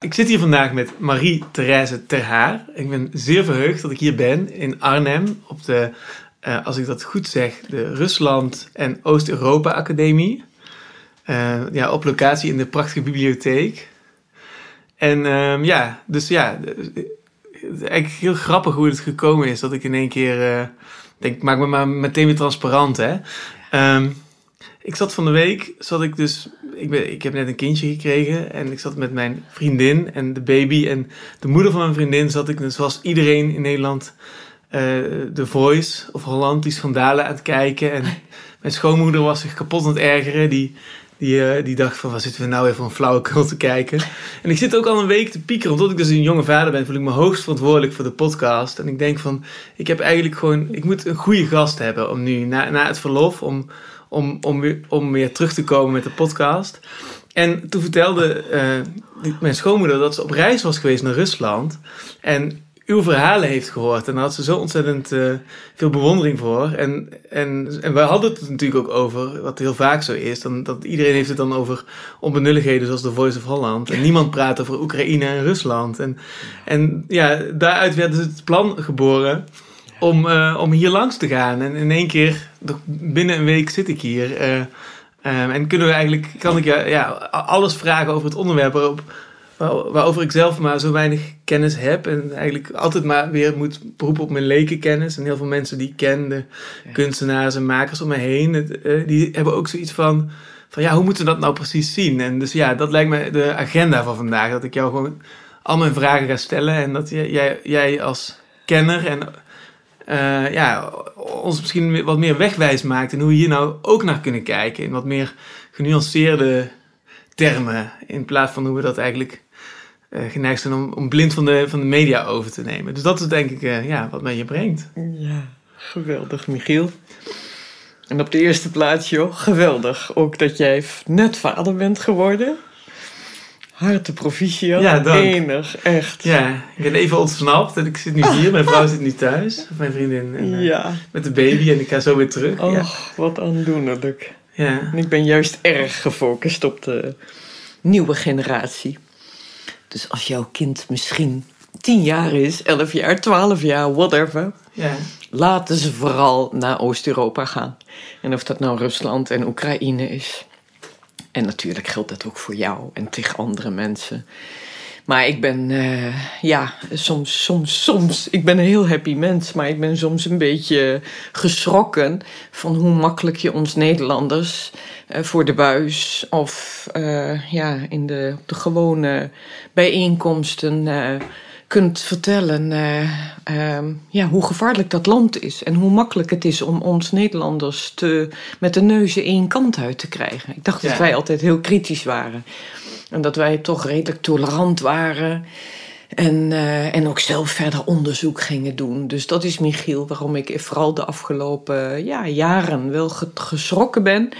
Ik zit hier vandaag met Marie-Therese Terhaar. Ik ben zeer verheugd dat ik hier ben in Arnhem op de, uh, als ik dat goed zeg, de Rusland- en Oost-Europa Academie. Uh, ja, op locatie in de prachtige bibliotheek. En um, ja, dus ja, het is eigenlijk heel grappig hoe het gekomen is dat ik in één keer, uh, denk, maak me maar meteen weer transparant, hè. Um, ik zat van de week, zat ik dus ik, ben, ik heb net een kindje gekregen en ik zat met mijn vriendin en de baby en de moeder van mijn vriendin zat ik, zoals iedereen in Nederland, uh, The Voice of Holland, die schandalen aan het kijken. En mijn schoonmoeder was zich kapot aan het ergeren. Die, die, uh, die dacht van, wat zitten we nou even een flauwekul te kijken. En ik zit ook al een week te piekeren. Omdat ik dus een jonge vader ben, voel ik me hoogst verantwoordelijk voor de podcast. En ik denk van, ik heb eigenlijk gewoon, ik moet een goede gast hebben om nu, na, na het verlof, om om, om, weer, om weer terug te komen met de podcast. En toen vertelde uh, mijn schoonmoeder dat ze op reis was geweest naar Rusland. En uw verhalen heeft gehoord. En daar had ze zo ontzettend uh, veel bewondering voor. En, en, en we hadden het natuurlijk ook over, wat heel vaak zo is, dan, dat iedereen heeft het dan over onbenulligheden zoals The Voice of Holland. En niemand praat over Oekraïne en Rusland. En, en ja, daaruit werd dus het plan geboren om, uh, om hier langs te gaan. En in één keer, binnen een week zit ik hier. Uh, um, en kunnen we eigenlijk, kan ik ja, ja, alles vragen over het onderwerp waarop, waar, waarover ik zelf maar zo weinig kennis heb. En eigenlijk altijd maar weer moet beroepen op mijn lekenkennis. En heel veel mensen die ik ken, de ja. kunstenaars en makers om me heen, het, uh, die hebben ook zoiets van, van ja, hoe moeten we dat nou precies zien? En dus ja, dat lijkt me de agenda van vandaag. Dat ik jou gewoon al mijn vragen ga stellen en dat jij, jij als kenner en uh, ja, ons misschien wat meer wegwijs maakt. En hoe we hier nou ook naar kunnen kijken. In wat meer genuanceerde termen. In plaats van hoe we dat eigenlijk uh, geneigd zijn om, om, blind van de, van de media over te nemen. Dus dat is denk ik uh, ja, wat mij je brengt. Ja, geweldig Michiel. En op de eerste plaats, joh, geweldig. Ook dat jij net vader bent geworden. Harte proficiat. Ja, dank. Enig, echt. Ja, ik ben even ontsnapt en ik zit nu hier. Mijn vrouw zit nu thuis, mijn vriendin. En, uh, ja. Met de baby en ik ga zo weer terug. Oh, ja. wat aandoenlijk. Ja. En ik ben juist erg gefocust op de nieuwe generatie. Dus als jouw kind misschien 10 jaar is, 11 jaar, 12 jaar, whatever. Ja. Laten ze vooral naar Oost-Europa gaan. En of dat nou Rusland en Oekraïne is. En natuurlijk geldt dat ook voor jou en tegen andere mensen. Maar ik ben, uh, ja, soms, soms, soms. Ik ben een heel happy mens, maar ik ben soms een beetje geschrokken van hoe makkelijk je ons Nederlanders uh, voor de buis of uh, ja, in de, de gewone bijeenkomsten kunt vertellen uh, ja, hoe gevaarlijk dat land is. En hoe makkelijk het is om ons Nederlanders te, met de neuzen één kant uit te krijgen. Ik dacht ja. dat wij altijd heel kritisch waren. En dat wij toch redelijk tolerant waren. En, uh, en ook zelf verder onderzoek gingen doen. Dus dat is Michiel, waarom ik vooral de afgelopen ja, jaren wel geschrokken ben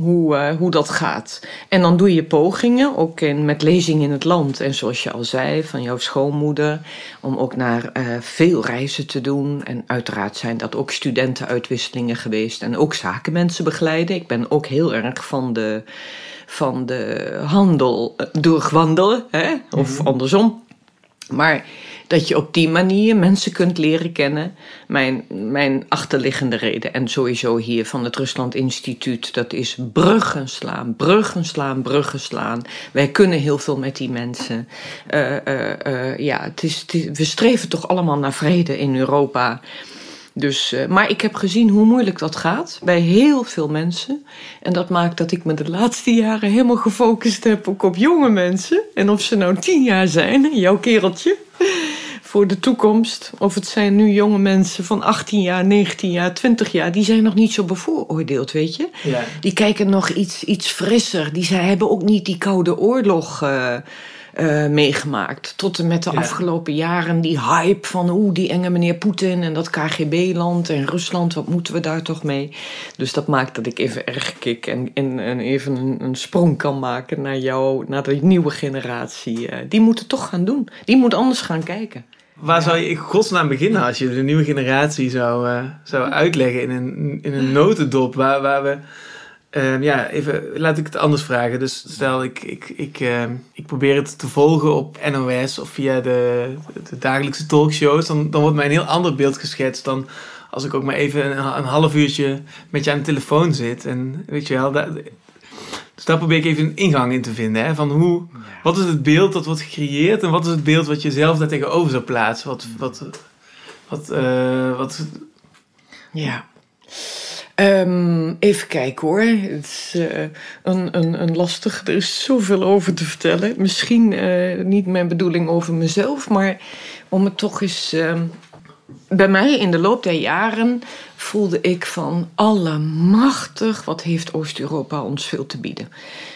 hoe, uh, hoe dat gaat. En dan doe je pogingen, ook in, met lezingen in het land. En zoals je al zei, van jouw schoonmoeder, om ook naar uh, veel reizen te doen. En uiteraard zijn dat ook studentenuitwisselingen geweest. En ook zakenmensen begeleiden. Ik ben ook heel erg van de, van de handel uh, doorwandelen, hè? of mm -hmm. andersom. Maar dat je op die manier mensen kunt leren kennen. Mijn, mijn achterliggende reden, en sowieso hier van het Rusland Instituut, dat is bruggen slaan, bruggen slaan, bruggen slaan. Wij kunnen heel veel met die mensen. Uh, uh, uh, ja, het is, we streven toch allemaal naar vrede in Europa. Dus, maar ik heb gezien hoe moeilijk dat gaat bij heel veel mensen. En dat maakt dat ik me de laatste jaren helemaal gefocust heb ook op jonge mensen. En of ze nou tien jaar zijn, jouw kereltje, voor de toekomst. Of het zijn nu jonge mensen van 18 jaar, 19 jaar, 20 jaar. Die zijn nog niet zo bevooroordeeld, weet je. Ja. Die kijken nog iets, iets frisser. Die zij hebben ook niet die koude oorlog... Uh, uh, meegemaakt. Tot en met de ja. afgelopen jaren die hype van oeh, die enge meneer Poetin en dat KGB-land en Rusland, wat moeten we daar toch mee? Dus dat maakt dat ik even erg kik en, en, en even een, een, sprong kan maken naar jou, naar de nieuwe generatie. Uh, die moeten toch gaan doen. Die moet anders gaan kijken. Waar zou je in godsnaam beginnen als je de nieuwe generatie zou, uh, zou uitleggen in een, in een notendop waar, waar we Ehm, ja, even laat ik het anders vragen. Dus stel ik, ik, ik, ehm, ik probeer het te volgen op NOS of via de, de dagelijkse talkshows. Dan, dan wordt mij een heel ander beeld geschetst dan als ik ook maar even een, een half uurtje met je aan de telefoon zit. En weet je wel, daar, dus daar probeer ik even een ingang in te vinden. Hè? Van hoe, wat is het beeld dat wordt gecreëerd en wat is het beeld wat je zelf daar tegenover zou plaatsen? Wat, wat, wat, uh, wat... Ja. Um, even kijken hoor. Het is uh, een, een, een lastig. Er is zoveel over te vertellen. Misschien uh, niet mijn bedoeling over mezelf, maar om het toch eens. Uh, bij mij in de loop der jaren voelde ik van allemachtig, wat heeft Oost-Europa ons veel te bieden.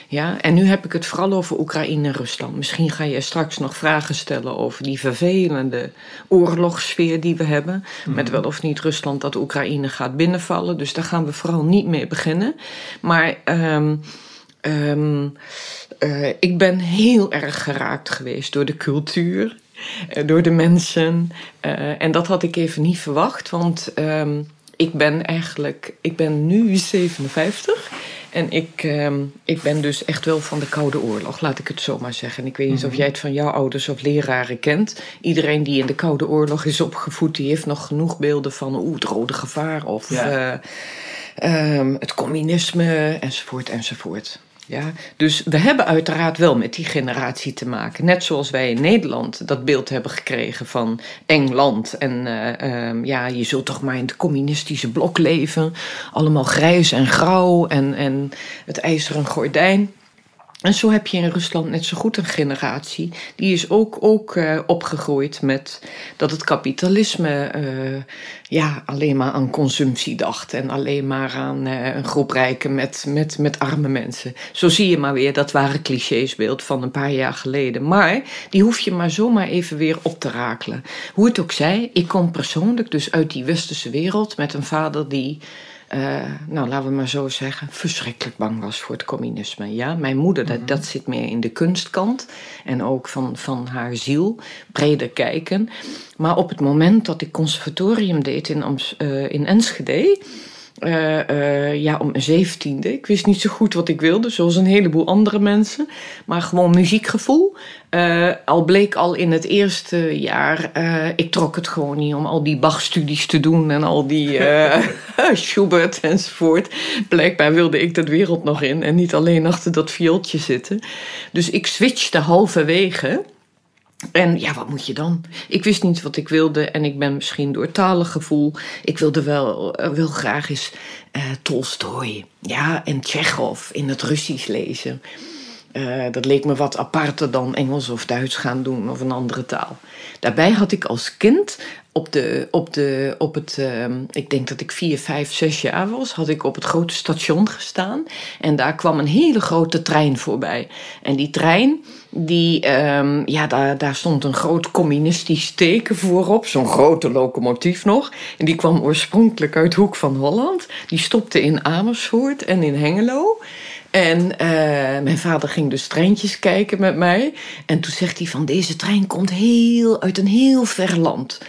Ja, en nu heb ik het vooral over Oekraïne en Rusland. Misschien ga je straks nog vragen stellen over die vervelende oorlogssfeer die we hebben. Mhm. Met wel of niet Rusland dat Oekraïne gaat binnenvallen. Dus daar gaan we vooral niet mee beginnen. Maar um, um, uh, ik ben heel erg geraakt geweest door de cultuur. Uh, door de mensen. Uh, en dat had ik even niet verwacht. Want um, ik ben eigenlijk, ik ben nu 57 en ik, uh, ik ben dus echt wel van de Koude Oorlog, laat ik het zo maar zeggen. En ik weet niet of mhm. jij het van jouw ouders of leraren kent. Iedereen die in de Koude Oorlog is opgevoed, die heeft nog genoeg beelden van oeh, het rode gevaar of ja. uh, um, het communisme enzovoort enzovoort. Ja, dus we hebben uiteraard wel met die generatie te maken. Net zoals wij in Nederland dat beeld hebben gekregen van Engeland. En uh, um, ja, je zult toch maar in het communistische blok leven. Allemaal grijs en grauw en, en het ijzeren gordijn. En zo heb je in Rusland net zo goed een generatie. Die is ook, ook uh, opgegroeid met dat het kapitalisme uh, ja, alleen maar aan consumptie dacht. En alleen maar aan uh, een groep rijken met, met, met arme mensen. Zo zie je maar weer dat ware clichésbeeld van een paar jaar geleden. Maar die hoef je maar zomaar even weer op te rakelen. Hoe het ook zij, ik kom persoonlijk dus uit die westerse wereld met een vader die uh, nou laten we maar zo zeggen, verschrikkelijk bang was voor het communisme. Ja, mijn moeder, dat, mhm. dat zit meer in de kunstkant en ook van, van haar ziel, breder kijken. Maar op het moment dat ik conservatorium deed in, uh, in Enschede, uh, uh, ja, om mijn zeventiende. Ik wist niet zo goed wat ik wilde, zoals een heleboel andere mensen. Maar gewoon muziekgevoel. Uh, al bleek al in het eerste jaar, ik trok het gewoon niet om al die Bach-studies te doen en al die Schubert enzovoort. Blijkbaar wilde ik dat wereld nog in en niet alleen achter dat viooltje zitten. Dus ik switchte halverwege. En ja, wat moet je dan? Ik wist niet wat ik wilde en ik ben misschien door talengevoel. Ik wilde wel, uh, wel graag eens uh, Tolstoy ja, en Tsjechov in het Russisch lezen. Uh, dat leek me wat aparter dan Engels of Duits gaan doen of een andere taal. Daarbij had ik als kind op, de, op, de, op het, uh, ik denk dat ik vier, vijf, zes jaar was, had ik op het grote station gestaan. En daar kwam een hele grote trein voorbij. En die trein, die, um, ja, daar, daar stond een groot communistisch teken voorop. Zo'n grote locomotief nog. En die kwam oorspronkelijk uit Hoek van Holland. Die stopte in Amersfoort en in Hengelo. En uh, mijn vader ging dus treintjes kijken met mij. En toen zegt hij van deze trein komt heel uit een heel ver land.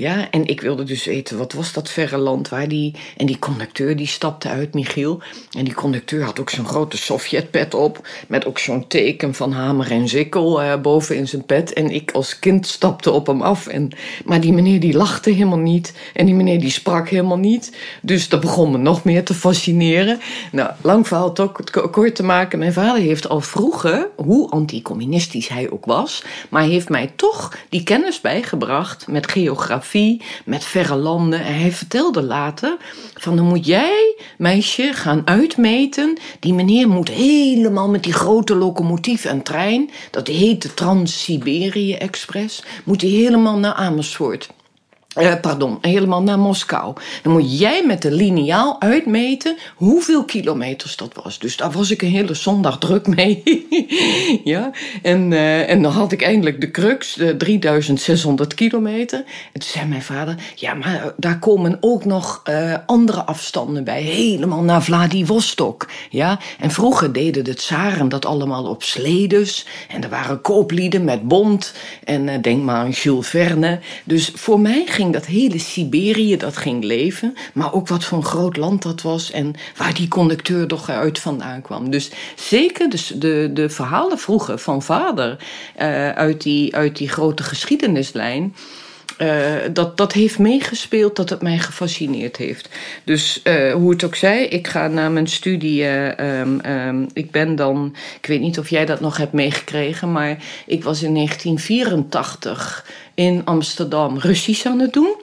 Ja, en ik wilde dus weten, wat was dat verre land waar die... En die conducteur die stapte uit, Michiel. En die conducteur had ook zo'n grote Sovjetpet op. Met ook zo'n teken van hamer en zikkel uh, boven in zijn pet. En ik als kind stapte op hem af. En, maar die meneer die lachte helemaal niet. En die meneer die sprak helemaal niet. Dus dat begon me nog meer te fascineren. Nou, lang verhaal toch kort te maken. Mijn vader heeft al vroeger, hoe anticommunistisch hij ook was... maar heeft mij toch die kennis bijgebracht met geografie met verre landen. En hij vertelde later van dan moet jij, meisje, gaan uitmeten. Die meneer moet helemaal met die grote locomotief en trein, dat heet de Trans-Siberië Express, moet hij helemaal naar Amersfoort. Uh, pardon, helemaal naar Moskou. Dan moet jij met de liniaal uitmeten hoeveel kilometers dat was. Dus daar was ik een hele zondag druk mee. ja, en, uh, en dan had ik eindelijk de crux, de 3600 kilometer. En toen zei mijn vader, ja, maar daar komen ook nog uh, andere afstanden bij. Helemaal naar Vladivostok. Ja, en vroeger deden de tsaren dat allemaal op sledes. En er waren kooplieden met bont. En denk maar aan Jules Verne. Dus voor mij dat hele Siberië, dat ging leven. Maar ook wat voor een groot land dat was en waar die conducteur toch uit vandaan kwam. Dus zeker de, de, de verhalen vroeger van vader uh, uit, die, uit die grote geschiedenislijn. Uh, dat, dat heeft meegespeeld dat het mij gefascineerd heeft. Dus uh, hoe het ook zij, ik ga na mijn studie. Um, um, ik ben dan. Ik weet niet of jij dat nog hebt meegekregen, maar ik was in 1984 in Amsterdam Russisch aan het doen.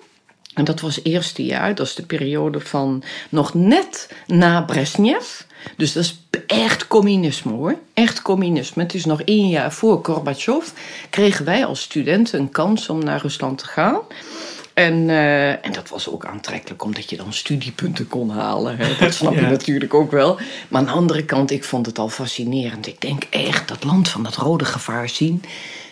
En dat was eerste jaar, dat is de periode van nog net na Brezhnev. Dus dat is echt communisme hoor. Echt communisme. Het is nog één jaar voor Gorbachev. Kregen wij als studenten een kans om naar Rusland te gaan. En, uh, en dat was ook aantrekkelijk, omdat je dan studiepunten kon halen. Hè? Dat snap je natuurlijk ook wel. Maar aan de andere kant, ik vond het al fascinerend. Ik denk echt dat land van dat rode gevaar zien.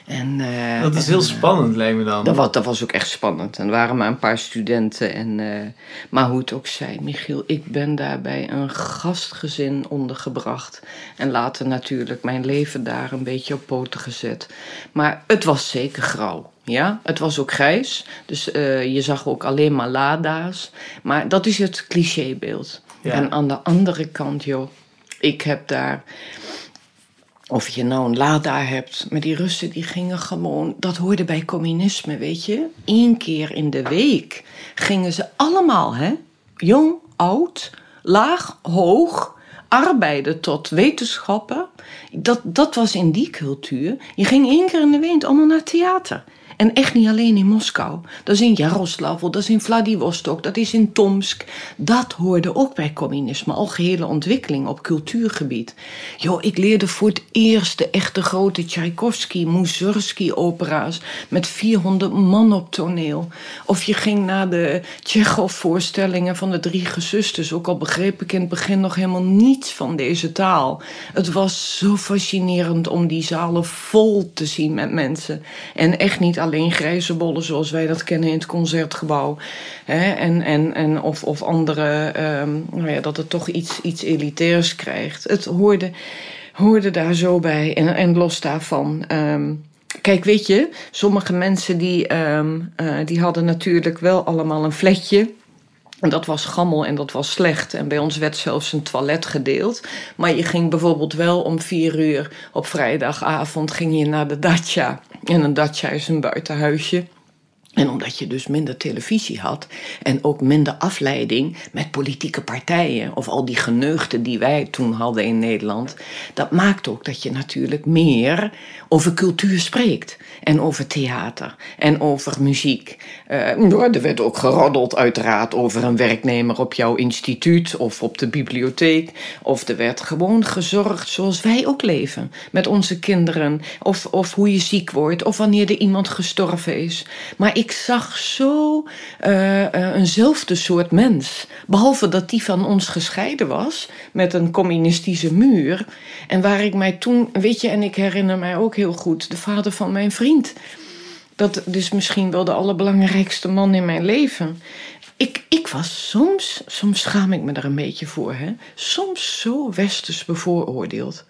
En, uh, dat is heel en, spannend, lijkt me dan. Dat was, dat was ook echt spannend. En er waren maar een paar studenten. En, uh, maar hoe het ook zei, Michiel, ik ben daar bij een gastgezin ondergebracht. En later natuurlijk mijn leven daar een beetje op poten gezet. Maar het was zeker grauw. Ja, het was ook grijs. Dus uh, je zag ook alleen maar lada's. Maar dat is het clichébeeld. Ja. En aan de andere kant, joh, ik heb daar of je nou een Lada hebt, maar die Russen die gingen gewoon, dat hoorde bij communisme, weet je. Eén keer in de week gingen ze allemaal, hè, jong, oud, laag, hoog, arbeiden tot wetenschappen. Dat, dat was in die cultuur. Je ging één keer in de week allemaal naar theater. En echt niet alleen in Moskou. Dat is in Jaroslavl, dat is in Vladivostok, dat is in Tomsk. Dat hoorde ook bij communisme, algehele ontwikkeling op cultuurgebied. Jo, ik leerde voor het eerst de echte grote Tchaikovsky, Mussorgsky-opera's met 400 man op toneel. Of je ging naar de Tsjechov-voorstellingen van de drie gezusters. Ook al begreep ik in het begin nog helemaal niets van deze taal. Het was zo fascinerend om die zalen vol te zien met mensen. En echt niet alleen grijze bollen zoals wij dat kennen in het concertgebouw. Hè, en, en, en of, of andere, um, nou ja, dat het toch iets, iets elitairs krijgt. Het hoorde, hoorde daar zo bij. En, en los daarvan. Um, Kijk, weet je, sommige mensen die, um, uh, die hadden natuurlijk wel allemaal een fletje. En dat was gammel en dat was slecht. En bij ons werd zelfs een toilet gedeeld. Maar je ging bijvoorbeeld wel om vier uur op vrijdagavond ging je naar de dacha. En een dacha is een buitenhuisje. En omdat je dus minder televisie had en ook minder afleiding met politieke partijen of al die geneugten die wij toen hadden in Nederland, dat maakt ook dat je natuurlijk meer over cultuur spreekt en over theater en over muziek. Uh, er werd ook geroddeld uiteraard over een werknemer op jouw instituut of op de bibliotheek. Of er werd gewoon gezorgd zoals wij ook leven met onze kinderen. Of, of hoe je ziek wordt of wanneer er iemand gestorven is. Maar ik zag zo uh, eenzelfde soort mens. Behalve dat die van ons gescheiden was met een communistische muur. En waar ik mij toen, weet je, en ik herinner mij ook heel goed, de vader van mijn vriend. Dat is misschien wel de allerbelangrijkste man in mijn leven. Ik, ik was soms, soms schaam ik me er een beetje voor, hè? soms zo westers bevooroordeeld.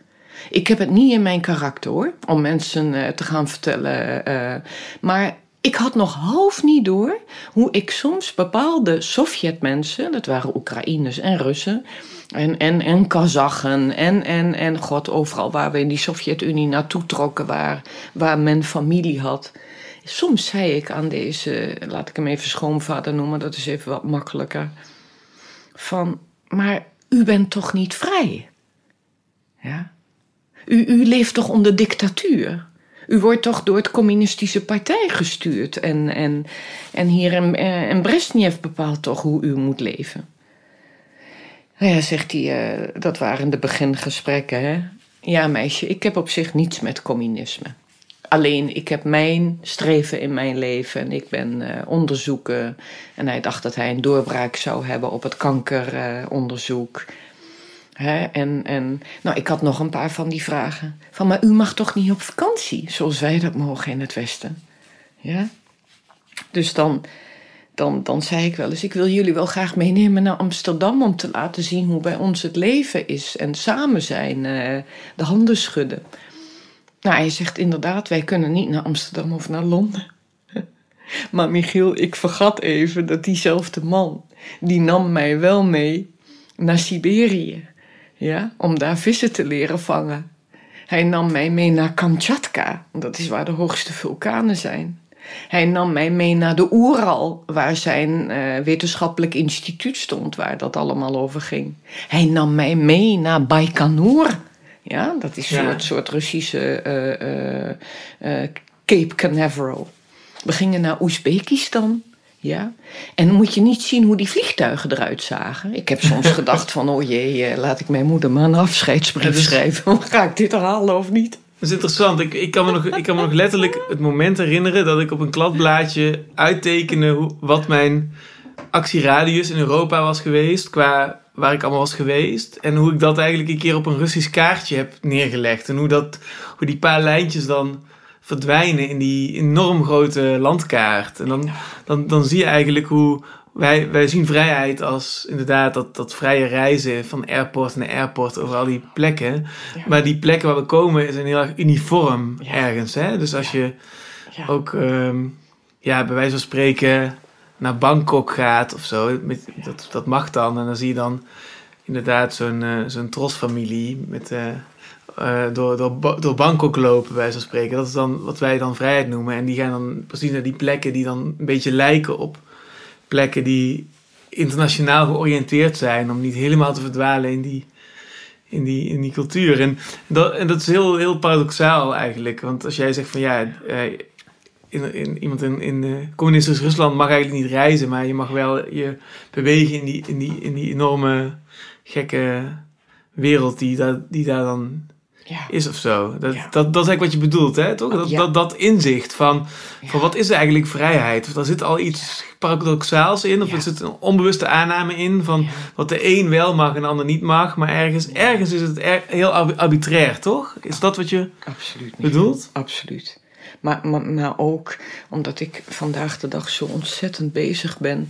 Ik heb het niet in mijn karakter hoor, om mensen uh, te gaan vertellen. Uh, maar ik had nog half niet door hoe ik soms bepaalde Sovjetmensen, dat waren Oekraïners en Russen, en, en, en Kazachen en, en, en god, overal waar we in die Sovjet-Unie naartoe trokken, waar, waar men familie had. Soms zei ik aan deze, laat ik hem even schoonvader noemen, dat is even wat makkelijker. Van, maar u bent toch niet vrij? Ja? U, u leeft toch onder dictatuur? U wordt toch door het communistische partij gestuurd. En, en, en hier in, in Brezhnev bepaalt toch hoe u moet leven. Nou ja, zegt hij, uh, dat waren de begingesprekken. Hè? Ja, meisje, ik heb op zich niets met communisme. Alleen, ik heb mijn streven in mijn leven en ik ben uh, onderzoeken. En hij dacht dat hij een doorbraak zou hebben op het kankeronderzoek. En, en nou, ik had nog een paar van die vragen. Van, maar u mag toch niet op vakantie, zoals wij dat mogen in het Westen? Ja? Dus dan, dan, dan zei ik wel eens: Ik wil jullie wel graag meenemen naar Amsterdam om te laten zien hoe bij ons het leven is. En samen zijn, uh, de handen schudden. Nou, hij zegt inderdaad, wij kunnen niet naar Amsterdam of naar Londen. Maar Michiel, ik vergat even dat diezelfde man, die nam mij wel mee naar Siberië. Ja, om daar vissen te leren vangen. Hij nam mij mee naar Kamchatka, dat is waar de hoogste vulkanen zijn. Hij nam mij mee naar de Oeral, waar zijn uh, wetenschappelijk instituut stond, waar dat allemaal over ging. Hij nam mij mee naar Baikonur. Ja, dat is een soort, soort Russische uh, uh, Cape Canaveral. We gingen naar Oezbekistan. Ja. En dan moet je niet zien hoe die vliegtuigen eruit zagen. Ik heb soms gedacht van, oh jee, laat ik mijn moeder maar een afscheidsbrief schrijven. Ga ik dit herhalen of niet? Dat is interessant. Ik, ik, kan me nog, ik kan me nog letterlijk het moment herinneren dat ik op een kladblaadje uittekende hoe, wat mijn actieradius in Europa was geweest. Qua waar ik allemaal was geweest. En hoe ik dat eigenlijk een keer op een Russisch kaartje heb neergelegd. En hoe, dat, hoe die paar lijntjes dan verdwijnen in die enorm grote landkaart. En dan, dan, dan zie je eigenlijk hoe wij, wij zien vrijheid als inderdaad dat, dat vrije reizen van airport naar airport over al die plekken. Maar die plekken waar we komen zijn heel erg uniform ergens. Hè? Dus als je ook um, ja, bij wijze van spreken naar Bangkok gaat of zo, met, dat, dat mag dan. En dan zie je dan inderdaad zo'n uh, zo'n trosfamilie met... Uh, uh, door, door, door Bangkok lopen, bij zo'n spreken. Dat is dan wat wij dan vrijheid noemen. En die gaan dan precies naar die plekken die dan een beetje lijken op plekken die internationaal georiënteerd zijn. Om niet helemaal te verdwalen in die, in die, in die cultuur. En dat, en dat is heel, heel paradoxaal eigenlijk. Want als jij zegt van ja, eh, in, in, iemand in, in uh, communistisch Rusland mag eigenlijk niet reizen, maar je mag wel je bewegen in die, in die, in die enorme gekke wereld die, daar die daar dan ja. is of zo. Dat, dat, dat is eigenlijk wat je bedoelt, hè? toch? Dat, dat, dat inzicht van, van wat is eigenlijk vrijheid? Of daar zit al iets paradoxaals in, of er zit een onbewuste aanname in van wat de een wel mag en de ander niet mag. Maar ergens, ergens is het heel arbitrair, toch? Is dat wat je Absoluut bedoelt? Absoluut. Maar, maar, maar ook omdat ik vandaag de dag zo ontzettend bezig ben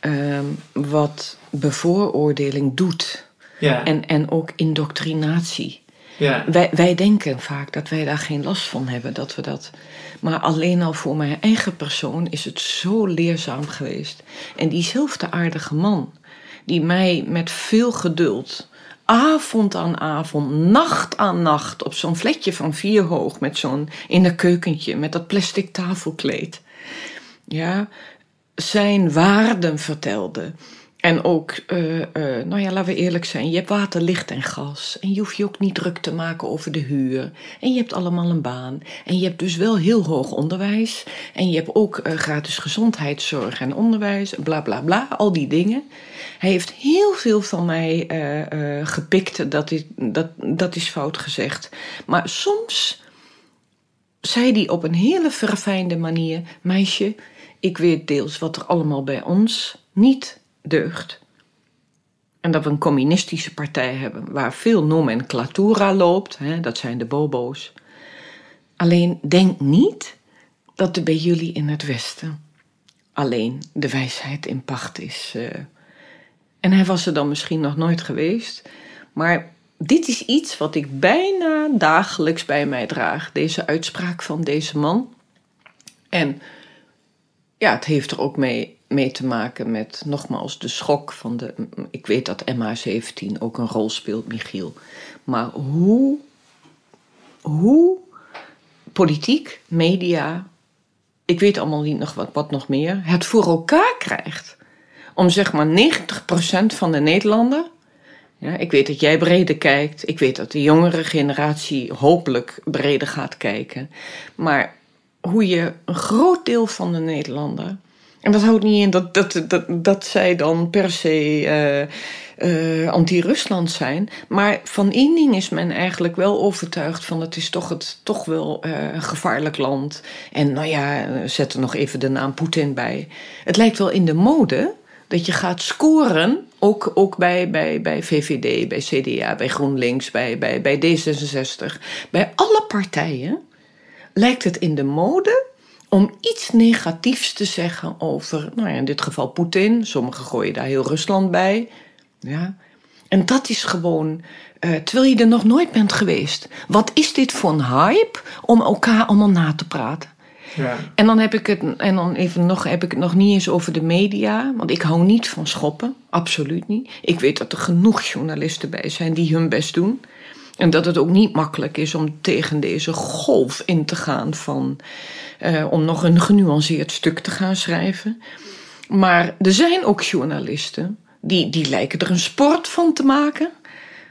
um, wat bevooroordeling doet. Ja. En, en ook indoctrinatie. Ja. Wij, wij denken vaak dat wij daar geen last van hebben, dat we dat. Maar alleen al voor mijn eigen persoon is het zo leerzaam geweest. En diezelfde aardige man, die mij met veel geduld, avond aan avond, nacht aan nacht, op zo'n vletje van vier hoog, met zo'n in een keukentje, met dat plastic tafelkleed, ja, zijn waarden vertelde. En ook, uh, uh, nou ja, laten we eerlijk zijn, je hebt water, licht en gas. En je hoeft je ook niet druk te maken over de huur. En je hebt allemaal een baan. En je hebt dus wel heel hoog onderwijs. En je hebt ook uh, gratis gezondheidszorg en onderwijs, bla bla bla, al die dingen. Hij heeft heel veel van mij gepikt, dat is, dat, dat is fout gezegd. Maar soms zei hij op een hele verfijnde manier: Meisje, ik weet deels wat er allemaal bij ons niet deugd. En dat we een communistische partij hebben waar veel nomenclatura loopt, hè, dat zijn de bobo's. Alleen denk niet dat er bij jullie in het Westen alleen de wijsheid in pacht is. Uh. En hij was er dan misschien nog nooit geweest, maar dit is iets wat ik bijna dagelijks bij mij draag, deze uitspraak van deze man. En ja, het heeft er ook mee mee te maken met nogmaals de schok van de. Ik weet dat MH17 ook een rol speelt, Michiel. Maar hoe, hoe politiek, media, ik weet allemaal niet nog wat, wat nog meer, het voor elkaar krijgt. Om zeg maar 90% van de Nederlander. Ja, ik weet dat jij breder kijkt. Ik weet dat de jongere generatie hopelijk breder gaat kijken. Maar hoe je een groot deel van de Nederlander en dat houdt niet in dat, dat, dat, dat zij dan per se uh, anti-Rusland zijn. Maar van één ding is men eigenlijk wel overtuigd van het is toch, het, toch wel uh, een gevaarlijk land. En nou ja, zet er nog even de naam Poetin bij. Het lijkt wel in de mode dat je gaat scoren, ook, ook bij, bij, bij VVD, bij CDA, bij GroenLinks, bij, bij, bij D66. Bij alle partijen lijkt het in de mode om iets negatiefs te zeggen over, nou ja, in dit geval Poetin. Sommigen gooien daar heel Rusland bij. Ja. En dat is gewoon, uh, terwijl je er nog nooit bent geweest. Wat is dit voor een hype om elkaar allemaal na te praten? Ja. En dan heb ik het, en dan even nog, heb ik het nog niet eens over de media. Want ik hou niet van schoppen. Absoluut niet. Ik weet dat er genoeg journalisten bij zijn die hun best doen. En dat het ook niet makkelijk is om tegen deze golf in te gaan van. Uh, om nog een genuanceerd stuk te gaan schrijven. Maar er zijn ook journalisten die, die lijken er een sport van te maken.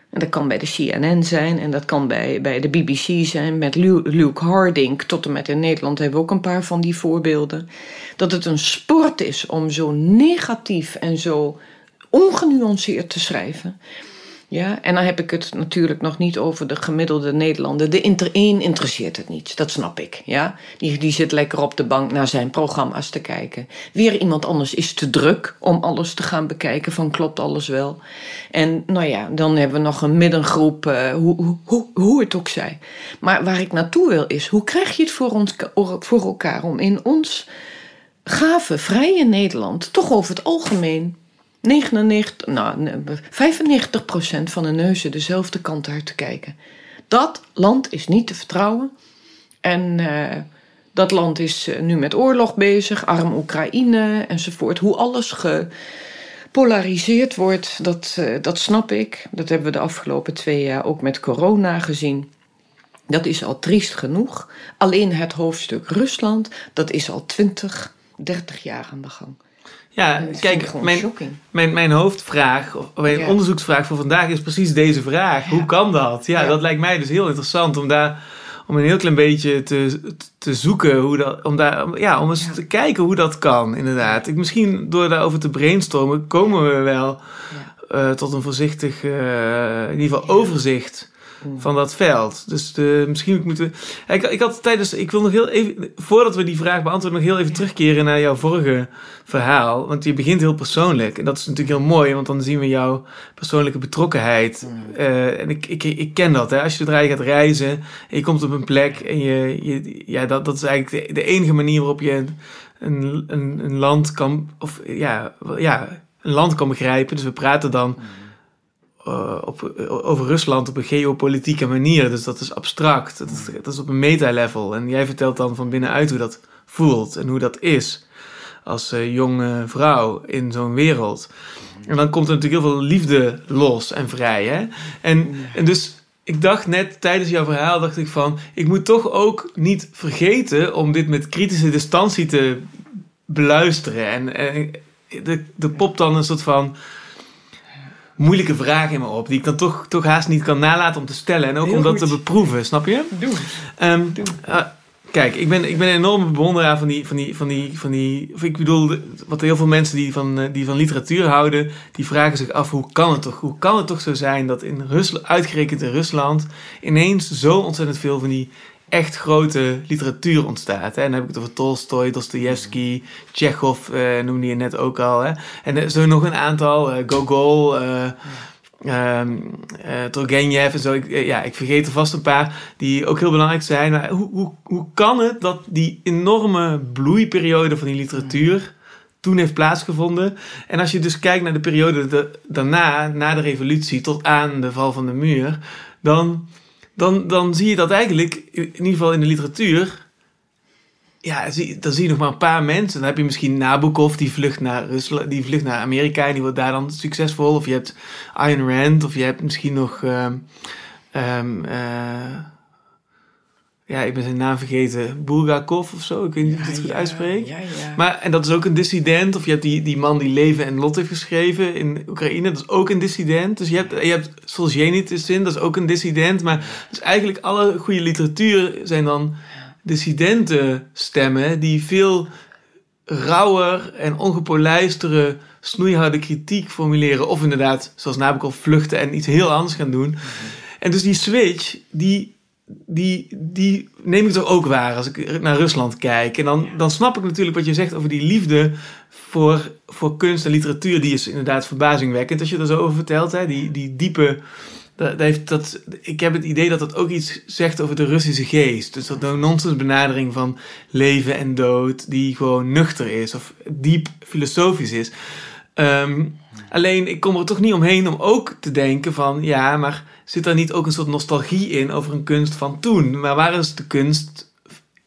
En dat kan bij de CNN zijn en dat kan bij, bij de BBC zijn. Met Luke Harding tot en met in Nederland hebben we ook een paar van die voorbeelden. Dat het een sport is om zo negatief en zo ongenuanceerd te schrijven. Ja, en dan heb ik het natuurlijk nog niet over de gemiddelde Nederlander. De inter één interesseert het niet, dat snap ik. Ja? Die, die zit lekker op de bank naar zijn programma's te kijken. Weer iemand anders is te druk om alles te gaan bekijken van klopt alles wel. En nou ja, dan hebben we nog een middengroep, uh, hoe, hoe, hoe het ook zij. Maar waar ik naartoe wil is, hoe krijg je het voor, ons, voor elkaar om in ons gave, vrije Nederland toch over het algemeen 99, nou, 95% van de neuzen dezelfde kant uit te kijken. Dat land is niet te vertrouwen. En uh, dat land is eh, nu met oorlog bezig, arm Oekraïne enzovoort. Hoe alles gepolariseerd wordt, dat, uh, dat snap ik. Dat hebben we de afgelopen twee jaar ook met corona gezien. Dat is al triest genoeg. Alleen het hoofdstuk Rusland, dat is al 20, 30 jaar aan de gang. Ja, kijk, mijn, mijn, mijn hoofdvraag, of mijn onderzoeksvraag voor vandaag is precies deze vraag. Hoe kan dat? Ja, dat lijkt mij dus heel interessant om daar om een heel klein beetje te, te zoeken hoe dat, om daar, ja, om eens te kijken hoe dat kan, inderdaad. Ik, misschien door daarover te brainstormen komen we wel uh, tot een voorzichtig, uh, in ieder geval overzicht. Van dat veld. Dus de, misschien moeten we. Ik, ik had tijdens. Ik wil nog heel even. Voordat we die vraag beantwoorden, nog heel even terugkeren naar jouw vorige verhaal. Want je begint heel persoonlijk. En dat is natuurlijk heel mooi, want dan zien we jouw persoonlijke betrokkenheid. Mm. Uh, en ik, ik, ik ken dat. Hè. Als je zodra je gaat reizen en je komt op een plek en je. je ja, dat, dat is eigenlijk de, de enige manier waarop je een, een, een, land kan. Of ja, ja, een land kan begrijpen. Dus we praten dan. Mm. Eh, op, over Rusland op een geopolitieke manier. Dus dat is abstract. Dat is, dat is op een meta-level. En jij vertelt dan van binnenuit hoe dat voelt en hoe dat is als uh, jonge vrouw in zo'n wereld. En dan komt er natuurlijk heel veel liefde los en vrij. Hè? En, en dus ik dacht net tijdens jouw verhaal, dacht ik van, ik moet toch ook niet vergeten om dit met kritische distantie te beluisteren. En, en de, de popt dan een soort van moeilijke vragen in me op. Die ik dan toch, toch haast niet kan nalaten om te stellen. En ook om dat te beproeven, snap je? Doe. Um, Doe. Uh, kijk, ik ben, ik ben een enorme bewonderaar van die, van die, van die, van die. Of ik bedoel, wat heel veel mensen die van, eh, die van literatuur houden, die vragen zich af: hoe kan het toch? Hoe kan het toch zo zijn dat in Rusland, uitgerekend in Rusland, ineens zo ontzettend veel van die echt grote literatuur ontstaat. Hè? En dan heb ik het over Tolstoy, Dostoevsky, Chekhov uh, noemde je net ook al. Hè? En zo nog een aantal, uh, Gogol, uh, Turgenev en zo. Ik, ja, ik vergeet er vast een paar die ook heel belangrijk zijn. Maar hoe, hoe, hoe kan het dat die enorme bloeiperiode van die literatuur toen heeft plaatsgevonden. En als je dus kijkt naar de periode daarna, na de revolutie tot aan de val van de muur, dan dan, dan zie je dat eigenlijk, in ieder geval in de literatuur, ja, dan zie je nog maar een paar mensen. Dan heb je misschien Nabokov, die vlucht naar Rusland, die vlucht naar Amerika en die wordt daar dan succesvol. Of je hebt Ayn Rand, of je hebt misschien nog. Um, um, uh, ja, ik ben zijn naam vergeten, Bulgakov of zo. Ik weet niet of ik het goed uitspreek. Ja, ja. Maar, en dat is ook een dissident. Of je hebt die, die man die Leven en Lot heeft geschreven in Oekraïne. Dat is ook een dissident. Dus je hebt, je hebt Solzhenitsyn, dat is ook een dissident. Maar dus eigenlijk alle goede literatuur zijn dan dissidentenstemmen die veel rauwer en ongepolijstere, snoeiharde kritiek formuleren. Of inderdaad, zoals Nabokov, vluchten en iets heel anders gaan doen. Mhm. En dus die switch, die die, die neem ik toch ook waar als ik naar Rusland kijk. En dan, dan snap ik natuurlijk wat je zegt over die liefde voor, voor kunst en literatuur. Die is inderdaad verbazingwekkend als je er zo over vertelt. Hè? Die, die diepe. Dat heeft dat, ik heb het idee dat dat ook iets zegt over de Russische geest. Dus dat een nonsens benadering van leven en dood, die gewoon nuchter is of diep filosofisch is. Ehm, alleen, ik kom er toch niet omheen om ook te denken van, ja, maar zit daar niet ook een soort nostalgie in over een kunst van toen? Maar waar is de kunst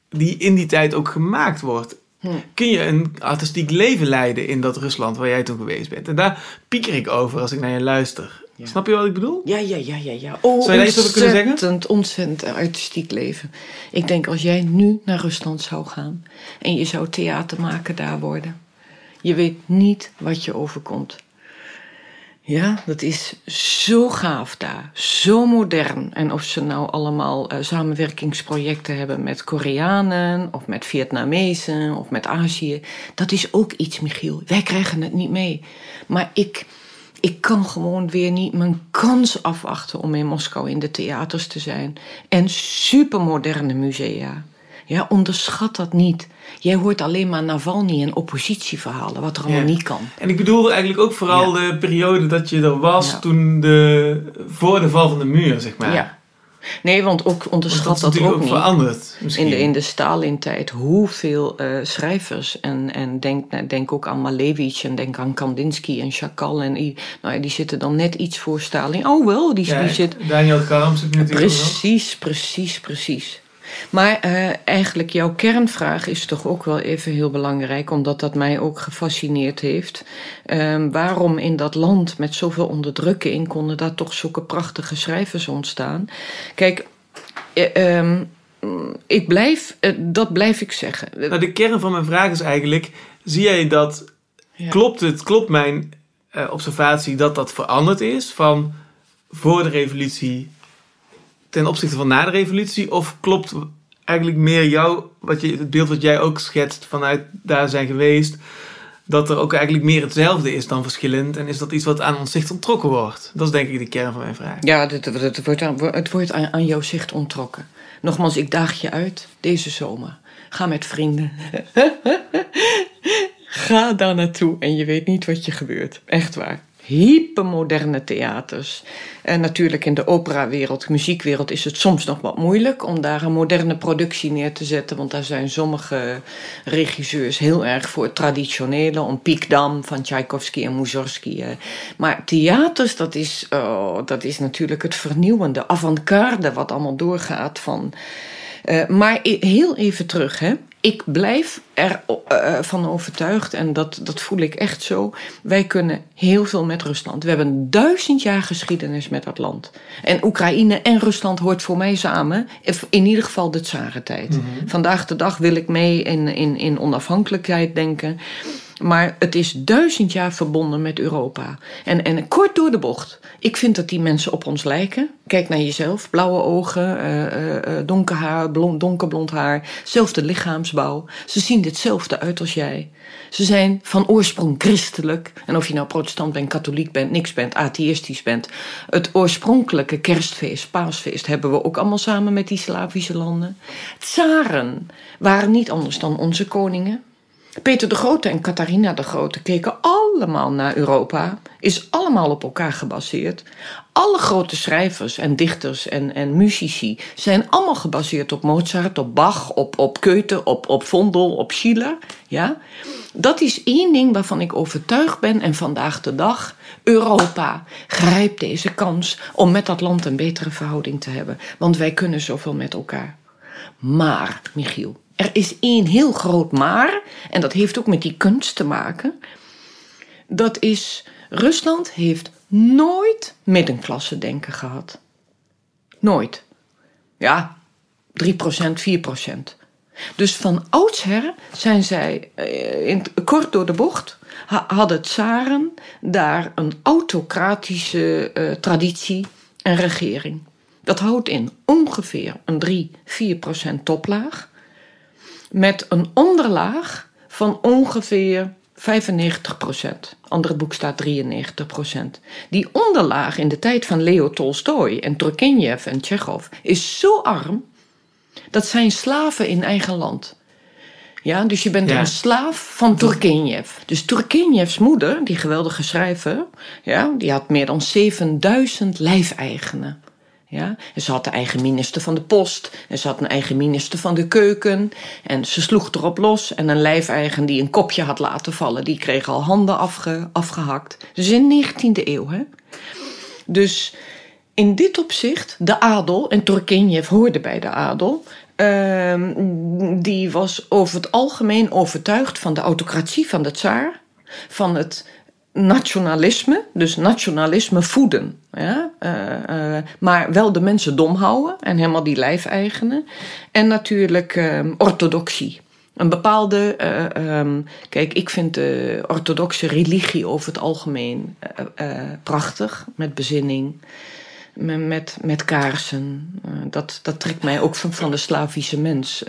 die in die tijd ook gemaakt wordt. Hm. Kun je een artistiek leven leiden in dat Rusland waar jij toen geweest bent? En daar pieker ik over als ik naar je luister. Snap je wat ik bedoel? Ja, ja, ja, ja. ja. Oh, Zou je daar iets over kunnen zeggen? Ontzettend, ontzettend artistiek leven. Ik denk als jij nu naar Rusland zou gaan en je zou theater maken daar worden. Je weet niet wat je overkomt. Ja, dat is zo gaaf daar. Zo modern. En of ze nou allemaal uh, samenwerkingsprojecten hebben met Koreanen, of met Vietnamezen, of met Azië. Dat is ook iets, Michiel. Wij krijgen het niet mee. Maar ik, ik kan gewoon weer niet mijn kans afwachten om in Moskou in de theaters te zijn. En supermoderne musea. Ja, onderschat dat niet. Jij hoort alleen maar Navalny en oppositieverhalen, wat er allemaal niet kan. En ik bedoel eigenlijk ook vooral de periode dat je er was toen de, voor de val van de muur, zeg maar. Ja. Nee, want ook onderschat dat, dat ook, ook niet. veranderd. Misschien. In de, in de Stalin-tijd, hoeveel uh, schrijvers, en, en denk, denk ook aan Malevich en denk aan Kandinsky en Chakal, en die, nou, die zitten dan net iets voor Stalin. Oh wel, die, ja, die zit. Daniel Kahneman zit natuurlijk Precies, precies, precies. Maar uh, eigenlijk jouw kernvraag is toch ook wel even heel belangrijk, omdat dat mij ook gefascineerd heeft. Um, waarom in dat land met zoveel onderdrukking konden daar toch zulke prachtige schrijvers ontstaan? Kijk, uh, um, ik blijf, uh, dat blijf ik zeggen. Nou, de kern van mijn vraag is eigenlijk: zie jij dat? Ja. Klopt het? Klopt mijn observatie dat dat veranderd is van voor de revolutie ten opzichte van na de revolutie? Of klopt eigenlijk meer jou, wat je, het beeld wat jij ook schetst vanuit daar zijn geweest, dat er ook eigenlijk meer hetzelfde is dan verschillend? En is dat iets wat aan ons zicht onttrokken wordt? Dat is denk ik de kern van mijn vraag. Ja, het, het wordt, aan, het wordt aan jouw zicht onttrokken. Nogmaals, ik daag je uit deze zomer. Ga met vrienden. Ga daar naartoe en je weet niet wat je gebeurt. Echt waar hypermoderne theaters. En natuurlijk in de operawereld, muziekwereld, is het soms nog wat moeilijk om daar een moderne productie neer te zetten. Want daar zijn sommige regisseurs heel erg voor het traditionele, om Piekdam van Tchaikovsky en Mussorgsky. Maar theaters, dat is, oh, dat is natuurlijk het vernieuwende, avant-garde wat allemaal doorgaat van. Uh, maar heel even terug, hè ik blijf ervan uh, van overtuigd, en dat, dat voel ik echt zo. Wij kunnen heel veel met Rusland. We hebben duizend jaar geschiedenis met dat land. En Oekraïne en Rusland hoort voor mij samen. In ieder geval de tsarentijd. Mm Vandaag de dag wil ik mee in, in, in onafhankelijkheid denken. Maar het is duizend jaar verbonden met Europa. En, en kort door de bocht. Ik vind dat die mensen op ons lijken. Kijk naar jezelf. Blauwe ogen, uh, donker haar, blond, donkerblond haar. Zelfde lichaamsbouw. Ze zien hetzelfde uit als jij. Ze zijn van oorsprong christelijk. En of je nou protestant bent, katholiek bent, niks bent, atheïstisch bent. Het oorspronkelijke kerstfeest, paasfeest, hebben we ook allemaal samen met die Slavische landen. Tsaren waren niet anders dan onze koningen. Peter de Grote en Catharina de Grote keken allemaal naar Europa, is allemaal op elkaar gebaseerd. Alle grote schrijvers en dichters en, en muzici zijn allemaal gebaseerd op Mozart, op Bach, op, op Goethe, op, op Vondel, op Schiller. Ja? Dat is één ding waarvan ik overtuigd ben en vandaag de dag. Europa grijpt deze kans om met dat land een betere verhouding te hebben. Want wij kunnen zoveel met elkaar. Maar, Michiel, er is één heel groot maar, en dat heeft ook met die kunst te maken. Dat is, Rusland heeft nooit middenklasse denken gehad. Nooit. Ja, 3%, 4%. Dus van oudsher zijn zij, eh, in, kort door de bocht, hadden tsaren daar een autocratische uh, traditie en regering. Dat houdt in ongeveer een 3, 4% toplaag met een onderlaag van ongeveer 95% Andere boek staat 93% Die onderlaag in de tijd van Leo Tolstoy en Turgenev en Tsjechov is zo arm dat zijn slaven in eigen land. Ja, dus je bent een slaaf van Turgenev. Dus Turgenevs moeder, die geweldige schrijver, ja, die had meer dan 7000 lijfeigenen. Ja? En ze had de eigen minister van de post. En ze had een eigen minister van de keuken. En ze sloeg erop los. En een lijfeigen die een kopje had laten vallen, die kreeg al handen afge, afgehakt. Dus in de 19e eeuw. Hè? Dus in dit opzicht, de adel, en Turgenev hoorde bij de adel, Ehm, die was over het algemeen overtuigd van de autocratie van de tsaar, van het nationalisme, dus nationalisme voeden. Ja? Uh, uh, maar wel de mensen dom houden en helemaal die lijfeigenen. En natuurlijk uh, orthodoxie. Een bepaalde. Um, kijk, ik vind de orthodoxe religie over het algemeen prachtig, met bezinning met, met kaarsen. Dat, dat trekt mij ook van, van de Slavische mens.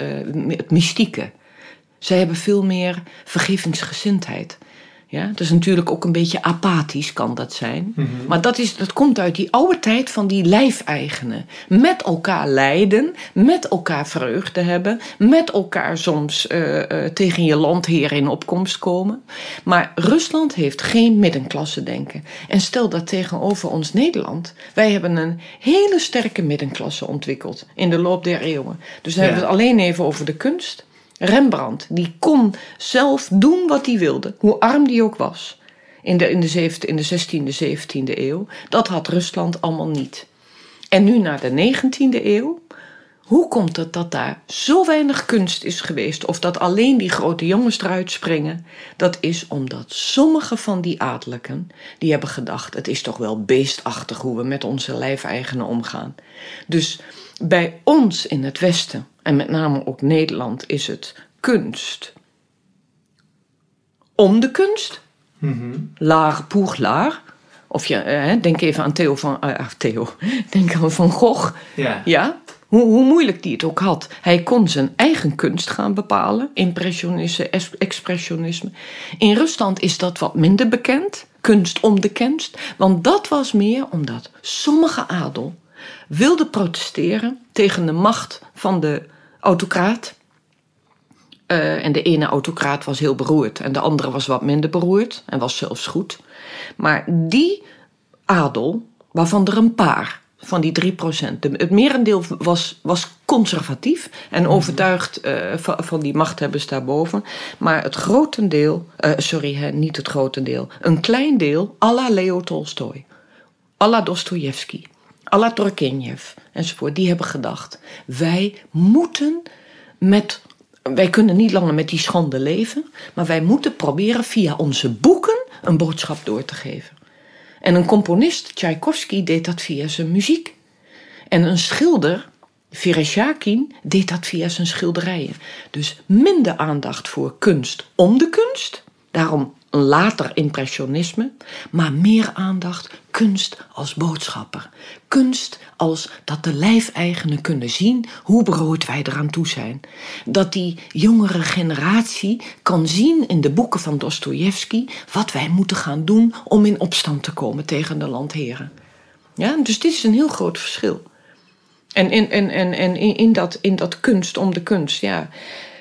Het mystieke. Zij hebben veel meer vergevingsgezindheid. Ja, is natuurlijk ook een beetje apathisch, kan dat zijn. Mhm. Maar dat, is, dat komt uit die oude tijd van die lijfeigenen. Met elkaar lijden, met elkaar vreugde hebben, met elkaar soms uh, uh, tegen je landheer in opkomst komen. Maar Rusland heeft geen middenklasse denken. En stel dat tegenover ons Nederland. Wij hebben een hele sterke middenklasse ontwikkeld in de loop der eeuwen. Dus dan ja. hebben we het alleen even over de kunst. Rembrandt, die kon zelf doen wat hij wilde, hoe arm die ook was. In de, in de, zevende, in de 16e, 17e eeuw. Dat had Rusland allemaal niet. En nu naar de 19e eeuw. Hoe komt het dat daar zo weinig kunst is geweest, of dat alleen die grote jongens eruit springen? Dat is omdat sommige van die adellijken, die hebben gedacht: het is toch wel beestachtig hoe we met onze lijfeigenen omgaan. Dus bij ons in het Westen, en met name ook Nederland, is het kunst. Om de kunst. Mm Laar pour laar. Of je, eh, denk even aan Theo van... Uh, Theo, denk aan Van Gogh. Ja. ja? Hoe, hoe, moeilijk die het ook had. Hij kon zijn eigen kunst gaan bepalen. Impressionisme, expressionisme. In Rusland is dat wat minder bekend. Kunst om de kunst. Want dat was meer omdat sommige adel wilde protesteren tegen de macht van de autocraat. Uh, en de ene autocraat was heel beroerd en de andere was wat minder beroerd en was zelfs goed. Maar die adel, waarvan er een paar van die 3%, de, het merendeel was, was conservatief en mhm. overtuigd uh, van, van, die machthebbers daarboven. Maar het grotendeel, uh, sorry, hè, niet het grotendeel, een klein deel, à la Leo Tolstoy, à la Dostoevsky, à la Turgenev enzovoort, die hebben gedacht: wij moeten met. Wij kunnen niet langer met die schande leven, maar wij moeten proberen via onze boeken een boodschap door te geven. En een componist, Tchaikovsky, deed dat via zijn muziek. En een schilder, Vereshchakin, deed dat via zijn schilderijen. Dus minder aandacht voor kunst om de kunst. Daarom later impressionisme, maar meer aandacht kunst als boodschapper. Kunst als dat de lijfeigenen kunnen zien hoe brood wij eraan toe zijn. Dat die jongere generatie kan zien in de boeken van Dostoevsky wat wij moeten gaan doen om in opstand te komen tegen de landheren. Ja, dus dit is een heel groot verschil. En, in, en, en, en in, dat, in dat kunst om de kunst, ja.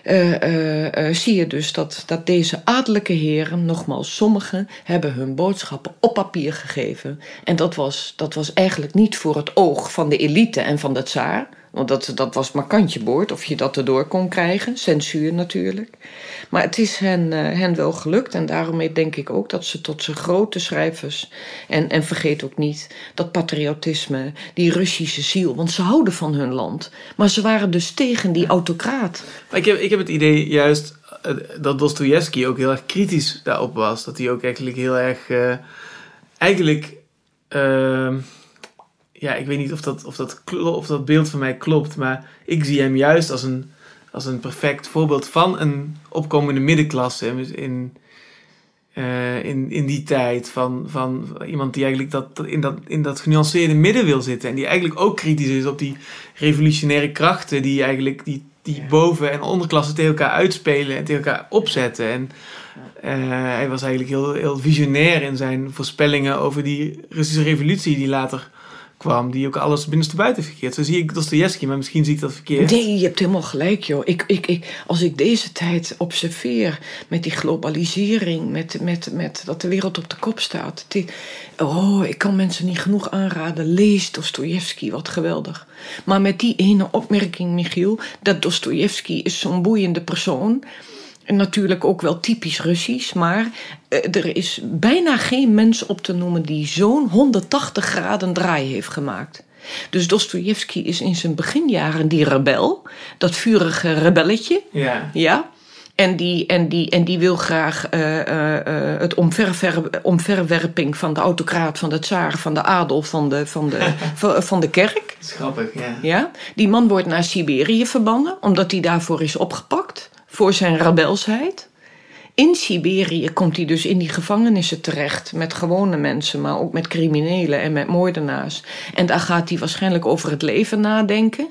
Uh, uh, zie je dus dat, dat deze adellijke heren, nogmaals, sommigen hebben hun boodschappen op papier gegeven. En dat was, dat was eigenlijk niet voor het oog van de elite en van de tsaar. Want dat, dat was maar kantje boord of je dat erdoor kon krijgen. Censuur natuurlijk. Maar het is hen, uh, hen wel gelukt. En daarom denk ik ook dat ze tot zijn grote schrijvers. En, en vergeet ook niet dat patriotisme, die Russische ziel. Want ze houden van hun land. Maar ze waren dus tegen die autocraat. Maar ik heb, ik heb het idee juist uh, dat Dostoevsky ook heel erg kritisch daarop was. Dat hij ook eigenlijk heel erg. Uh, eigenlijk ja, ik weet niet of dat, of, dat, of dat beeld van mij klopt, maar ik zie hem juist als een, als een perfect voorbeeld van een opkomende middenklasse in, uh, in, in die tijd. Van, van iemand die eigenlijk dat, in, dat, in dat genuanceerde midden wil zitten en die eigenlijk ook kritisch is op die revolutionaire krachten die eigenlijk die, die boven- en onderklasse tegen elkaar uitspelen en tegen elkaar opzetten. En uh, hij was eigenlijk heel, heel visionair in zijn voorspellingen over die Russische revolutie die later kwam, die ook alles binnenstebuiten verkeerd. Zo zie ik Dostoevsky, maar misschien zie ik dat verkeerd. Nee, je hebt helemaal gelijk, joh. Ik, ik, ik, als ik deze tijd observeer met die globalisering, met, met, met dat de wereld op de kop staat. Die, oh, ik kan mensen niet genoeg aanraden. Lees Dostoevsky, wat geweldig. Maar met die ene opmerking, Michiel, dat Dostoevsky is zo'n boeiende persoon natuurlijk ook wel typisch Russisch, maar eh, er is bijna geen mens op te noemen die zo'n 180 graden draai heeft gemaakt. Dus Dostoevsky is in zijn beginjaren die rebel, dat vurige rebelletje. Ja. ja? En die, en die, en die wil graag uh, uh, het omverver, omverwerping van de autocraat, van de tsaar, van de adel, van de, van de, van de kerk. Dat is grappig, ja. ja. Die man wordt naar Siberië verbannen, omdat hij daarvoor is opgepakt. Voor zijn rebelsheid. In Siberië komt hij dus in die gevangenissen terecht met gewone mensen, maar ook met criminelen en met moordenaars. En daar gaat hij waarschijnlijk over het leven nadenken.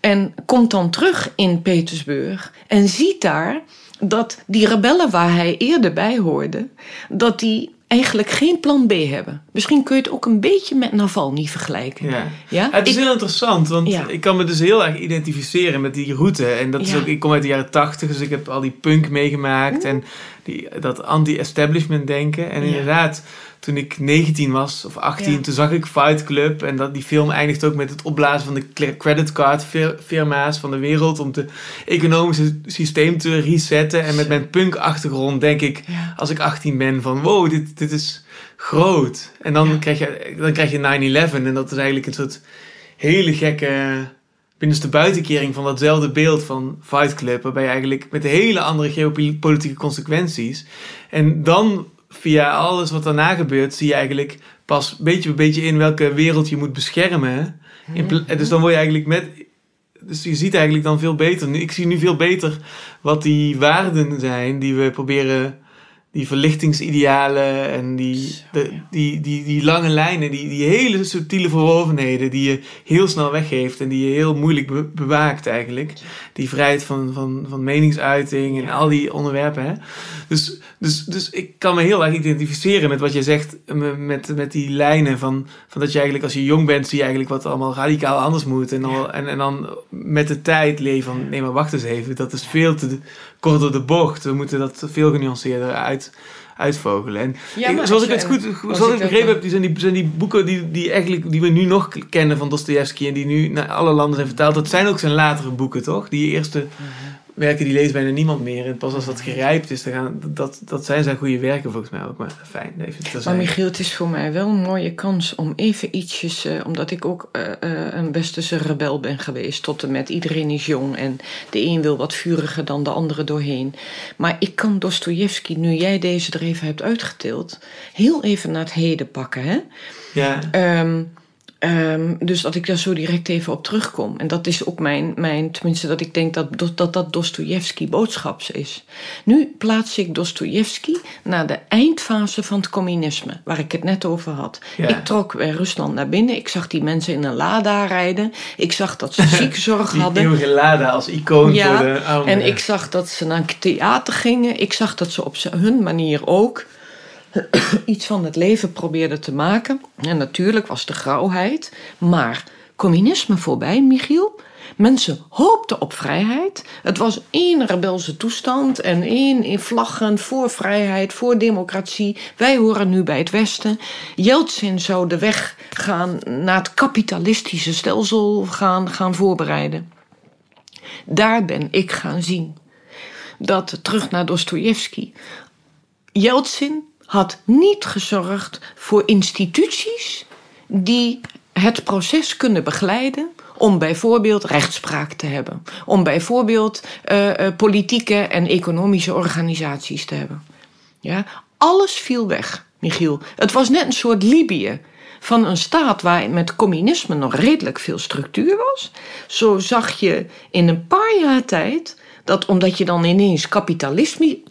En komt dan terug in Petersburg en ziet daar dat die rebellen waar hij eerder bij hoorde, dat die eigenlijk geen plan B hebben. Misschien kun je het ook een beetje met Navalny vergelijken. Ja. ja? het is heel interessant, want ik kan me dus heel erg identificeren met die route. En dat is ook, ik kom uit de jaren tachtig, dus ik heb al die punk meegemaakt en die, dat anti-establishment denken. En inderdaad, toen ik 19 was of 18, toen zag ik Fight Club. En dat, die film eindigt ook met het opblazen van de creditcardfirma's van de wereld. Om het economische systeem te resetten. En met mijn punk-achtergrond denk ik, als ik 18 ben, van wow, dit, dit is groot. En dan, krijg je, dan krijg je 9-11. En dat is eigenlijk een soort hele gekke binnenste buitenkering van datzelfde beeld van Fight Club. Waarbij je eigenlijk met hele andere geopolitieke consequenties. En dan via alles wat daarna gebeurt, zie je eigenlijk pas beetje bij beetje in welke wereld je moet beschermen. In dus dan word je eigenlijk met. Dus je ziet eigenlijk dan veel beter. Ik zie nu veel beter wat die waarden zijn die we proberen die verlichtingsidealen en die, de, die, die, die lange lijnen, die, die hele subtiele verworvenheden die je heel snel weggeeft en die je heel moeilijk bewaakt eigenlijk. Die vrijheid van, van, van meningsuiting en al die onderwerpen. Hè? Dus, dus, dus ik kan me heel erg identificeren met wat je zegt, met, met die lijnen van, van dat je eigenlijk als je jong bent, zie je eigenlijk wat allemaal radicaal anders moet. En dan, en, en dan met de tijd leef van, nee maar wacht eens even, dat is veel te kort door de bocht. We moeten dat veel genuanceerder uit, uitvogelen. En zoals ik het goed zoals ik begrepen heb, die zijn die, zijn die boeken die, die, eigenlijk, die we nu nog kennen van Dostoevsky en die nu naar alle landen zijn vertaald, dat zijn ook zijn latere boeken, toch? Die eerste mhm werken die leest bijna niemand meer. En pas als dat gerijpt is, dan gaan, dat, dat zijn zijn goede werken volgens mij ook. Maar fijn. Even maar Michiel, het is voor mij wel een mooie kans om even ietsjes... Uh, omdat ik ook uh, uh, een westerse rebel ben geweest. Tot en met iedereen is jong. En de een wil wat vuriger dan de andere doorheen. Maar ik kan Dostoevsky, nu jij deze er even hebt uitgetild... heel even naar het heden pakken. Hè? Ja. Um, Um, dus dat ik daar zo direct even op terugkom. En dat is ook mijn, mijn tenminste dat ik denk dat dat, dat Dostoevsky boodschaps is. Nu plaats ik Dostoevsky naar de eindfase van het communisme, waar ik het net over had. Ik trok bij Rusland naar binnen, ik zag die mensen in een Lada rijden. Ik zag dat ze ziekzorg hadden. Die Lada als icoon voor de oude. En ik zag dat ze naar theater gingen. Ik zag dat ze op hun manier ook iets van het leven probeerde te maken. En natuurlijk was de grauwheid, maar communisme voorbij, Michiel. Mensen hoopten op vrijheid. Het was één rebelse toestand en één vlaggen voor vrijheid, voor democratie. Wij horen nu bij het Westen. Yeltsin zou de weg gaan naar het kapitalistische stelsel gaan, gaan voorbereiden. Daar ben ik gaan zien. Dat terug naar Dostoevsky. Yeltsin had niet gezorgd voor instituties die het proces kunnen begeleiden om bijvoorbeeld rechtspraak te hebben, om bijvoorbeeld uh, politieke en economische organisaties te hebben. Ja, alles viel weg, Michiel. Het was net een soort Libië van een staat waar met communisme nog redelijk veel structuur was. Zo zag je in een paar jaar tijd dat omdat je dan ineens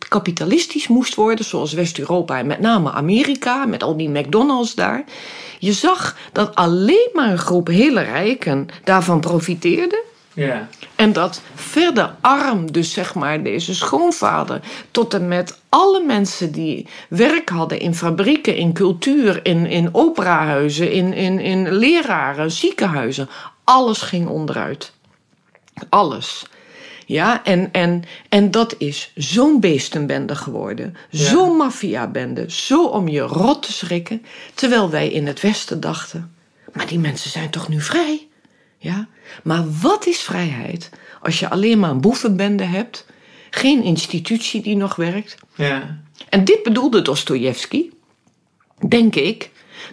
kapitalistisch moest worden, zoals West-Europa en met name Amerika, met al die McDonald's daar. Je zag dat alleen maar een groep hele rijken daarvan profiteerde. Ja. En dat verder arm, dus zeg maar deze schoonvader, tot en met alle mensen die werk hadden in fabrieken, in cultuur, in, in operahuizen, in, in, in leraren, ziekenhuizen, alles ging onderuit. Alles. Ja, en, en, en dat is zo'n beestenbende geworden. Zo'n maffiabende. Zo om je rot te schrikken. Terwijl wij in het Westen dachten: maar die mensen zijn toch nu vrij? Ja, maar wat is vrijheid als je alleen maar een boevenbende hebt? Geen institutie die nog werkt. Ja. En dit bedoelde Dostoevsky, denk ik,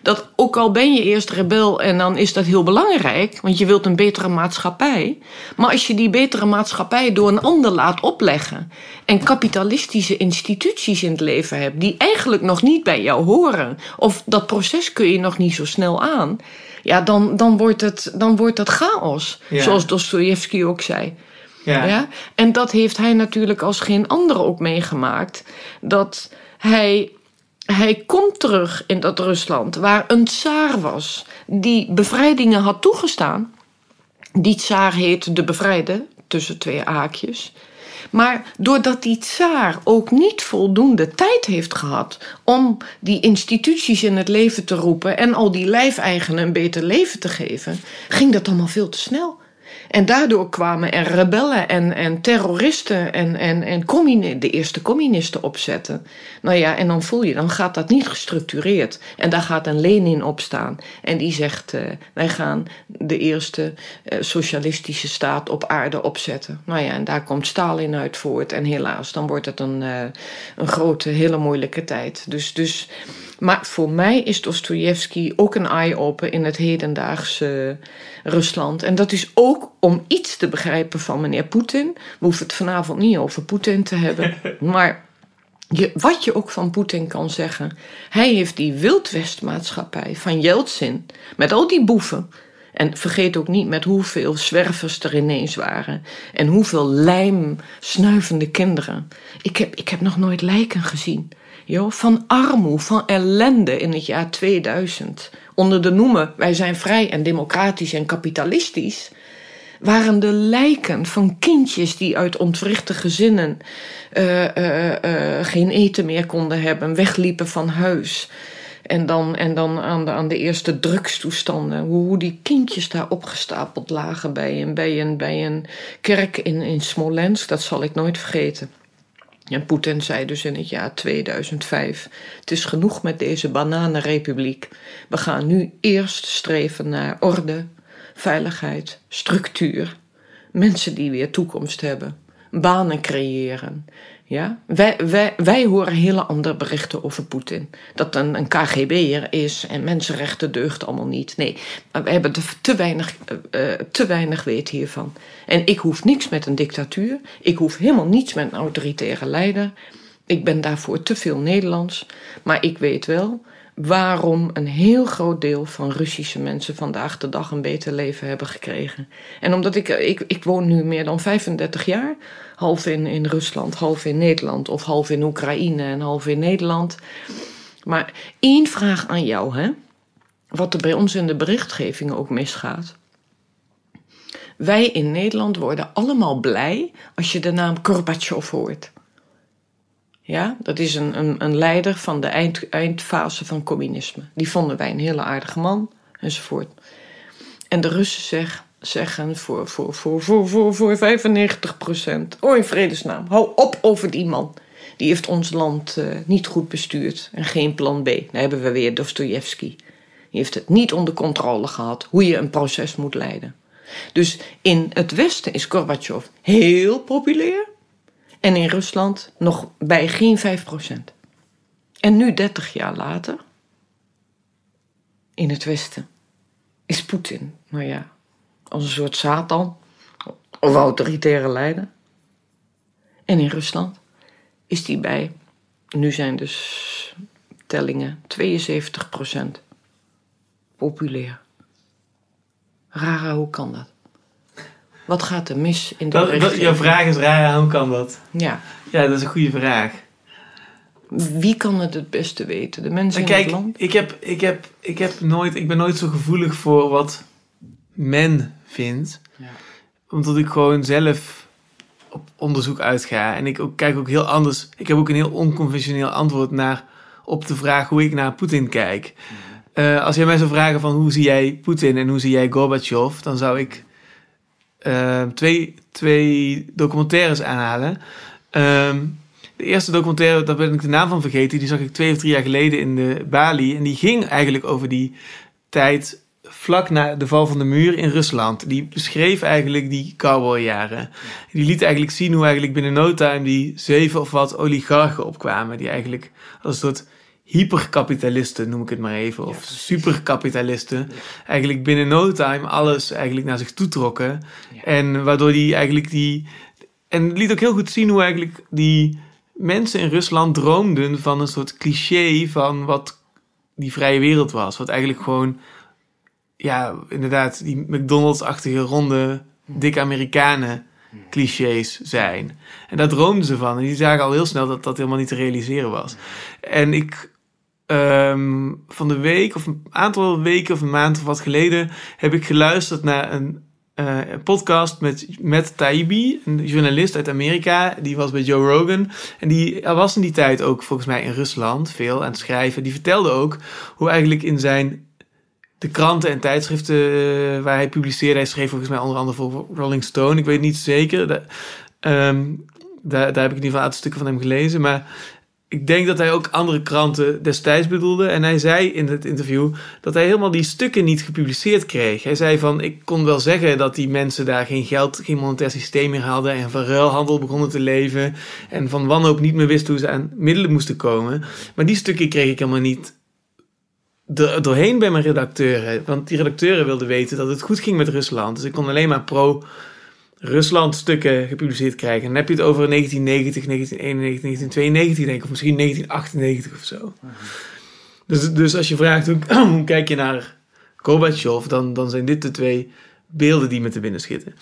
dat ook al ben je eerst rebel en dan is dat heel belangrijk, want je wilt een betere maatschappij. Maar als je die betere maatschappij door een ander laat opleggen en kapitalistische instituties in het leven hebt die eigenlijk nog niet bij jou horen, of dat proces kun je nog niet zo snel aan, ja, dan, dan, wordt, het, dan wordt het chaos. Zoals Dostoevsky ook zei. Ja. ja. En dat heeft hij natuurlijk als geen ander ook meegemaakt. Dat hij hij komt terug in dat Rusland waar een tsaar was die bevrijdingen had toegestaan. Die tsaar heet de bevrijde, tussen twee haakjes. Maar doordat die tsaar ook niet voldoende tijd heeft gehad om die instituties in het leven te roepen en al die lijfeigenen een beter leven te geven, ging dat allemaal veel te snel. En daardoor kwamen er rebellen en, en terroristen en, en, en de eerste communisten opzetten. Nou ja, en dan voel je, dan gaat dat niet gestructureerd. En daar gaat een Lenin op staan. En die zegt, uh, wij gaan de eerste uh, socialistische staat op aarde opzetten. Nou ja, en daar komt Stalin uit voort. En helaas, dan wordt het een, uh, een grote, hele moeilijke tijd. Dus, dus, maar voor mij is Dostoevsky ook een eye-open in het hedendaagse Rusland. En dat is ook om iets te begrijpen van meneer Poetin. We hoeven het vanavond niet over Poetin te hebben. Maar je, wat je ook van Poetin kan zeggen. Hij heeft die wildwestmaatschappij van Yeltsin. Met al die boeven. En vergeet ook niet met hoeveel zwervers er ineens waren. En hoeveel lijm snuivende kinderen. Ik heb, ik heb nog nooit lijken gezien. Jo, van armoede, van ellende in het jaar 2000 onder de noemen wij zijn vrij en democratisch en kapitalistisch, waren de lijken van kindjes die uit ontwrichte gezinnen uh, uh, uh, geen eten meer konden hebben, wegliepen van huis. En dan, en dan aan, de, aan de eerste drugstoestanden. Hoe, hoe die kindjes daar opgestapeld lagen bij een, bij een, bij een kerk in, in Smolensk. Dat zal ik nooit vergeten. En Poetin zei dus in het jaar 2005: Het is genoeg met deze bananenrepubliek. We gaan nu eerst streven naar orde, veiligheid, structuur. Mensen die weer toekomst hebben, banen creëren. Ja? Wij, wij, wij horen hele andere berichten over Poetin. Dat een, een KGB'er is en mensenrechten deugt allemaal niet. Nee, we hebben te weinig, uh, te weinig weten hiervan. En ik hoef niks met een dictatuur. Ik hoef helemaal niets met een autoritaire leider. Ik ben daarvoor te veel Nederlands. Maar ik weet wel waarom een heel groot deel van Russische mensen vandaag de dag een beter leven hebben gekregen. En omdat ik, ik, ik woon nu meer dan 35 jaar, half in, in Rusland, half in Nederland, of half in Oekraïne en half in Nederland. Maar één vraag aan jou, hè? Wat er bij ons in de berichtgeving ook misgaat. Wij in Nederland worden allemaal blij als je de naam Gorbachev hoort. Ja, dat is een, een, een leider van de eind, eindfase van communisme. Die vonden wij een hele aardige man, enzovoort. En de Russen zeg, zeggen voor, voor, voor, voor, voor, voor 95 procent... Oh, in vredesnaam, hou op over die man. Die heeft ons land uh, niet goed bestuurd en geen plan B. Daar hebben we weer Dostoevsky. Die heeft het niet onder controle gehad hoe je een proces moet leiden. Dus in het Westen is Gorbachev heel populair en in Rusland nog bij geen 5%. En nu, 30 jaar later, in het Westen, is Poetin, nou ja, als een soort Satan of autoritaire leider. En in Rusland is die bij, nu zijn dus tellingen, 72% populair. Rara, hoe kan dat? Wat gaat er mis in de richting? Jouw vraag is raar, hoe kan dat? Ja. Ja, dat is een goede vraag. Wie kan het het beste weten? De mensen kijk, in het land? Ik, heb, ik, heb, ik, heb nooit, ik ben nooit zo gevoelig voor wat men vindt. Ja. Omdat ik gewoon zelf op onderzoek uitga. En ik ook, kijk ook heel anders. Ik heb ook een heel onconventioneel antwoord naar, op de vraag hoe ik naar Poetin kijk. Uh, als jij mij zou vragen van hoe zie jij Poetin en hoe zie jij Gorbachev, dan zou ik uh, twee, twee documentaires aanhalen. Uh, de eerste documentaire, daar ben ik de naam van vergeten, die zag ik twee of drie jaar geleden in de Bali. En die ging eigenlijk over die tijd vlak na de val van de muur in Rusland. Die beschreef eigenlijk die cowboyjaren. Die liet eigenlijk zien hoe eigenlijk binnen no time die zeven of wat oligarchen opkwamen. Die eigenlijk als een soort hyperkapitalisten, noem ik het maar even, of superkapitalisten, eigenlijk binnen no time alles eigenlijk naar zich toe trokken. En waardoor die eigenlijk die. En liet ook heel goed zien hoe eigenlijk die mensen in Rusland droomden van een soort cliché van wat die vrije wereld was. Wat eigenlijk gewoon, ja, inderdaad, die McDonald's-achtige ronde, dikke Amerikanen clichés zijn. En daar droomden ze van. En die zagen al heel snel dat dat helemaal niet te realiseren was. En ik Ehm, van de week of een aantal weken of een maand of wat geleden heb ik geluisterd naar een uh, podcast met Matt Taibbi, een journalist uit Amerika. Die was bij Joe Rogan. En die was in die tijd ook volgens mij in Rusland veel aan het schrijven. Die vertelde ook hoe eigenlijk in zijn de kranten en tijdschriften eh, waar hij publiceerde. Hij schreef volgens mij onder andere voor Rolling Stone. Ik weet niet zeker. Ehm, daar, daar heb ik in ieder geval een aantal stukken van hem gelezen. Maar ik denk dat hij ook andere kranten destijds bedoelde. En hij zei in het interview dat hij helemaal die stukken niet gepubliceerd kreeg. Hij zei van, ik kon wel zeggen dat die mensen daar geen geld, geen monetair systeem meer hadden. En van ruilhandel begonnen te leven. En van wanhoop niet meer wisten hoe ze aan middelen moesten komen. Maar die stukken kreeg ik helemaal niet doorheen bij mijn redacteuren. Want die redacteuren wilden weten dat het goed ging met Rusland. Dus ik kon alleen maar pro Rusland stukken gepubliceerd krijgen. En dan heb je het over 1990, 1991, 1992 denk ik, of misschien 1998 of zo. Dus, dus als je vraagt hoe, hoe kijk je naar Gorbachev, dan, dan zijn dit de twee beelden die me te binnen schieten.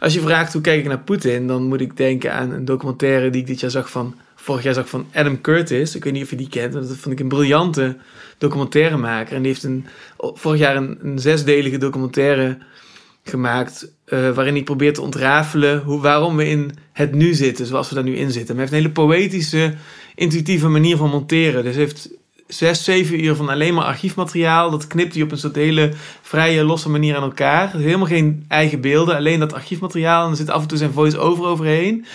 Als je vraagt hoe kijk ik naar Poetin, dan moet ik denken aan een documentaire die ik dit jaar zag van, vorig jaar zag van Adam Curtis. Ik weet niet of je die kent, maar dat vond ik een briljante documentairemaker. En die heeft een, vorig jaar een, een zesdelige documentaire gemaakt. Uh, waarin hij probeert te ontrafelen hoe, waarom we in het nu zitten, zoals we daar nu in zitten. Maar hij heeft een hele poëtische, intuïtieve manier van monteren. Dus hij heeft zes, zeven uur van alleen maar archiefmateriaal. Dat knipt hij op een soort hele vrije, losse manier aan elkaar. helemaal geen eigen beelden, alleen dat archiefmateriaal. En er zit af en toe zijn voice-over overheen.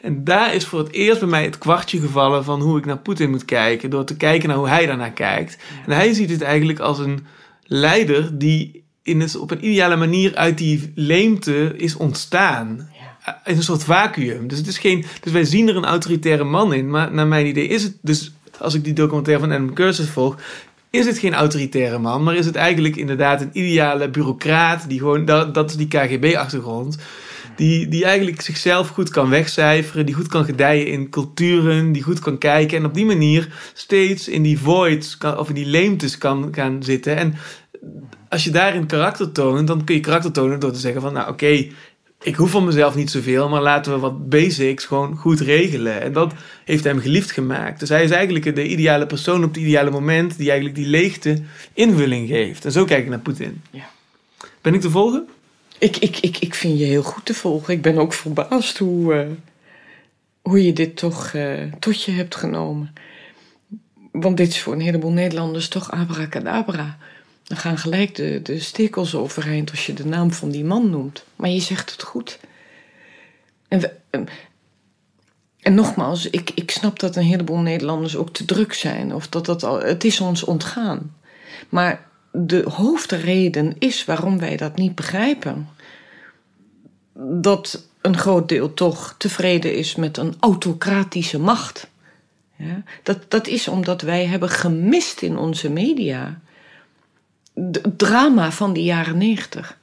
En daar is voor het eerst bij mij het kwartje gevallen van hoe ik naar Poetin moet kijken. Door te kijken naar hoe hij daarnaar kijkt. En hij ziet het eigenlijk als een leider die in een, op een ideale manier uit die leemte is ontstaan. Ja. In een soort vacuüm. Dus, het is geen, dus wij zien er een autoritaire man in. Maar naar mijn idee is het dus, als ik die documentaire van Adam Cursus volg, is het geen autoritaire man, maar is het eigenlijk inderdaad een ideale bureaucraat die gewoon, dat, dat is die KGB-achtergrond, die, die eigenlijk zichzelf goed kan wegcijferen, die goed kan gedijen in culturen, die goed kan kijken en op die manier steeds in die voids kan, of in die leemtes kan gaan zitten. En als je daarin karakter toont, dan kun je karakter tonen door te zeggen van, nou oké, ik hoef van mezelf niet zoveel, maar laten we wat basics gewoon goed regelen. En dat heeft hem geliefd gemaakt. Dus hij is eigenlijk de ideale persoon op het ideale moment die eigenlijk die leegte invulling geeft. En zo kijk ik naar Poetin. Ja. Ben ik te volgen? Ik, ik, ik, ik vind je heel goed te volgen. Ik ben ook verbaasd hoe, uh, hoe je dit toch uh, tot je hebt genomen. Want dit is voor een heleboel Nederlanders toch abracadabra. Dan gaan gelijk de, de stikkels overeind als je de naam van die man noemt. Maar je zegt het goed. En, ehm, en nogmaals, ik, ik snap dat een heleboel Nederlanders ook te druk zijn. Of dat dat al, het is ons ontgaan. Maar de hoofdreden is waarom wij dat niet begrijpen. Dat een groot deel toch tevreden is met een autocratische macht. Ja, dat, dat is omdat wij hebben gemist in onze media het drama van de jaren negentig.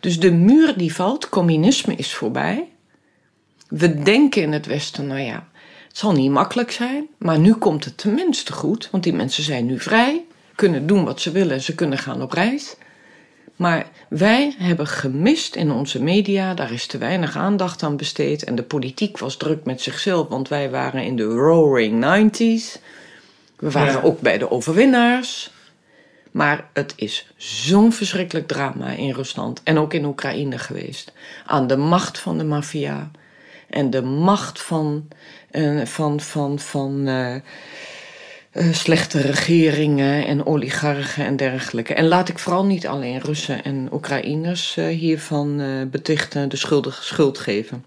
Dus de muur die valt, communisme is voorbij. We denken in het Westen, nou ja, het zal niet makkelijk zijn, maar nu komt het tenminste goed, want die mensen zijn nu vrij, kunnen doen wat ze willen, ze kunnen gaan op reis. Maar wij hebben gemist in onze media, daar is te weinig aandacht aan besteed. En de politiek was druk met zichzelf, want wij waren in de roaring 90s. We waren ook bij de overwinnaars. Maar het is zo'n verschrikkelijk drama in Rusland en ook in Oekraïne geweest. Aan de macht van de maffia en de macht van, uh, van, van, van uh, uh, slechte regeringen en oligarchen en dergelijke. En laat ik vooral niet alleen Russen en Oekraïners hiervan betichten de schuld geven.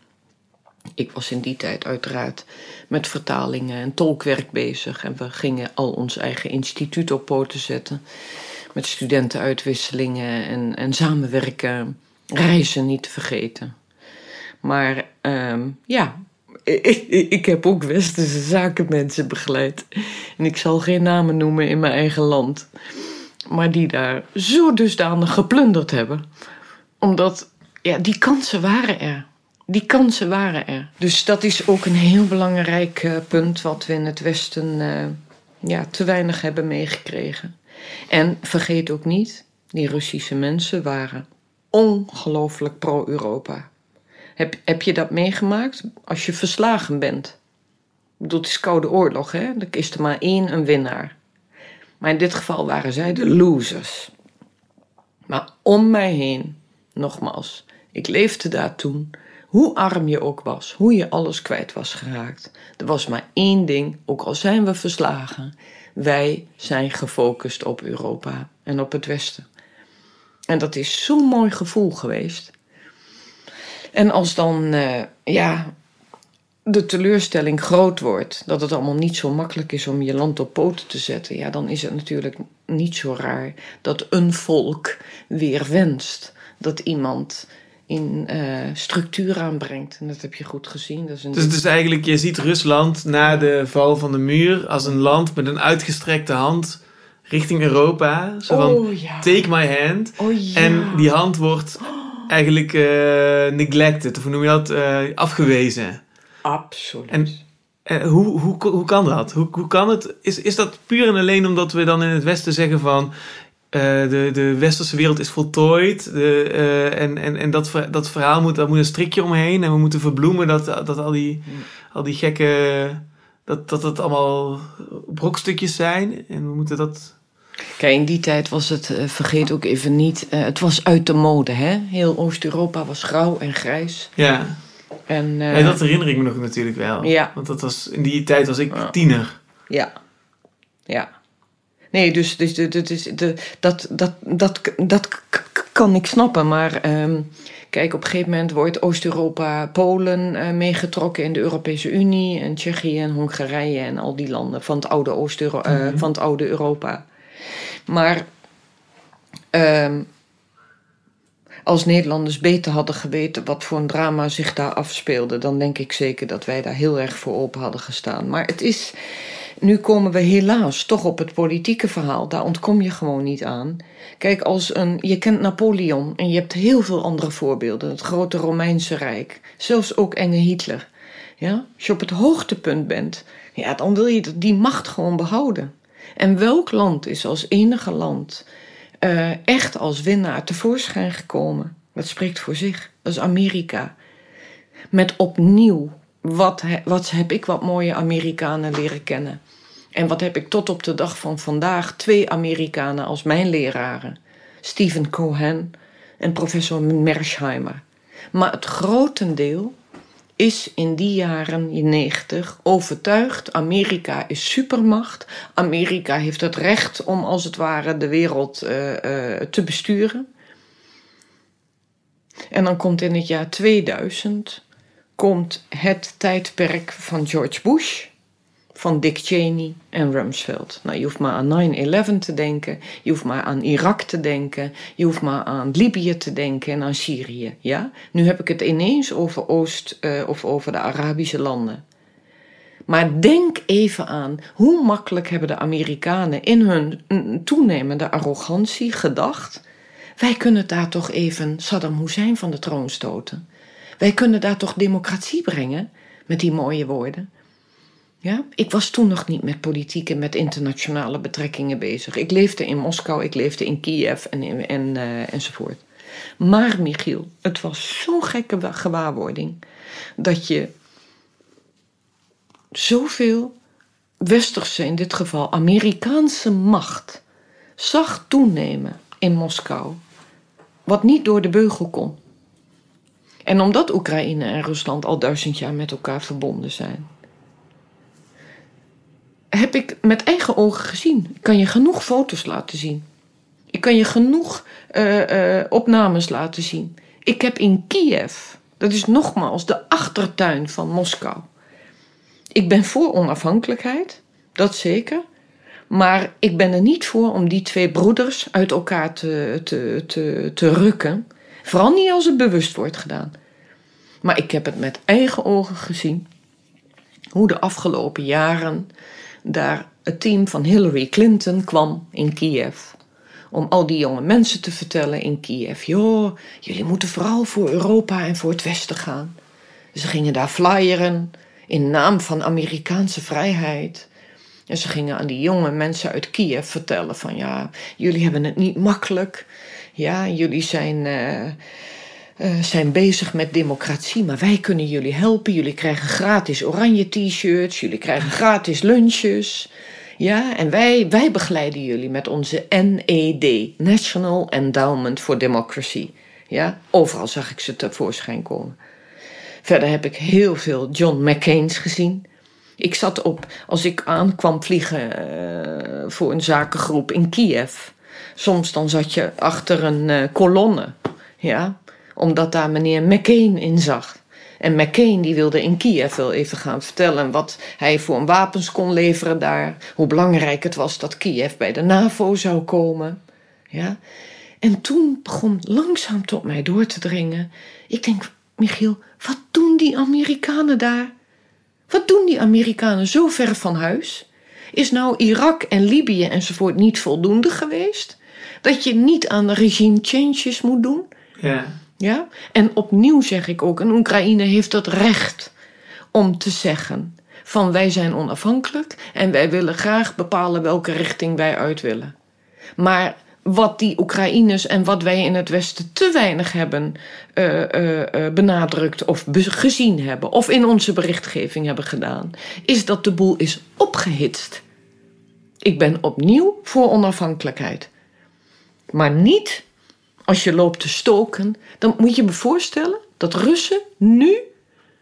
Ik was in die tijd uiteraard met vertalingen en tolkwerk bezig. En we gingen al ons eigen instituut op poten zetten. Met studentenuitwisselingen en, en samenwerken. Reizen niet te vergeten. Maar um, ja, ik, ik, heb ook westerse zakenmensen begeleid. En ik zal geen namen noemen in mijn eigen land. Maar die daar zo dusdanig geplunderd hebben. Omdat, ja, die kansen waren er. Die kansen waren er. Dus dat is ook een heel belangrijk uh, punt wat we in het Westen uh, ja, te weinig hebben meegekregen. En vergeet ook niet, die Russische mensen waren ongelooflijk pro-Europa. Heb, heb je dat meegemaakt als je verslagen bent? Dat is Koude Oorlog, hè? Dan is er maar één een winnaar. Maar in dit geval waren zij de losers. Maar om mij heen, nogmaals, ik leefde daar toen, hoe arm je ook was, hoe je alles kwijt was geraakt. Er was maar één ding, ook al zijn we verslagen, wij zijn gefocust op Europa en op het Westen. En dat is zo'n mooi gevoel geweest. En als dan, uh, ja, de teleurstelling groot wordt, dat het allemaal niet zo makkelijk is om je land op poten te zetten, ja, dan is het natuurlijk niet zo raar dat een volk weer wenst dat iemand in uh, structuur aanbrengt. En dat heb je goed gezien. Dat is een dus het is eigenlijk, je ziet Rusland na de val van de muur als een land met een uitgestrekte hand richting Europa. Zo van, oh, ja. take my hand. Oh, ja. En die hand wordt eigenlijk uh, neglected, of hoe noem je dat, uh, afgewezen. Absoluut. En hoe, hoe, hoe kan dat? Hoe, hoe kan het? Is, is dat puur en alleen omdat we dan in het Westen zeggen van... de, de westerse wereld is voltooid. De, en en, en dat, dat verhaal moet, daar moet een strikje omheen. En we moeten verbloemen dat, dat al, die, mm. al die gekke... Dat, dat het allemaal brokstukjes zijn. En we moeten dat Kijk, in die tijd was het, uh, vergeet ook even niet, uh, het was uit de mode. Hè? Heel Oost-Europa was grauw en grijs. Ja. En, uh, ja, dat herinner ik me nog natuurlijk wel. Ja. Want dat was, in die tijd was ik tiener. Ja. Ja. Nee, dus, dus, dus, dus de, dat, dat, dat, dat kan ik snappen. Maar um, kijk, op een gegeven moment wordt Oost-Europa, Polen meegetrokken in de Europese Unie. En Tsjechië en Hongarije en al die landen van het oude, Oost mm -hmm. van het oude Europa. Maar uh, als Nederlanders beter hadden geweten wat voor een drama zich daar afspeelde, dan denk ik zeker dat wij daar heel erg voor open hadden gestaan. Maar het is. Nu komen we helaas toch op het politieke verhaal. Daar ontkom je gewoon niet aan. Kijk, als een, je kent Napoleon en je hebt heel veel andere voorbeelden. Het grote Romeinse Rijk. Zelfs ook enge Hitler. Ja? Als je op het hoogtepunt bent, ja, dan wil je die macht gewoon behouden. En welk land is als enige land uh, echt als winnaar tevoorschijn gekomen? Dat spreekt voor zich. Dat is Amerika. Met opnieuw, wat, wat heb ik wat mooie Amerikanen leren kennen. En wat heb ik tot op de dag van vandaag twee Amerikanen als mijn leraren. Stephen Cohen en professor Mersheimer. Maar het grotendeel is in die jaren 90 overtuigd: Amerika is supermacht. Amerika heeft het recht om als het ware de wereld uh, uh, te besturen. En dan komt in het jaar 2000 komt het tijdperk van George Bush van Dick Cheney en Rumsfeld. Nou, je hoeft maar aan 9-11 te denken, je hoeft maar aan Irak te denken, je hoeft maar aan Libië te denken en aan Syrië. Ja? Nu heb ik het ineens over Oost uh, of over de Arabische landen. Maar denk even aan hoe makkelijk hebben de Amerikanen in hun toenemende arrogantie gedacht: wij kunnen daar toch even Saddam Hussein van de troon stoten. Wij kunnen daar toch democratie brengen met die mooie woorden. Ja? Ik was toen nog niet met politiek en met internationale betrekkingen bezig. Ik leefde in Moskou, ik leefde in Kiev en, en, uh, enzovoort. Maar Michiel, het was zo'n gekke gewaarwording dat je zoveel westerse, in dit geval Amerikaanse macht, zag toenemen in Moskou, wat niet door de beugel kon. En omdat Oekraïne en Rusland al duizend jaar met elkaar verbonden zijn, heb ik met eigen ogen gezien. Ik kan je genoeg foto's laten zien. Ik kan je genoeg uh, uh, opnames laten zien. Ik heb in Kiev, dat is nogmaals de achtertuin van Moskou. Ik ben voor onafhankelijkheid, dat zeker. Maar ik ben er niet voor om die twee broeders uit elkaar te, te, te, te rukken. Vooral niet als het bewust wordt gedaan. Maar ik heb het met eigen ogen gezien hoe de afgelopen jaren daar het team van Hillary Clinton kwam in Kiev. Om al die jonge mensen te vertellen in Kiev: joh, jullie moeten vooral voor Europa en voor het Westen gaan. Ze gingen daar flyeren in naam van Amerikaanse vrijheid. En ze gingen aan die jonge mensen uit Kiev vertellen: van ja, jullie hebben het niet makkelijk. Ja, jullie zijn. Uh, uh, zijn bezig met democratie, maar wij kunnen jullie helpen. Jullie krijgen gratis oranje t-shirts, jullie krijgen gratis lunches. Ja, en wij, wij begeleiden jullie met onze NED, National Endowment for Democracy. Ja, overal zag ik ze tevoorschijn komen. Verder heb ik heel veel John McCain's gezien. Ik zat op, als ik aankwam vliegen uh, voor een zakengroep in Kiev. Soms dan zat je achter een uh, kolonne, ja, omdat daar meneer McCain in zag. En McCain die wilde in Kiev wel even gaan vertellen wat hij voor een wapens kon leveren daar. Hoe belangrijk het was dat Kiev bij de NAVO zou komen. Ja? En toen begon langzaam tot mij door te dringen. Ik denk, Michiel, wat doen die Amerikanen daar? Wat doen die Amerikanen zo ver van huis? Is nou Irak en Libië enzovoort niet voldoende geweest? Dat je niet aan de regime changes moet doen? Ja. Ja? En opnieuw zeg ik ook, een Oekraïne heeft het recht om te zeggen van wij zijn onafhankelijk en wij willen graag bepalen welke richting wij uit willen. Maar wat die Oekraïners en wat wij in het Westen te weinig hebben uh, uh, benadrukt of gezien hebben, of in onze berichtgeving hebben gedaan, is dat de boel is opgehitst. Ik ben opnieuw voor onafhankelijkheid. Maar niet als je loopt te stoken, dan moet je me voorstellen dat Russen nu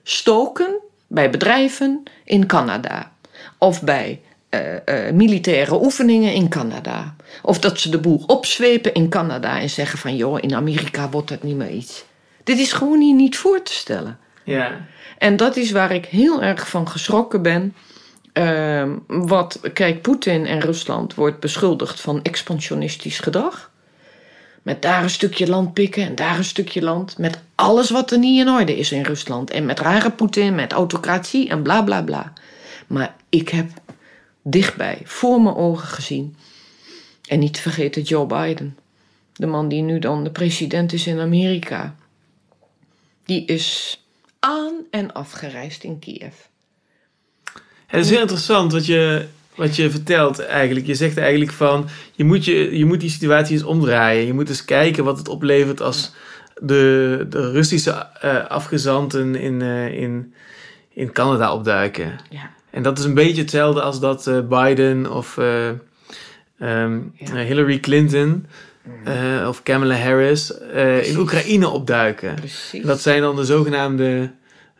stoken bij bedrijven in Canada of bij uh, militaire oefeningen in Canada. Of dat ze de boel opzwepen in Canada en zeggen van joh, in Amerika wordt dat niet meer iets. Dit is gewoon hier niet voor te stellen. Ja. En dat is waar ik heel erg van geschrokken ben. Uh, wat, kijk, Poetin en Rusland wordt beschuldigd van expansionistisch gedrag. Met daar een stukje land pikken en daar een stukje land. Met alles wat er niet in orde is in Rusland. En met rare Poetin, met autocratie en bla bla bla. Maar ik heb dichtbij, voor mijn ogen gezien. En niet te vergeten Joe Biden. De man die nu dan de president is in Amerika. Die is aan en afgereisd in Kiev. Het is heel interessant wat je wat je vertelt eigenlijk. Je zegt eigenlijk van, je moet, je, je moet die situatie eens omdraaien. Je moet eens kijken wat het oplevert als de, de Russische uh, afgezanten in, uh, in, in Canada opduiken. Ja. En dat is een beetje hetzelfde als dat uh, Biden of um, ja. Hillary Clinton... Mm. of Kamala Harris in Oekraïne opduiken. Precies. Dat zijn dan de zogenaamde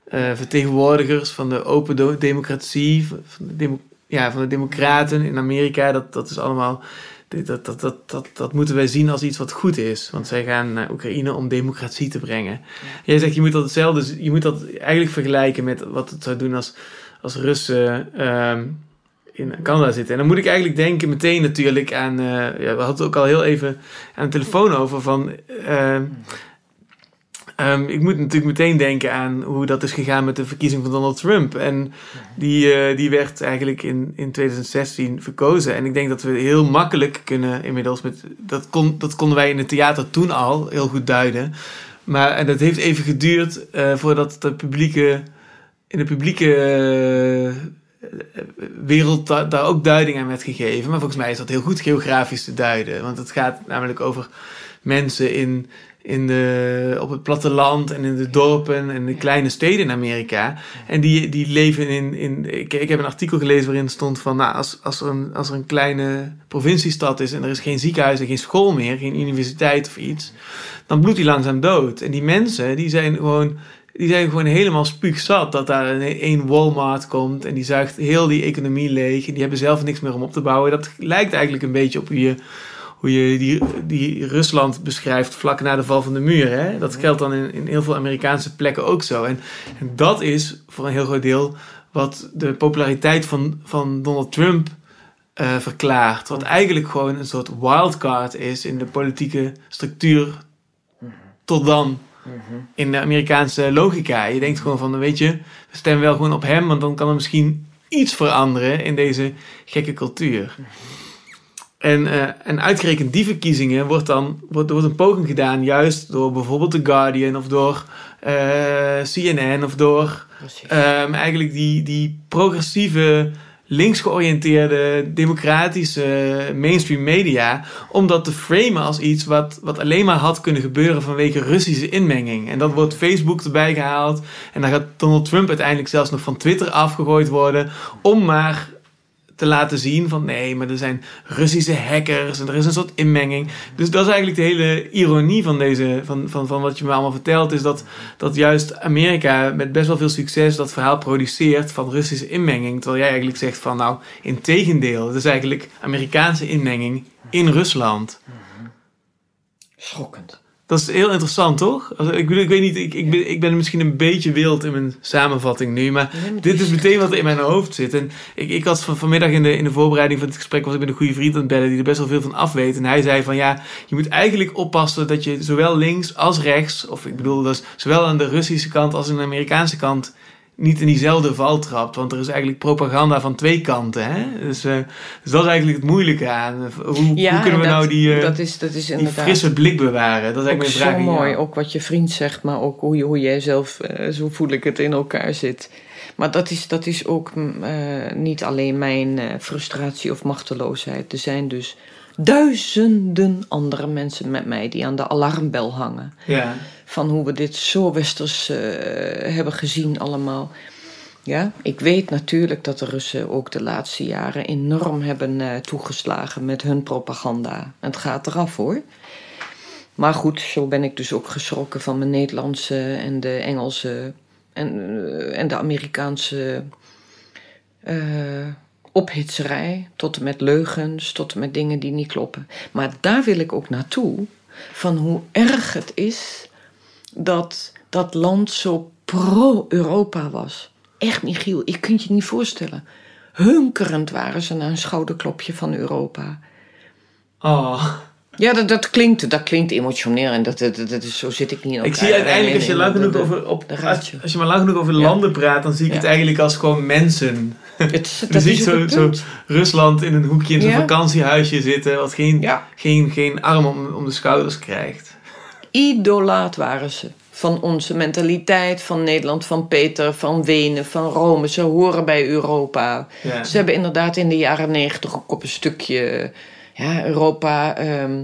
vertegenwoordigers van de open democratie, van de demo ja, van de Democraten in Amerika, dat, dat is allemaal. Dat, dat, dat, dat, dat moeten wij zien als iets wat goed is. Want zij gaan naar Oekraïne om democratie te brengen. Jij zegt, je moet dat hetzelfde, je moet dat eigenlijk vergelijken met wat het zou doen als, als Russen um, in Canada zitten. En dan moet ik eigenlijk denken meteen natuurlijk aan, uh, ja, we hadden het ook al heel even aan de telefoon over van, uh, Um, ik moet natuurlijk meteen denken aan hoe dat is gegaan met de verkiezing van Donald Trump. En die, uh, die werd eigenlijk in, in 2016 verkozen. En ik denk dat we heel makkelijk kunnen inmiddels met. Dat, kon, dat konden wij in het theater toen al heel goed duiden. Maar en dat heeft even geduurd uh, voordat de publieke. In de publieke. Uh, wereld da daar ook duiding aan werd gegeven. Maar volgens mij is dat heel goed geografisch te duiden. Want het gaat namelijk over mensen in in de, op het platteland en in de dorpen en de kleine steden in Amerika. En die, die leven in. in ik, ik heb een artikel gelezen waarin stond van. Nou, als, als, er een, als er een kleine provinciestad is en er is geen ziekenhuis en geen school meer, geen universiteit of iets, dan bloedt die langzaam dood. En die mensen die zijn gewoon. Die zijn gewoon helemaal spuugzat dat daar een, Walmart komt en die zuigt heel die economie leeg. En die hebben zelf niks meer om op te bouwen. Dat lijkt eigenlijk een beetje op hoe je hoe je die, die Rusland beschrijft vlak na de val van de muur. Hè? Dat geldt dan in, in heel veel Amerikaanse plekken ook zo. En, en dat is voor een heel groot deel wat de populariteit van, van Donald Trump uh, verklaart. Wat eigenlijk gewoon een soort wildcard is in de politieke structuur tot dan. in de Amerikaanse logica. Je denkt gewoon van, weet je, we stemmen wel gewoon op hem, want dan kan er misschien iets veranderen in deze gekke cultuur. En, uh, en uitgerekend die verkiezingen wordt dan wordt, wordt een poging gedaan, juist door bijvoorbeeld The Guardian of door uh, eh, CNN of door um, eigenlijk die, die progressieve links georiënteerde, democratische mainstream media, om dat te framen als iets wat, wat alleen maar had kunnen gebeuren vanwege Russische inmenging. En dat wordt Facebook erbij gehaald. En dan gaat Donald Trump uiteindelijk zelfs nog van Twitter afgegooid worden, om maar te laten zien van nee, maar er zijn Russische hackers en er is een soort inmenging. Dus dat is eigenlijk de hele ironie van, deze, van, van, van wat je me allemaal vertelt, is dat, dat juist Amerika met best wel veel succes dat verhaal produceert van Russische inmenging. Terwijl jij eigenlijk zegt van nou, in tegendeel, het is eigenlijk Amerikaanse inmenging in Rusland. Schokkend. Dat is heel interessant, toch? Ik, ik weet niet, ik, ik, ben, ik ben misschien een beetje wild in mijn samenvatting nu, maar dit is meteen wat er in mijn hoofd zit. En ik, ik had van, vanmiddag in de, in de voorbereiding van het gesprek, was ik met een goede vriend aan het bellen die er best wel veel van af weet. En hij zei van ja, je moet eigenlijk oppassen dat je zowel links als rechts, of ik bedoel dus zowel aan de Russische kant als aan de Amerikaanse kant, niet in diezelfde val trapt. Want er is eigenlijk propaganda van twee kanten. Hè? Dus, uh, dus dat is eigenlijk het moeilijke aan. Hoe, hoe kunnen we nou die, uh, dat is, dat is die frisse blik bewaren? Dat is eigenlijk mijn vraag. Zo mooi, ook wat je vriend zegt, maar ook hoe, hoe jij zelf, uh, zo voel ik het, in elkaar zit. Maar dat is, dat is ook niet alleen mijn frustratie of machteloosheid. Er zijn dus duizenden andere mensen met mij die aan de alarmbel hangen. Ja van hoe we dit zo westers uh, hebben gezien allemaal. Ja, ik weet natuurlijk dat de Russen ook de laatste jaren enorm hebben uh, toegeslagen met hun propaganda. Het gaat eraf hoor. Maar goed, zo ben ik dus ook geschrokken van mijn Nederlandse en de Engelse en, uh, en de Amerikaanse ophitserij. Tot en met leugens, tot en met dingen die niet kloppen. Maar daar wil ik ook naartoe van hoe erg het is dat dat land zo pro-Europa was. Echt, Michiel, ik kunt je niet voorstellen. Hunkerend waren ze naar een schouderklopje van Europa. Oh. Ja, dat, dat, klinkt, dat klinkt emotioneel en dat, dat, dat, is, zo zit ik niet in Ik zie uiteindelijk, als je, lang genoeg over, op, als, als, je maar lang genoeg over landen praat, dan zie ik het eigenlijk als gewoon mensen. Het, dan zie ik zo, zo, Rusland in een hoekje in zijn vakantiehuisje zitten, wat geen, geen, geen arm om, om de schouders krijgt idolaat waren ze. Van onze mentaliteit, van Nederland, van Peter, van Wenen, van Rome. Ze horen bij Europa. Ze hebben inderdaad in de jaren negentig ook op een stukje ja, Europa. Ehm,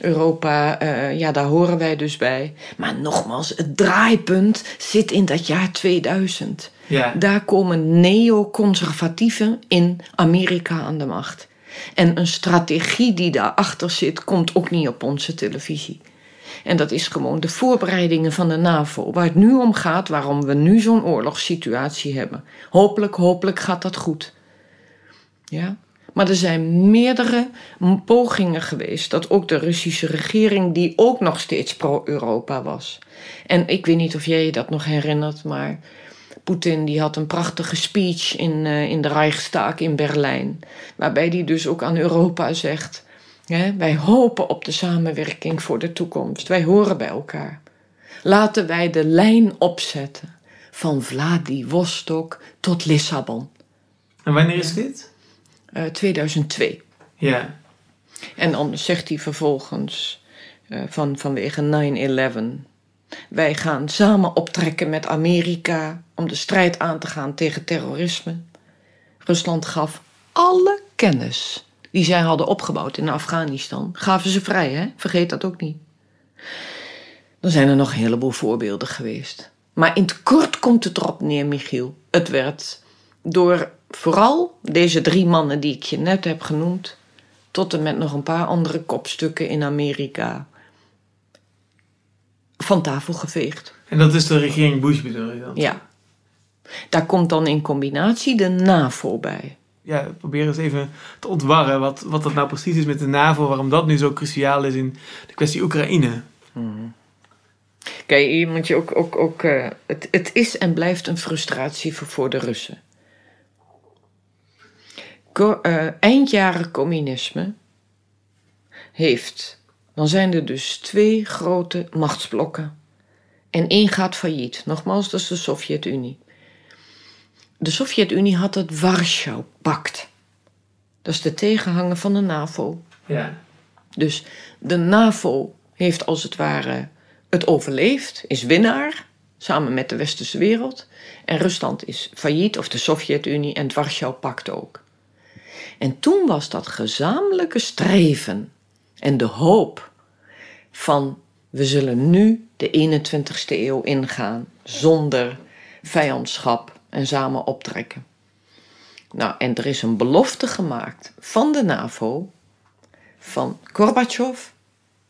Europa, uh, ja, daar horen wij dus bij. Maar nogmaals, het draaipunt zit in dat jaar 2000. Ja. Daar komen neoconservatieven in Amerika aan de macht. En een strategie die daarachter zit, komt ook niet op onze televisie. En dat is gewoon de voorbereidingen van de NAVO. Waar het nu om gaat, waarom we nu zo'n oorlogssituatie hebben. Hopelijk, hopelijk gaat dat goed. Ja? Maar er zijn meerdere pogingen geweest dat ook de Russische regering, die ook nog steeds pro-Europa was. En ik weet niet of jij je dat nog herinnert, maar Poetin die had een prachtige speech in, uh, in de Reichstag in Berlijn. Waarbij hij dus ook aan Europa zegt wij hopen op de samenwerking voor de toekomst. Wij horen bij elkaar. Laten wij de lijn opzetten van Vladivostok tot Lissabon. En wanneer is dit? 2002. Eh, ja. En dan zegt hij vervolgens uh, van, vanwege 9-11. Wij gaan samen optrekken met Amerika om de strijd aan te gaan tegen terrorisme. Rusland gaf alle kennis die zij hadden opgebouwd in Afghanistan, gaven ze vrij, hè? Vergeet dat ook niet. Dan zijn er nog een heleboel voorbeelden geweest. Maar in het kort komt het erop neer, Michiel. Het werd door vooral deze drie mannen die ik je net heb genoemd, tot en met nog een paar andere kopstukken in Amerika, van tafel geveegd. En dat is de regering Bush bedoel je dan? Ja. Daar komt dan in combinatie de NAVO bij ja, probeer eens even te ontwarren wat, wat dat nou precies is met de NAVO, waarom dat nu zo cruciaal is in de kwestie Oekraïne. Hmm. Kijk, je moet je ook, ook, ook uh, het, het is en blijft een frustratie voor, voor de Russen. Co uh, eindjaren communisme heeft, dan zijn er dus twee grote machtsblokken. En één gaat failliet. Nogmaals, dat is de Sovjet-Unie. De Sovjet-Unie had het Warschau-pact. Dat is de tegenhanger van de NAVO. Ja. Dus de NAVO heeft als het ware het overleefd, is winnaar, samen met de westerse wereld. En Rusland is failliet, of de Sovjet-Unie en het Warschau-pact ook. En toen was dat gezamenlijke streven en de hoop van we zullen nu de 21ste eeuw ingaan zonder vijandschap en samen optrekken. Nou, en er is een belofte gemaakt van de NAVO, van Gorbachev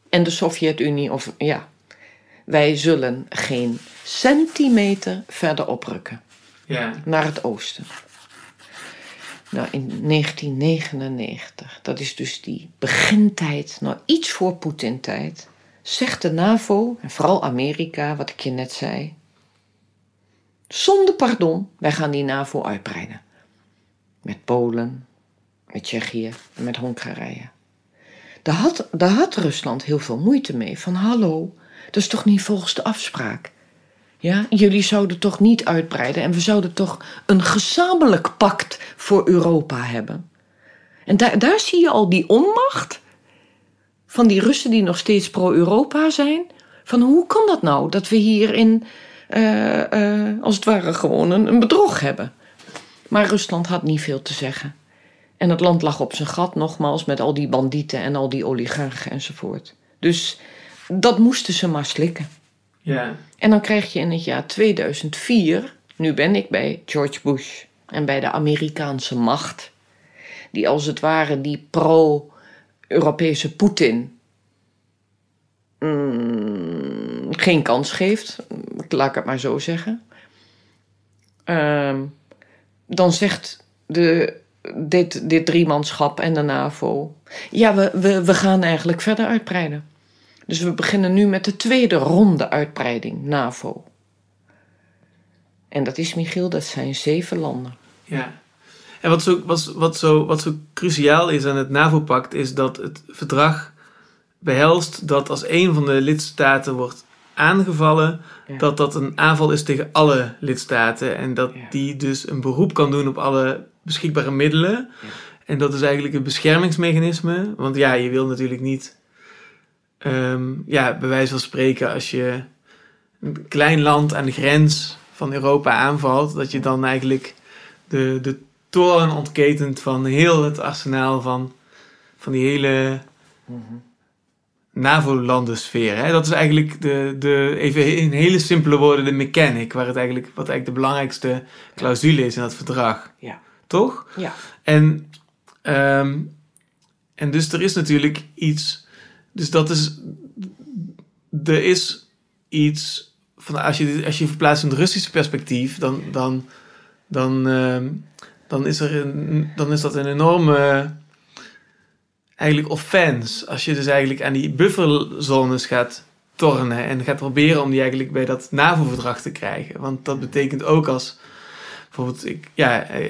en de Sovjet-Unie, of ja, wij zullen geen centimeter verder oprukken ja. naar het oosten. Nou, in 1999, dat is dus die begintijd, nou iets voor Poetin-tijd, zegt de NAVO, en vooral Amerika, wat ik je net zei, zonder pardon, wij gaan die NAVO uitbreiden. Met Polen, met Tsjechië en met Hongarije. Daar had, daar had Rusland heel veel moeite mee. Van hallo, dat is toch niet volgens de afspraak? Ja, jullie zouden toch niet uitbreiden en we zouden toch een gezamenlijk pact voor Europa hebben. En daar, daar zie je al die onmacht van die Russen die nog steeds pro-Europa zijn. Van hoe kan dat nou dat we hier in, als het ware gewoon een, een bedrog hebben? Maar Rusland had niet veel te zeggen. En het land lag op zijn gat, nogmaals, met al die bandieten en al die oligarchen enzovoort. Dus dat moesten ze maar slikken. Ja. En dan krijg je in het jaar 2004, nu ben ik bij George Bush en bij de Amerikaanse macht, die als het ware die pro-Europese Poetin mm, geen kans geeft, laat ik het maar zo zeggen. Uh, dan zegt de, dit, dit driemanschap en de NAVO: ja, we, we, we gaan eigenlijk verder uitbreiden. Dus we beginnen nu met de tweede ronde uitbreiding, NAVO. En dat is, Michiel, dat zijn zeven landen. Ja. En wat zo, wat zo, wat zo cruciaal is aan het NAVO-pact, is dat het verdrag behelst dat als een van de lidstaten wordt aangevallen, dat dat een aanval is tegen alle lidstaten. En dat die dus een beroep kan doen op alle beschikbare middelen. En dat is eigenlijk een beschermingsmechanisme. Want ja, je wil natuurlijk niet um, ja, bij wijze van spreken, als je een klein land aan de grens van Europa aanvalt, dat je dan eigenlijk de, de toren ontketent van heel het arsenaal van, van die hele mm NAVO-landensfeer. Dat is eigenlijk de, de, even in hele simpele woorden, de mechanic, waar het eigenlijk, wat eigenlijk de belangrijkste clausule is in dat verdrag. Ja. Toch? Ja. En, um, en dus er is natuurlijk iets dus dat is. Er is iets. Van, als, je, als je verplaatst in het Russische perspectief, dan, dan, dan, uh, dan, is, er een, dan is dat een enorme. Eigenlijk offense. Als je dus eigenlijk aan die bufferzones gaat tornen en gaat proberen om die eigenlijk bij dat NAVO-verdrag te krijgen. Want dat betekent ook als bijvoorbeeld, ik, ja, eh,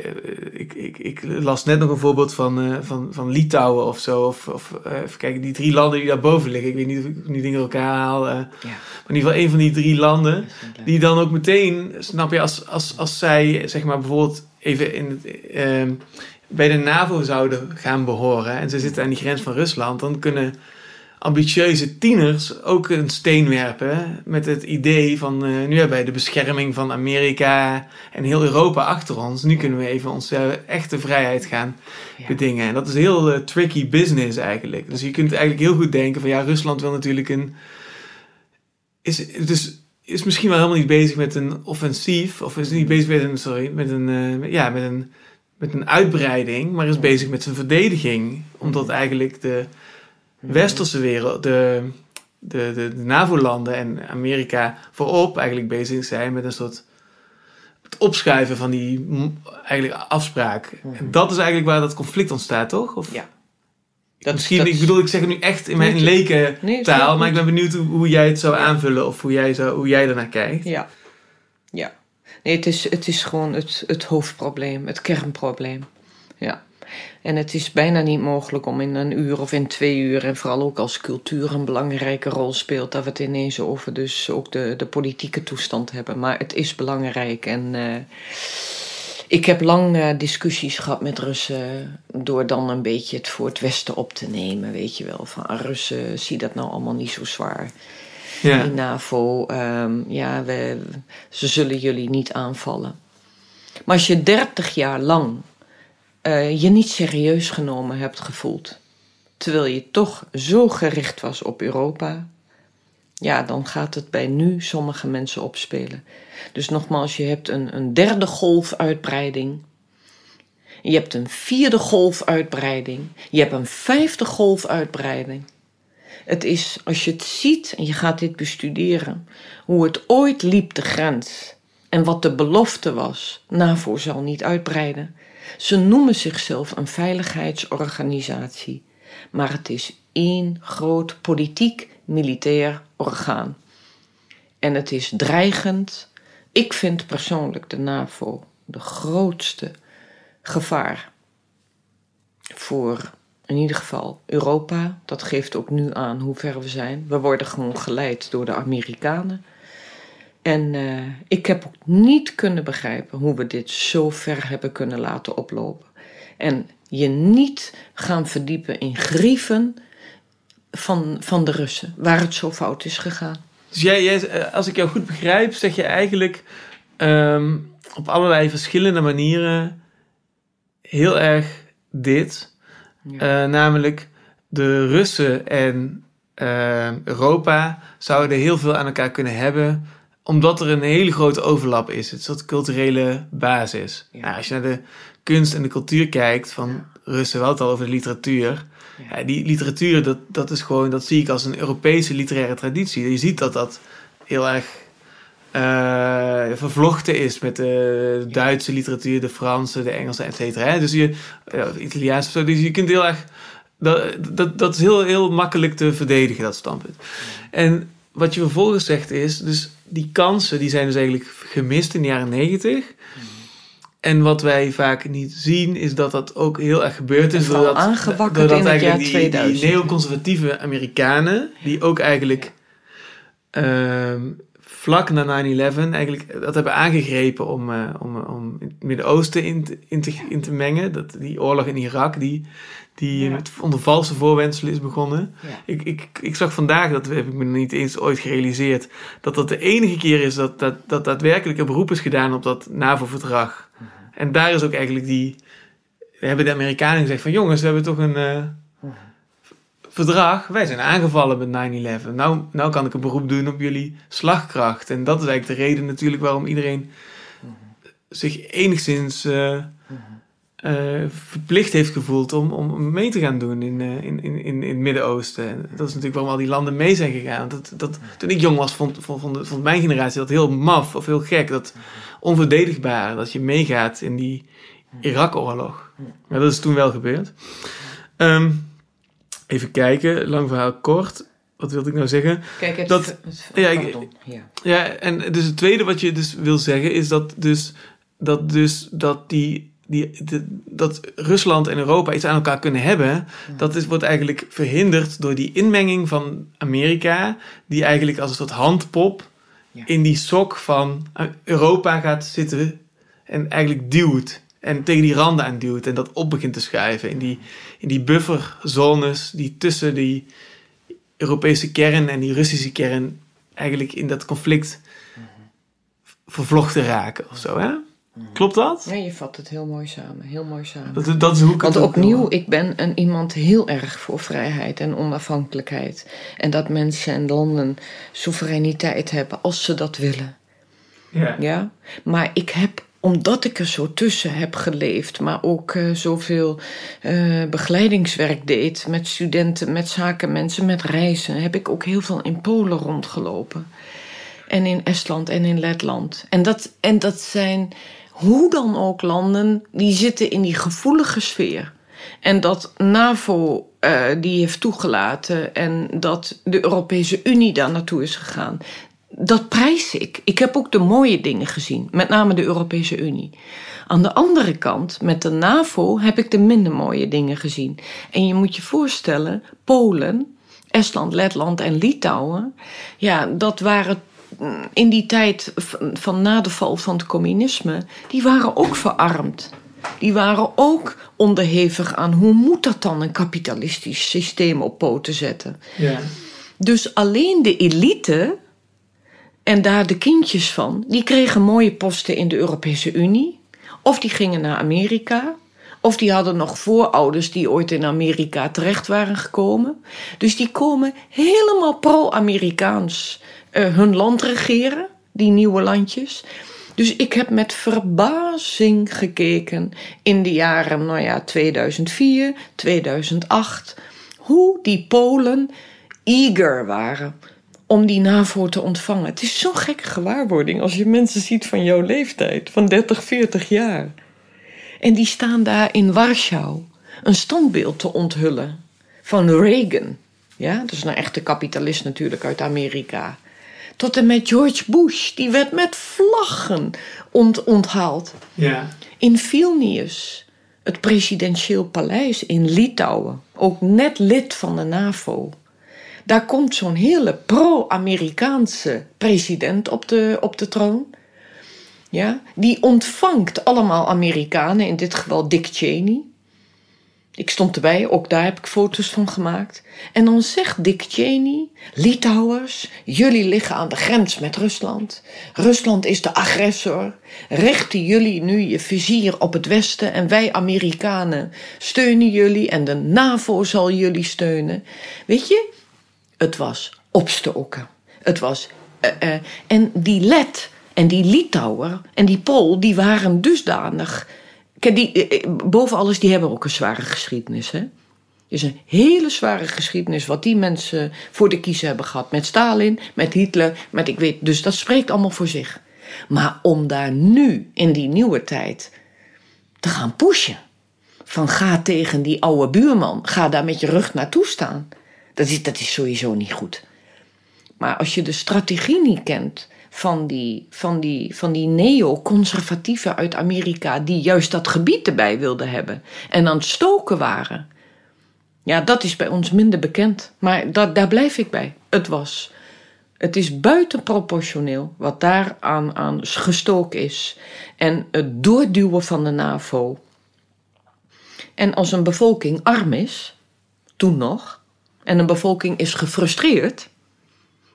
ik, ik, ik las net nog een voorbeeld van, uh, van, van Litouwen of zo. Of, of uh, even kijken, die drie landen die daarboven liggen. Ik weet niet of ik nu dingen elkaar haal. Uh, ja. Maar in ieder geval een van die drie landen. Die dan ook meteen, snap je, als, als, als zij zeg maar bijvoorbeeld even in het, bij de NAVO zouden gaan behoren. En ze zitten aan die grens van Rusland. Dan kunnen ambitieuze tieners ook een steen werpen met het idee van uh, nu hebben wij de bescherming van Amerika en heel Europa achter ons. Nu kunnen we even onze echte vrijheid gaan bedingen. En dat is heel uh, tricky business eigenlijk. Dus je kunt eigenlijk heel goed denken van ja, Rusland wil natuurlijk een... Is, dus is misschien wel helemaal niet bezig met een offensief, of is niet bezig met een, sorry, met een, uh, ja, met een, met een uitbreiding, maar is bezig met zijn verdediging. Omdat eigenlijk de westerse wereld, de, de, de, de NAVO-landen en Amerika voorop eigenlijk bezig zijn met een soort het opschuiven van die eigenlijk afspraak. En dat is eigenlijk waar dat conflict ontstaat, toch? Of? Ja. Dat, Misschien, ik bedoel, ik zeg het nu echt in mijn leken taal, maar ik ben benieuwd hoe, jij het zou aanvullen of hoe jij, zou, hoe jij ernaar kijkt. Ja, ja. Nee, het is, het is gewoon het, het hoofdprobleem, het kernprobleem. Ja. En het is bijna niet mogelijk om in een uur of in twee uur, en vooral ook als cultuur een belangrijke rol speelt, dat we het ineens over dus ook de, de politieke toestand hebben. Maar het is belangrijk en uh, ik heb lang uh, discussies gehad met Russen door dan een beetje het voor het Westen op te nemen, weet je wel. Van ah, Russen, zie dat nou allemaal niet zo zwaar. Ja. Die NAVO, um, ja, we, ze zullen jullie niet aanvallen. Maar als je dertig jaar lang uh, je niet serieus genomen hebt gevoeld, terwijl je toch zo gericht was op Europa, ja, dan gaat het bij nu sommige mensen opspelen. Dus nogmaals, je hebt een, een derde golfuitbreiding. Je hebt een vierde golfuitbreiding. Je hebt een vijfde golfuitbreiding. Het is, als je het ziet en je gaat dit bestuderen, hoe het ooit liep de grens en wat de belofte was, NAVO zal niet uitbreiden. Ze noemen zichzelf een veiligheidsorganisatie, maar het is één groot politiek-militair orgaan. En het is dreigend. Ik vind persoonlijk de NAVO de grootste gevaar voor in ieder geval Europa. Dat geeft ook nu aan hoe ver we zijn. We worden gewoon geleid door de Amerikanen. En uh, ik heb ook niet kunnen begrijpen hoe we dit zo ver hebben kunnen laten oplopen. En je niet gaan verdiepen in grieven van, van de Russen, waar het zo fout is gegaan. Dus jij, eh, als ik jou goed begrijp, zeg je eigenlijk um, op allerlei verschillende manieren heel erg dit. Ja. Uh, namelijk de Russen en uh, Europa zouden heel veel aan elkaar kunnen hebben omdat er een hele grote overlap is. Het soort culturele basis. Ja. Nou, als je naar de kunst en de cultuur kijkt van Russen, wel het al over de literatuur. Ja. die literatuur, dat, dat is gewoon, dat zie ik als een Europese literaire traditie. Je ziet dat dat heel erg uh, vervlochten is met de Duitse literatuur, de Franse, de Engelse, et cetera. Dus je, Italiaans of zo. Dus je kunt heel erg, dat, dat, dat is heel, heel makkelijk te verdedigen, dat standpunt. En wat je vervolgens zegt is, dus die kansen die zijn dus eigenlijk gemist in de jaren negentig. En wat wij vaak niet zien, is dat dat ook heel erg gebeurd is. Doordat, aangewakkerd doordat in het jaar 2000. Die, neoconservatieve Amerikanen, die ook eigenlijk uh, vlak na 9-11 eigenlijk dat hebben aangegrepen om, uh, om, om het Midden-Oosten in, te, in, te, in te mengen. Dat, die oorlog in Irak, die, die met, onder valse voorwenselen is begonnen. Ik, ik, ik zag vandaag, dat heb ik me niet eens ooit gerealiseerd, dat dat de enige keer is dat, dat, dat daadwerkelijk een beroep is gedaan op dat NAVO-verdrag. Mhm. En daar is ook eigenlijk die. We hebben de Amerikanen gezegd van jongens, we hebben toch een uh, verdrag. Wij zijn aangevallen met 9-11. Nou, nou kan ik een beroep doen op jullie slagkracht. En dat is eigenlijk de reden natuurlijk waarom iedereen zich enigszins. Uh, uh, verplicht heeft gevoeld om, om mee te gaan doen in, uh, in, in, in, het Midden-Oosten. Dat is natuurlijk waarom al die landen mee zijn gegaan. Dat, toen ik jong was, vond, vond, vond, vond mijn generatie dat heel maf of heel gek. Dat onverdedigbaar, dat je meegaat in die Irak-oorlog. Maar dat is toen wel gebeurd. Um, even kijken, lang verhaal kort. Wat wilde ik nou zeggen? Kijk, het, dat, het, ja, ja. ja, en dus het tweede wat je dus wil zeggen is dat dus dat, dus, dat die die, dat Rusland en Europa iets aan elkaar kunnen hebben, dat is, wordt eigenlijk verhinderd door die inmenging van Amerika, die eigenlijk als een soort handpop in die sok van Europa gaat zitten en eigenlijk duwt. En tegen die randen aan duwt en dat op begint te schuiven. In die, in die bufferzones die tussen die Europese kern en die Russische kern eigenlijk in dat conflict mhm. vervlochten raken of zo. Hè? Klopt dat? Nee, je vat het heel mooi samen. Heel mooi samen. Dat, dat is hoe ik Want opnieuw, ik ben een, iemand heel erg voor vrijheid en onafhankelijkheid. En dat mensen en landen soevereiniteit hebben als ze dat willen. Ja. ja? Maar ik heb omdat ik er zo tussen heb geleefd, maar ook uh, zoveel uh, begeleidingswerk deed met studenten, met zakenmensen, met reizen, heb ik ook heel veel in Polen rondgelopen. En in Estland en in Letland. En dat, en dat zijn hoe dan ook landen, die zitten in die gevoelige sfeer. En dat NAVO uh, die heeft toegelaten en dat de Europese Unie daar naartoe is gegaan. Dat prijs ik. Ik heb ook de mooie dingen gezien, met name de Europese Unie. Aan de andere kant, met de NAVO, heb ik de minder mooie dingen gezien. En je moet je voorstellen, Polen, Estland, Letland en Litouwen, ja, dat waren in die tijd van na de val van het communisme, die waren ook verarmd. Die waren ook onderhevig aan hoe moet dat dan een kapitalistisch systeem op poten zetten. Ja. Dus alleen de elite en daar de kindjes van, die kregen mooie posten in de Europese Unie. Of die gingen naar Amerika. Of die hadden nog voorouders die ooit in Amerika terecht waren gekomen. Dus die komen helemaal pro-Amerikaans uh, hun land regeren, die nieuwe landjes. Dus ik heb met verbazing gekeken in de jaren nou ja, 2004, 2008, hoe die Polen eager waren om die NAVO te ontvangen. Het is zo'n gekke gewaarwording als je mensen ziet van jouw leeftijd, van 30, 40 jaar. En die staan daar in Warschau een standbeeld te onthullen van Reagan. Ja, dat is een echte kapitalist natuurlijk uit Amerika. Tot en met George Bush, die werd met vlaggen ont onthaald. Ja. In Vilnius, het presidentieel paleis in Litouwen, ook net lid van de NAVO. Daar komt zo'n hele pro-Amerikaanse president op de, op de troon. Ja, die ontvangt allemaal Amerikanen, in dit geval Dick Cheney. Ik stond erbij, ook daar heb ik foto's van gemaakt. En dan zegt Dick Cheney: Litouwers, jullie liggen aan de grens met Rusland. Rusland is de agressor. Richten jullie nu je vizier op het Westen en wij Amerikanen steunen jullie en de NAVO zal jullie steunen. Weet je, het was opstoken. Het was. Uh, uh, en die Let en die Litouwer en die Pool, die waren dusdanig. Kijk, die, uh, boven alles, die hebben ook een zware geschiedenis. Hè? Is een hele zware geschiedenis wat die mensen voor de kiezer hebben gehad. Met Stalin, met Hitler, met ik weet. Dus dat spreekt allemaal voor zich. Maar om daar nu, in die nieuwe tijd, te gaan pushen. Van ga tegen die oude buurman, ga daar met je rug naartoe staan. Dat is, dat is sowieso niet goed. Maar als je de strategie niet kent van die, van die, van die neo-conservatieven uit Amerika, die juist dat gebied erbij wilden hebben en aan het stoken waren. Ja, dat is bij ons minder bekend. Maar dat, daar blijf ik bij. Het was. Het is buitenproportioneel wat daar aan, aan gestoken is. En het doorduwen van de NAVO. En als een bevolking arm is, toen nog, en een bevolking is gefrustreerd.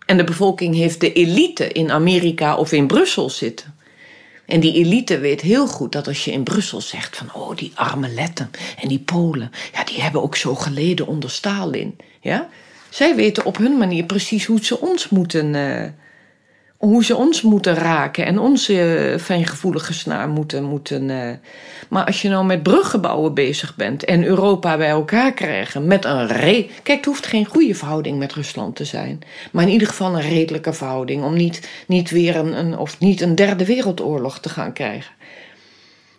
En de bevolking heeft de elite in Amerika of in Brussel zitten. En die elite weet heel goed dat als je in Brussel zegt van oh die arme Letten en die Polen, ja die hebben ook zo geleden onder Stalin, ja. Zij weten op hun manier precies hoe ze ons moeten, uh, hoe ze ons moeten raken en onze fijngevoelige snaar moeten. moeten uh. Maar als je nou met bruggenbouwen bezig bent en Europa bij elkaar krijgen met een re. Kijk, het hoeft geen goede verhouding met Rusland te zijn. Maar in ieder geval een redelijke verhouding. Om niet, niet weer een, een, of niet een derde wereldoorlog te gaan krijgen.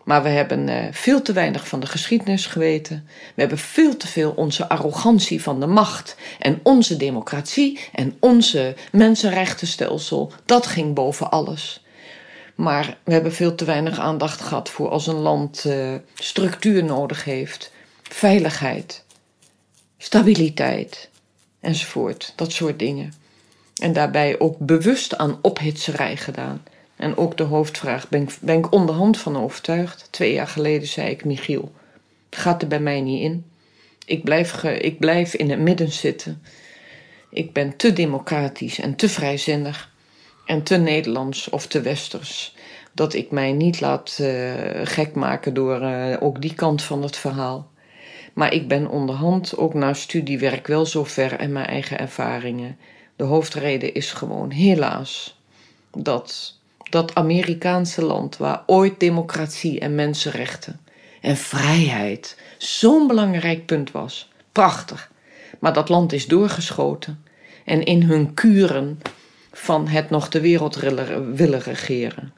Maar we hebben uh, veel te weinig van de geschiedenis geweten. We hebben veel te veel onze arrogantie van de macht. En onze democratie en onze mensenrechtenstelsel. Dat ging boven alles. Maar we hebben veel te weinig aandacht gehad voor als een land uh, structuur nodig heeft. Veiligheid, stabiliteit enzovoort. Dat soort dingen. En daarbij ook bewust aan ophitserij gedaan. En ook de hoofdvraag, ben ik, ben ik onderhand van overtuigd? Twee jaar geleden zei ik, Michiel, gaat er bij mij niet in. Ik blijf, ik blijf in het midden zitten. Ik ben te democratisch en te vrijzinnig en te Nederlands of te Westers. Dat ik mij niet laat uh, gek maken door uh, ook die kant van het verhaal. Maar ik ben onderhand ook na studiewerk wel zover en mijn eigen ervaringen. De hoofdreden is gewoon helaas dat dat Amerikaanse land waar ooit democratie en mensenrechten en vrijheid zo'n belangrijk punt was. Prachtig. Maar dat land is doorgeschoten en in hun kuren van het nog de wereld willen regeren.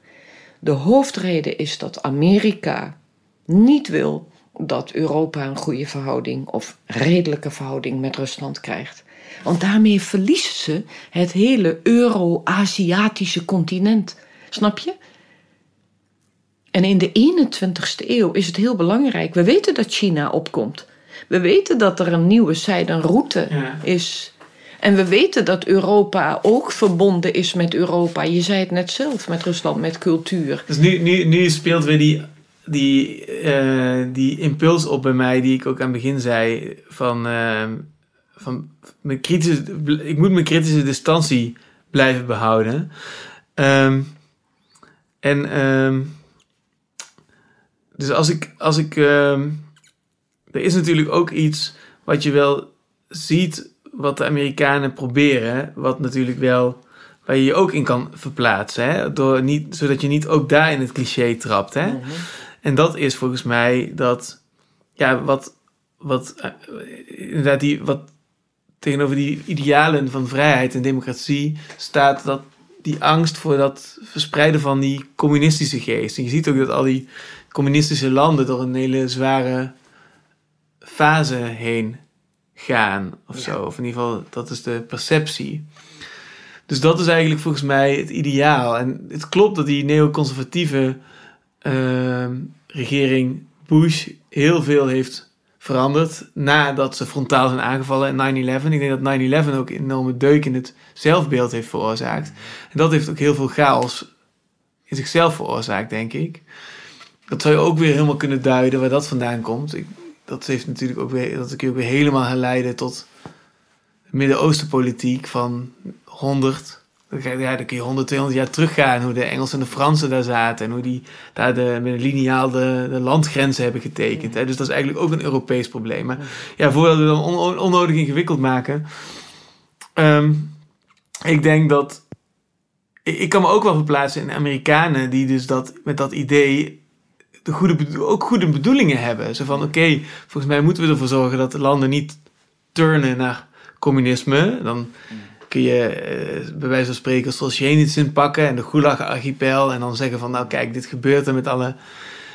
De hoofdreden is dat Amerika niet wil dat Europa een goede verhouding of redelijke verhouding met Rusland krijgt. Want daarmee verliezen ze het hele Euro-Aziatische continent. Snap je? En in de 21ste eeuw is het heel belangrijk. We weten dat China opkomt. We weten dat er een nieuwe zijdenroute ja. is. En we weten dat Europa ook verbonden is met Europa. Je zei het net zelf, met Rusland, met cultuur. Dus nu, nu, nu speelt weer die, die, uh, die impuls op bij mij, die ik ook aan het begin zei. Van, uh, van mijn kritische, ik moet mijn kritische distantie blijven behouden. Um, en um, dus als ik, als ik um, er is natuurlijk ook iets wat je wel ziet wat de Amerikanen proberen, wat natuurlijk wel waar je je ook in kan verplaatsen, hè? Door niet, zodat je niet ook daar in het cliché trapt. Hè? Mhm. En dat is volgens mij dat, ja, wat, wat, uh, inderdaad, die, wat tegenover die idealen van vrijheid en democratie staat dat die angst voor dat verspreiden van die communistische geest. En je ziet ook dat al die communistische landen door een hele zware fase heen gaan of zo. Of in ieder geval, dat is de perceptie. Dus dat is eigenlijk volgens mij het ideaal. En het klopt dat die neoconservatieve uh, regering Bush heel veel heeft veranderd nadat ze frontaal zijn aangevallen in 9-11. Ik denk dat 9-11 ook een enorme deuk in het zelfbeeld heeft veroorzaakt. En dat heeft ook heel veel chaos in zichzelf veroorzaakt, denk ik. Dat zou je ook weer helemaal kunnen duiden waar dat vandaan komt. Ik, dat heeft natuurlijk ook weer, dat kun je weer helemaal herleiden tot Midden-Oosten-politiek van 100. Ja, dan kun je 100, 200 jaar teruggaan. Hoe de Engelsen en de Fransen daar zaten. En hoe die daar de, met een liniaal de, de landgrenzen hebben getekend. Hè. Dus dat is eigenlijk ook een Europees probleem. Maar ja, voordat we dan onnodig ingewikkeld maken. Um, ik denk dat. Ik, ik kan me ook wel verplaatsen in Amerikanen die dus dat met dat idee de goede, ook goede bedoelingen hebben. Zo van, oké, volgens mij moeten we ervoor zorgen dat de landen niet turnen naar communisme. Dan kun je uh, bij wijze van spreken Solzhenitsyn pakken en de Gulag-archipel en dan zeggen van, nou kijk, dit gebeurt er met alle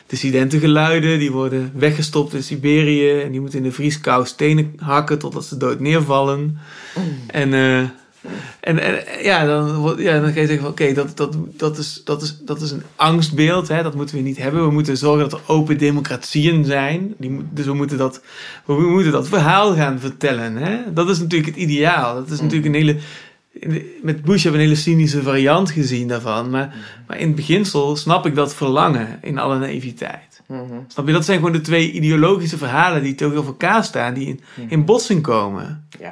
dissidentengeluiden. Die worden weggestopt in Siberië en die moeten in de vrieskou stenen hakken totdat ze dood neervallen. Mm. En... Uh, en, en ja, dan, ja, dan ga je zeggen van oké, dat, dat, dat, is, dat, is, dat is een angstbeeld. Hè? Dat moeten we niet hebben. We moeten zorgen dat er open democratieën zijn. Die, dus we moeten, dat, we moeten dat verhaal gaan vertellen. Hè? Dat is natuurlijk het ideaal. Dat is mm. natuurlijk een hele... Met Bush hebben we een hele cynische variant gezien daarvan. Maar, mm. maar in het beginsel snap ik dat verlangen in alle naïviteit. Mm-hmm. Snap je? Dat zijn gewoon de twee ideologische verhalen die tegenover elkaar staan. Die in, mm. in botsing komen. Ja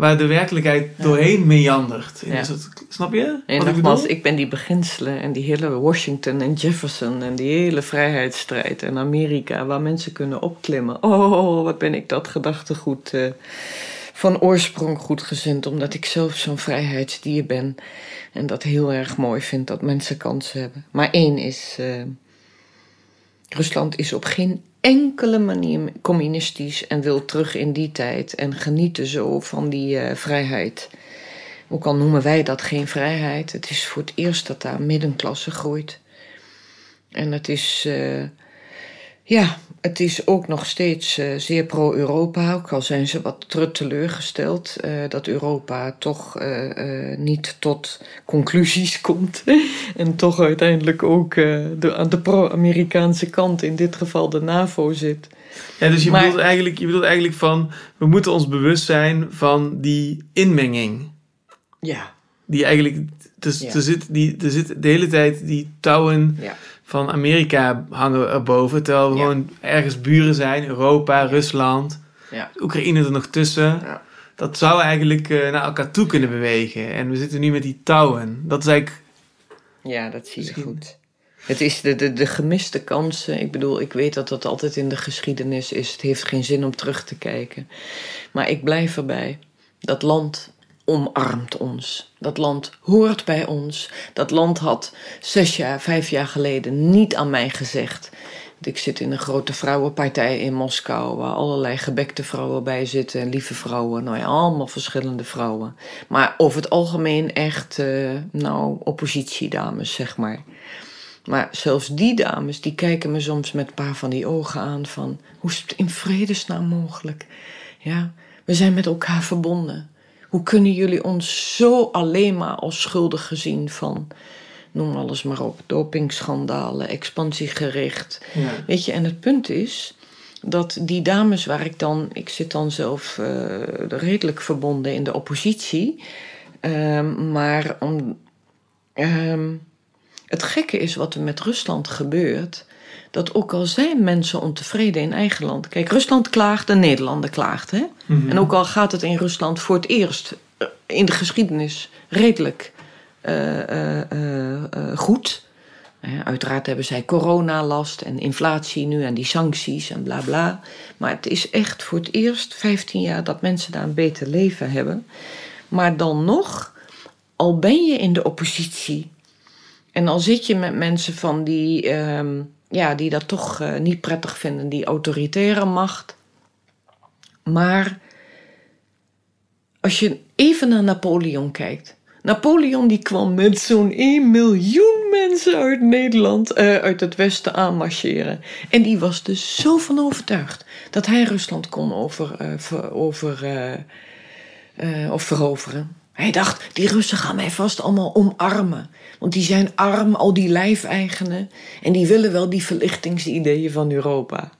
waar de werkelijkheid doorheen meandert. Ja. snap je? En nogmaals, ik, ik, ben die beginselen en die hele Washington en Jefferson en die hele vrijheidsstrijd en Amerika waar mensen kunnen opklimmen. Oh, wat ben ik dat gedachtegoed uh, van oorsprong goed gezind, omdat ik zelf zo'n vrijheidsdier ben en dat heel erg mooi vind dat mensen kansen hebben. Maar één is, uh, Rusland is op geen enkele manier communistisch en wil terug in die tijd en genieten zo van die uh, vrijheid. Ook al noemen wij dat geen vrijheid, het is voor het eerst dat daar middenklasse groeit. En het is, uh, ja, het is ook nog steeds uh, zeer pro-Europa, ook al zijn ze wat teleurgesteld uh, dat Europa toch uh, niet tot conclusies komt. en toch uiteindelijk ook de, aan de pro-Amerikaanse kant, in dit geval de NAVO, zit. Ja, dus je, bedoelt eigenlijk, je bedoelt eigenlijk van, we moeten ons bewust zijn van die inmenging. Ja. Die eigenlijk, dus, er, zit, die, er zit de hele tijd die touwen... Ja van Amerika hangen erboven. Terwijl we gewoon ergens buren zijn. Europa, Rusland, ja. Oekraïne er nog tussen. Dat zou eigenlijk uh, naar elkaar toe kunnen bewegen. En we zitten nu met die touwen. Dat is eigenlijk... Ja, dat zie je goed. Het is de, de, de gemiste kansen. Ik bedoel, ik weet dat dat altijd in de geschiedenis is. Het heeft geen zin om terug te kijken. Maar ik blijf erbij. Dat land omarmt ons. Dat land hoort bij ons. Dat land had zes jaar, vijf jaar geleden niet aan mij gezegd. Ik zit in een grote vrouwenpartij in Moskou, waar allerlei gebekte vrouwen bij zitten, lieve vrouwen, nou ja, allemaal verschillende vrouwen. Maar over het algemeen echt, uh, nou, oppositiedames, zeg maar. Maar zelfs die dames, die kijken me soms met een paar van die ogen aan van, hoe is het in vredesnaam mogelijk? Ja, we zijn met elkaar verbonden. Hoe kunnen jullie ons zo alleen maar als schuldig zien van, noem alles maar op, dopingschandalen, expansiegericht. Ja. Weet je, en het punt is dat die dames waar ik dan, ik zit dan zelf uh, redelijk verbonden in de oppositie, uh, maar om, uh, het gekke is wat er met Rusland gebeurt dat ook al zijn mensen ontevreden in eigen land. Kijk, Rusland klaagt en Nederlanden klaagt. Hè? Mhm. En ook al gaat het in Rusland voor het eerst eh, in de geschiedenis redelijk uh, uh, goed. Uiteraard hebben zij coronalast en inflatie nu en die sancties en bla bla. Maar het is echt voor het eerst 15 jaar dat mensen daar een beter leven hebben. Maar dan nog, al ben je in de oppositie en al zit je met mensen van die. Ehm, ja, die dat toch uh, niet prettig vinden, die autoritaire macht. Maar als je even naar Napoleon kijkt. Napoleon die kwam met zo'n 1 miljoen mensen uit Nederland, uh, uit het westen aanmarcheren. En die was dus zo van overtuigd dat hij Rusland kon over, ver, over, of veroveren. Hij dacht, die Russen gaan mij vast allemaal omarmen. Want die zijn arm, al die lijfeigenen. En die willen wel die verlichtingsideeën van Europa.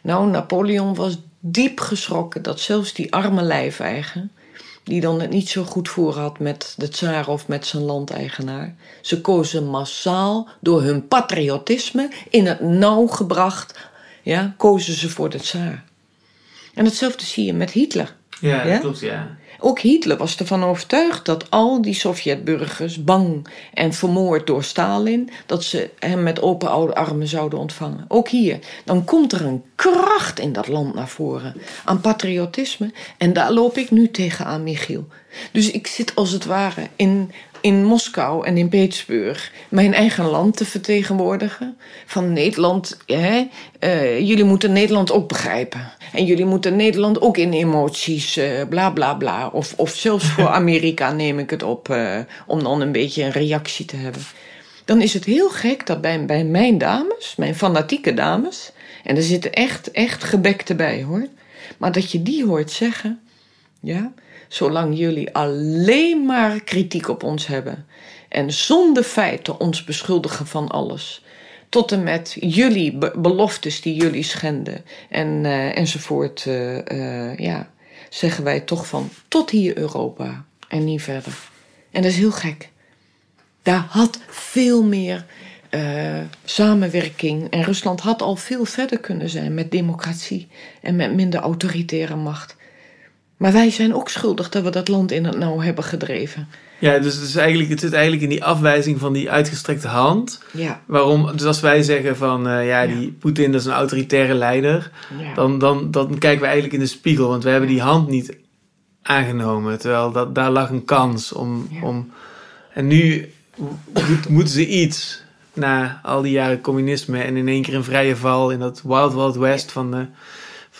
Nou, Napoleon was diep geschrokken dat zelfs die arme lijfeigen... die dan het niet zo goed voor had met de tsaar of met zijn landeigenaar... ze kozen massaal door hun patriotisme in het nauw gebracht... Ja, kozen ze voor de tsaar. En hetzelfde zie je met Hitler. Ja, dat klopt, ja. Ook Hitler was ervan overtuigd dat al die Sovjetburgers, bang en vermoord door Stalin, dat ze hem met open oude armen zouden ontvangen. Ook hier. Dan komt er een kracht in dat land naar voren aan patriotisme. En daar loop ik nu tegenaan, Michiel. Dus ik zit als het ware in in Moskou en in Petersburg mijn eigen land te vertegenwoordigen. Van Nederland, hè, uh, jullie moeten Nederland ook begrijpen. En jullie moeten Nederland ook in emoties, uh, bla bla bla. Of, of zelfs voor Amerika neem ik het op, uh, om dan een beetje een reactie te hebben. Dan is het heel gek dat bij, bij mijn dames, mijn fanatieke dames, en er zitten echt, echt gebekte bij hoor. Maar dat je die hoort zeggen, ja, zolang jullie alleen maar kritiek op ons hebben en zonder feiten ons beschuldigen van alles. Tot en met jullie beloftes die jullie schenden en, uh, enzovoort. Uh, uh, ja, zeggen wij toch van tot hier Europa en niet verder. En dat is heel gek. Daar had veel meer samenwerking. En Rusland had al veel verder kunnen zijn met democratie en met minder autoritaire macht. Maar wij zijn ook schuldig dat we dat land in het nauw hebben gedreven. Ja, dus het, is eigenlijk, het zit eigenlijk in die afwijzing van die uitgestrekte hand. Ja. Waarom, dus als wij zeggen van uh, ja, die Poetin dat is een autoritaire leider, ja. dan, dan, dan kijken we eigenlijk in de spiegel, want we hebben die hand niet aangenomen. Terwijl dat, daar lag een kans om. om en nu moet, moeten ze iets na al die jaren communisme en in één keer een vrije val in dat Wild Wild West van de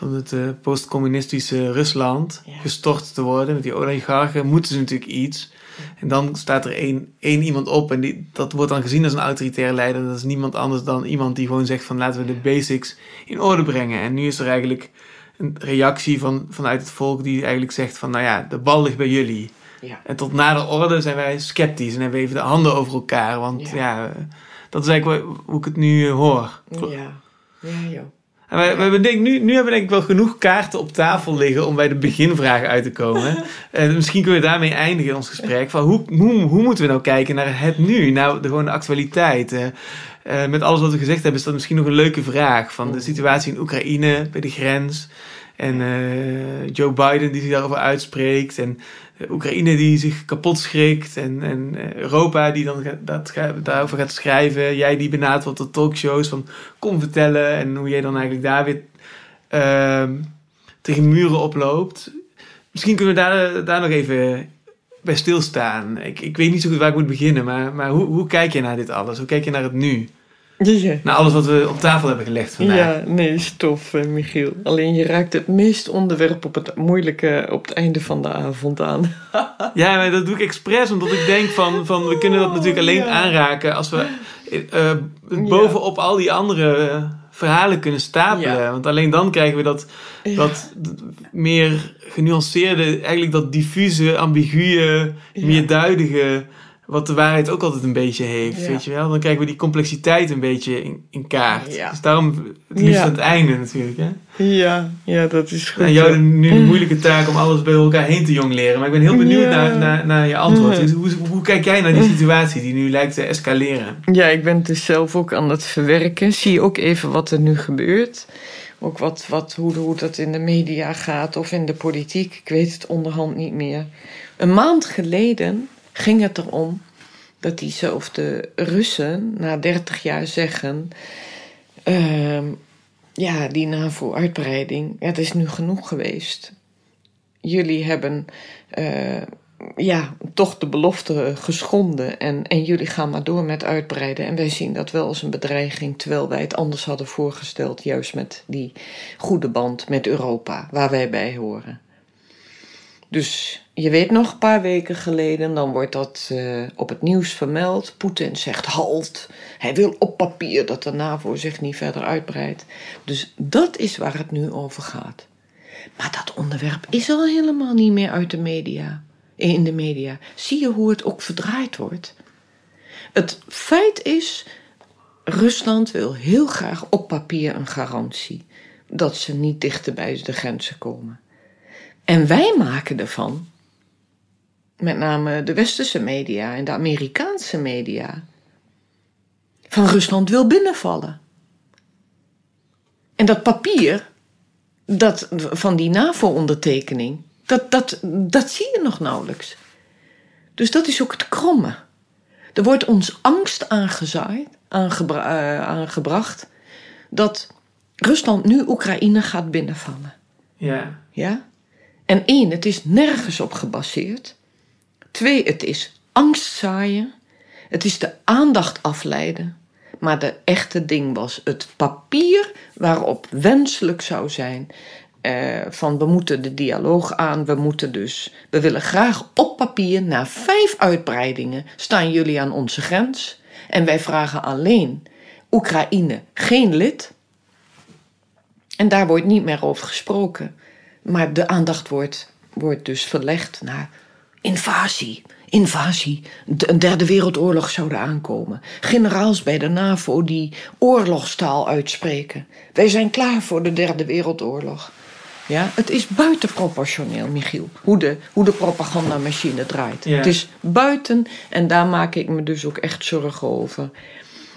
van het uh, postcommunistische Rusland gestort te worden met die oligarchen, moeten ze natuurlijk iets. En dan staat er één, één iemand op en die, dat wordt dan gezien als een autoritair leider. Dat is niemand anders dan iemand die gewoon zegt van laten we de basics in orde brengen. En nu is er eigenlijk een reactie van, vanuit het volk die eigenlijk zegt van nou ja, de bal ligt bij jullie. Ja. En tot na de orde zijn wij sceptisch en hebben we even de handen over elkaar. Want ja, ja dat is eigenlijk hoe ik het nu hoor. Ja, ja joh. En we hebben denk, nu, nu hebben we denk ik wel genoeg kaarten op tafel liggen om bij de beginvraag uit te komen. en misschien kunnen we daarmee eindigen in ons gesprek. Van hoe, hoe, hoe moeten we nou kijken naar het nu? Nou, de, gewoon de actualiteit. Uh, met alles wat we gezegd hebben is dat misschien nog een leuke vraag. Van de situatie in Oekraïne, bij de grens. En uh, Joe Biden die zich daarover uitspreekt. En Oekraïne die zich kapot schrikt. En, en Europa die dan dat, daarover gaat schrijven. Jij die benadert wat de talkshows van kom vertellen. En hoe jij dan eigenlijk daar weer uh, tegen muren oploopt. Misschien kunnen we daar, daar nog even bij stilstaan. Ik, ik weet niet zo goed waar ik moet beginnen. Maar, maar hoe, hoe kijk je naar dit alles? Hoe kijk je naar het nu? Ja. Na alles wat we op tafel hebben gelegd vandaag. Ja, nee, stof, eh, Michiel. Alleen je raakt het meest onderwerp op het moeilijke op het einde van de avond aan. ja, maar dat doe ik expres, omdat ik denk van, van we kunnen dat natuurlijk alleen aanraken als we uh, bovenop al die andere verhalen kunnen stapelen. Want alleen dan krijgen we dat, dat meer genuanceerde, eigenlijk dat diffuse, ambiguë, meerduidige wat de waarheid ook altijd een beetje heeft, weet je wel. Dan krijgen we die complexiteit een beetje in, in kaart. Ja. Dus daarom het liefst aan het einde natuurlijk, hè. Ja, ja, dat is goed. En jou nu een moeilijke taak om alles bij elkaar heen te jongleren. Maar ik ben heel benieuwd naar, naar, naar je antwoord. Dus hoe, hoe kijk jij naar die situatie die nu lijkt te escaleren? Ja, ik ben het dus zelf ook aan het verwerken. Zie ook even wat er nu gebeurt. Ook wat, wat, hoe, hoe dat in de media gaat of in de politiek. Ik weet het onderhand niet meer. Een maand geleden ging het erom dat diezelfde Russen na 30 jaar zeggen: uh, Ja, die NAVO-uitbreiding, het is nu genoeg geweest. Jullie hebben uh, ja, toch de belofte geschonden en, en jullie gaan maar door met uitbreiden. En wij zien dat wel als een bedreiging, terwijl wij het anders hadden voorgesteld, juist met die goede band met Europa, waar wij bij horen. Dus je weet nog een paar weken geleden, dan wordt dat uh, op het nieuws vermeld. Poetin zegt halt. Hij wil op papier dat de NAVO zich niet verder uitbreidt. Dus dat is waar het nu over gaat. Maar dat onderwerp is al helemaal niet meer uit de media. In de media. Zie je hoe het ook verdraaid wordt? Het feit is, Rusland wil heel graag op papier een garantie dat ze niet dichter bij de grenzen komen. En wij maken ervan, met name de westerse media en de Amerikaanse media, van Rusland wil binnenvallen. En dat papier dat, van die NAVO-ondertekening, dat, dat, dat zie je nog nauwelijks. Dus dat is ook het kromme. Er wordt ons angst aangezaaid, aangebra uh, aangebracht dat Rusland nu Oekraïne gaat binnenvallen. Ja. Ja? En één, het is nergens op gebaseerd. Twee, het is angst zaaien. Het is de aandacht afleiden. Maar de echte ding was het papier waarop wenselijk zou zijn. Eh, van we moeten de dialoog aan, we moeten dus, we willen graag op papier na vijf uitbreidingen staan jullie aan onze grens. En wij vragen alleen Oekraïne geen lid. En daar wordt niet meer over gesproken. Maar de aandacht wordt, wordt dus verlegd naar invasie. Invasie. Een derde wereldoorlog zou er aankomen. Generaals bij de NAVO die oorlogstaal uitspreken. Wij zijn klaar voor de derde wereldoorlog. Ja, het is buitenproportioneel, Michiel, hoe de, hoe de propagandamachine draait. Het is buiten en daar maak ik me dus ook echt zorgen over.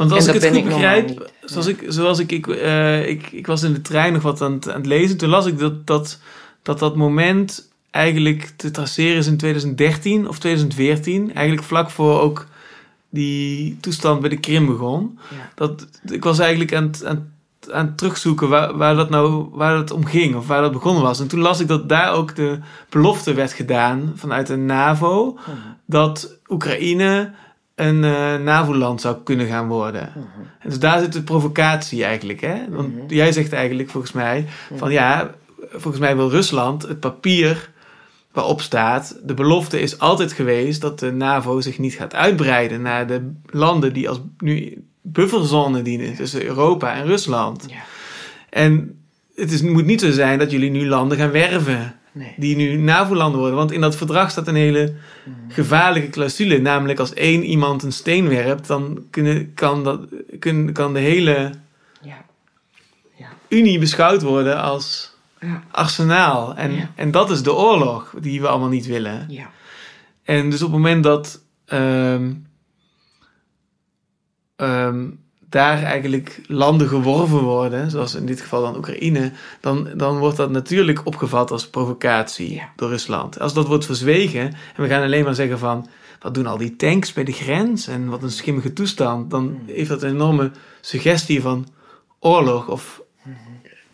Want als ik het goed begrijp, zoals, ik, zoals ik, ik, uh, ik, ik was in de trein nog wat aan het, aan het lezen, toen las ik dat dat, dat dat moment eigenlijk te traceren is in 2013 of 2014. Eigenlijk vlak voor ook die toestand bij de Krim begon. Ja. Dat, ik was eigenlijk aan het, aan, aan het terugzoeken waar, waar, dat nou waar dat om ging of waar dat begonnen was. En toen las ik dat daar ook de belofte werd gedaan vanuit de NAVO mhm. dat Oekraïne een uh, NAVO-land zou kunnen gaan worden. Mhm. Dus daar zit de provocatie eigenlijk. Hè? Want mhm. jij zegt eigenlijk volgens mij van ja, volgens mij wil Rusland het papier waarop staat: de belofte is altijd geweest dat de NAVO zich niet gaat uitbreiden naar de landen die als nu bufferzone dienen tussen Europa en Rusland. Ja. En het is, moet niet zo zijn dat jullie nu landen gaan werven. Nee. Die nu NAVO-landen worden. Want in dat verdrag staat een hele mhm. gevaarlijke clausule. Namelijk als één iemand een steen werpt, dan kunnen, kan, dat, kun, kan de hele ja. Ja. Unie beschouwd worden als ja. arsenaal. En, en dat is de oorlog die we allemaal niet willen. Ja. En dus op het moment dat ehm, ehm, daar eigenlijk landen geworven worden, zoals in dit geval dan Oekraïne, dan, dan wordt dat natuurlijk opgevat als provocatie door Rusland. Als dat wordt verzwegen en we gaan alleen maar zeggen van wat doen al die tanks bij de grens en wat een schimmige toestand, dan hmm. heeft dat een enorme suggestie van oorlog of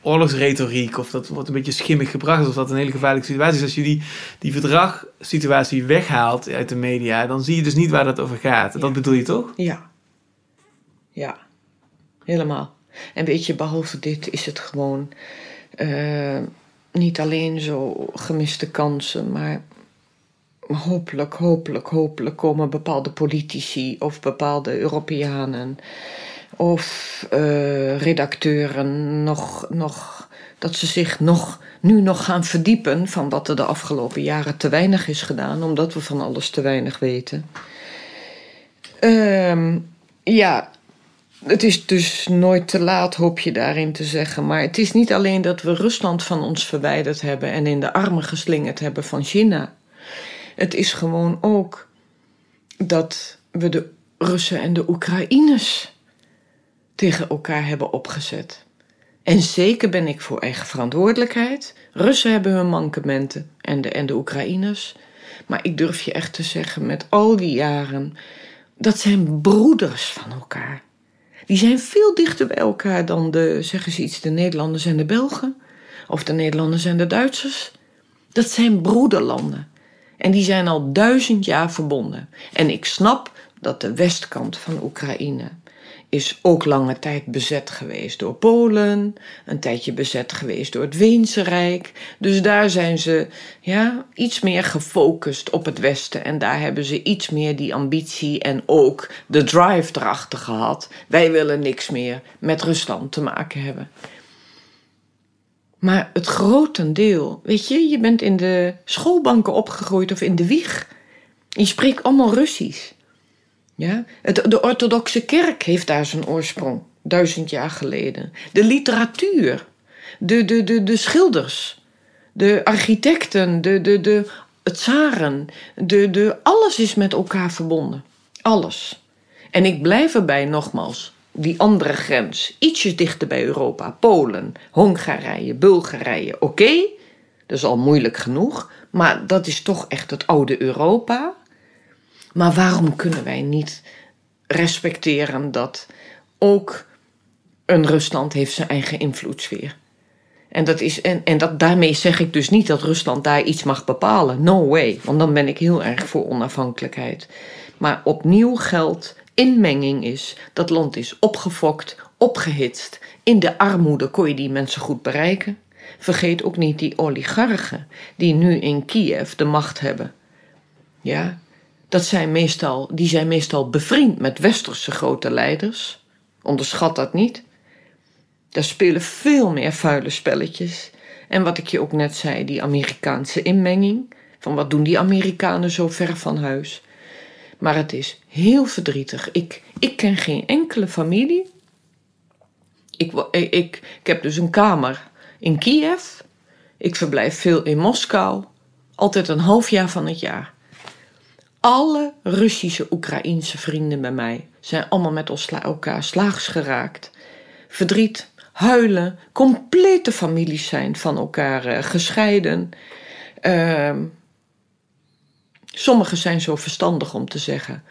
oorlogsretoriek of dat wordt een beetje schimmig gebracht of dat een hele gevaarlijke situatie is. Als je die, die verdragsituatie weghaalt uit de media, dan zie je dus niet waar dat over gaat. Dat bedoel je toch? Ja. Ja, helemaal. En weet je, behalve dit is het gewoon uh, niet alleen zo gemiste kansen, maar hopelijk, hopelijk, hopelijk komen bepaalde politici of bepaalde Europeanen of uh, redacteuren nog, nog, dat ze zich nog, nu nog gaan verdiepen van wat er de afgelopen jaren te weinig is gedaan, omdat we van alles te weinig weten. Uh, ja, het is dus nooit te laat, hoop je daarin te zeggen. Maar het is niet alleen dat we Rusland van ons verwijderd hebben en in de armen geslingerd hebben van China. Het is gewoon ook dat we de Russen en de Oekraïners tegen elkaar hebben opgezet. En zeker ben ik voor eigen verantwoordelijkheid. Russen hebben hun mankementen en de, en de Oekraïners. Maar ik durf je echt te zeggen, met al die jaren, dat zijn broeders van elkaar. Die zijn veel dichter bij elkaar dan de, zeggen ze iets, de Nederlanders en de Belgen. Of de Nederlanders en de Duitsers. Dat zijn broederlanden. En die zijn al duizend jaar verbonden. En ik snap dat de westkant van Oekraïne is ook lange tijd bezet geweest door Polen, een tijdje bezet geweest door het Weense Rijk. Dus daar zijn ze ja, iets meer gefocust op het Westen en daar hebben ze iets meer die ambitie en ook de drive erachter gehad. Wij willen niks meer met Rusland te maken hebben. Maar het grotendeel, weet je, je bent in de schoolbanken opgegroeid of in de wieg. Je spreekt allemaal Russisch. Ja? de orthodoxe kerk heeft daar zijn oorsprong, duizend jaar geleden. De literatuur, de, de, de, de schilders, de architecten, de, de, de tsaren, de, de, alles is met elkaar verbonden. Alles. En ik blijf erbij nogmaals, die andere grens, ietsjes dichter bij Europa, Polen, Hongarije, Bulgarije, oké, dat is al moeilijk genoeg, maar dat is toch echt het oude Europa. Maar waarom kunnen wij niet respecteren dat ook een Rusland heeft zijn eigen invloedssfeer? En, dat is, en, en dat, daarmee zeg ik dus niet dat Rusland daar iets mag bepalen. No way, want dan ben ik heel erg voor onafhankelijkheid. Maar opnieuw geldt, inmenging is, dat land is opgefokt, opgehitst. In de armoede kon je die mensen goed bereiken. Vergeet ook niet die oligarchen die nu in Kiev de macht hebben. Ja, dat zijn meestal, die zijn meestal bevriend met westerse grote leiders. Onderschat dat niet. Daar spelen veel meer vuile spelletjes. En wat ik je ook net zei, die Amerikaanse inmenging. Van wat doen die Amerikanen zo ver van huis? Maar het is heel verdrietig. Ik, ik ken geen enkele familie. Ik, ik, ik, ik heb dus een kamer in Kiev. Ik verblijf veel in Moskou. Altijd een half jaar van het jaar. Alle Russische Oekraïense vrienden bij mij zijn allemaal met elkaar slaags geraakt. Verdriet, huilen, complete families zijn van elkaar uh, gescheiden. Uh, sommigen zijn zo verstandig om te zeggen: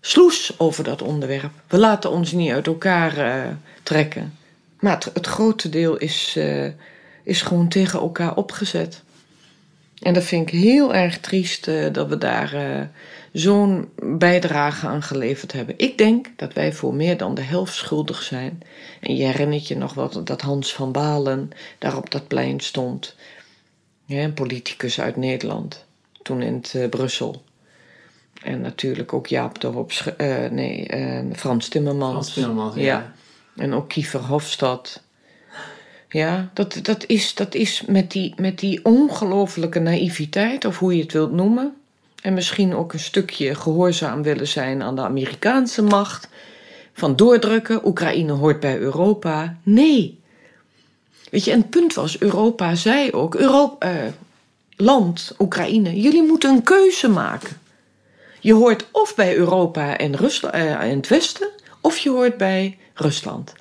sloes over dat onderwerp. We laten ons niet uit elkaar uh, trekken. Maar het, grote deel is, uh, is gewoon tegen elkaar opgezet. En dat vind ik heel erg triest uh, dat we daar uh, zo'n bijdrage aan geleverd hebben. Ik denk dat wij voor meer dan de helft schuldig zijn. En je herinnert je nog wat dat Hans van Balen daar op dat plein stond. Ja, een politicus uit Nederland, toen in het, uh, Brussel. En natuurlijk ook Jaap de Hops, nee, Frans Timmermans. Frans Timmermans, ja. ja. En ook Kiefer Hofstad. Ja, dat, dat, is, dat is met die, met die ongelofelijke naïviteit, of hoe je het wilt noemen. En misschien ook een stukje gehoorzaam willen zijn aan de Amerikaanse macht. Van doordrukken, Oekraïne hoort bij Europa. Nee. Weet je, en het punt was, Europa zei ook, Europa, eh, land, Oekraïne, jullie moeten een keuze maken. Je hoort of bij Europa en, eh, en het Westen, of je hoort bij Rusland.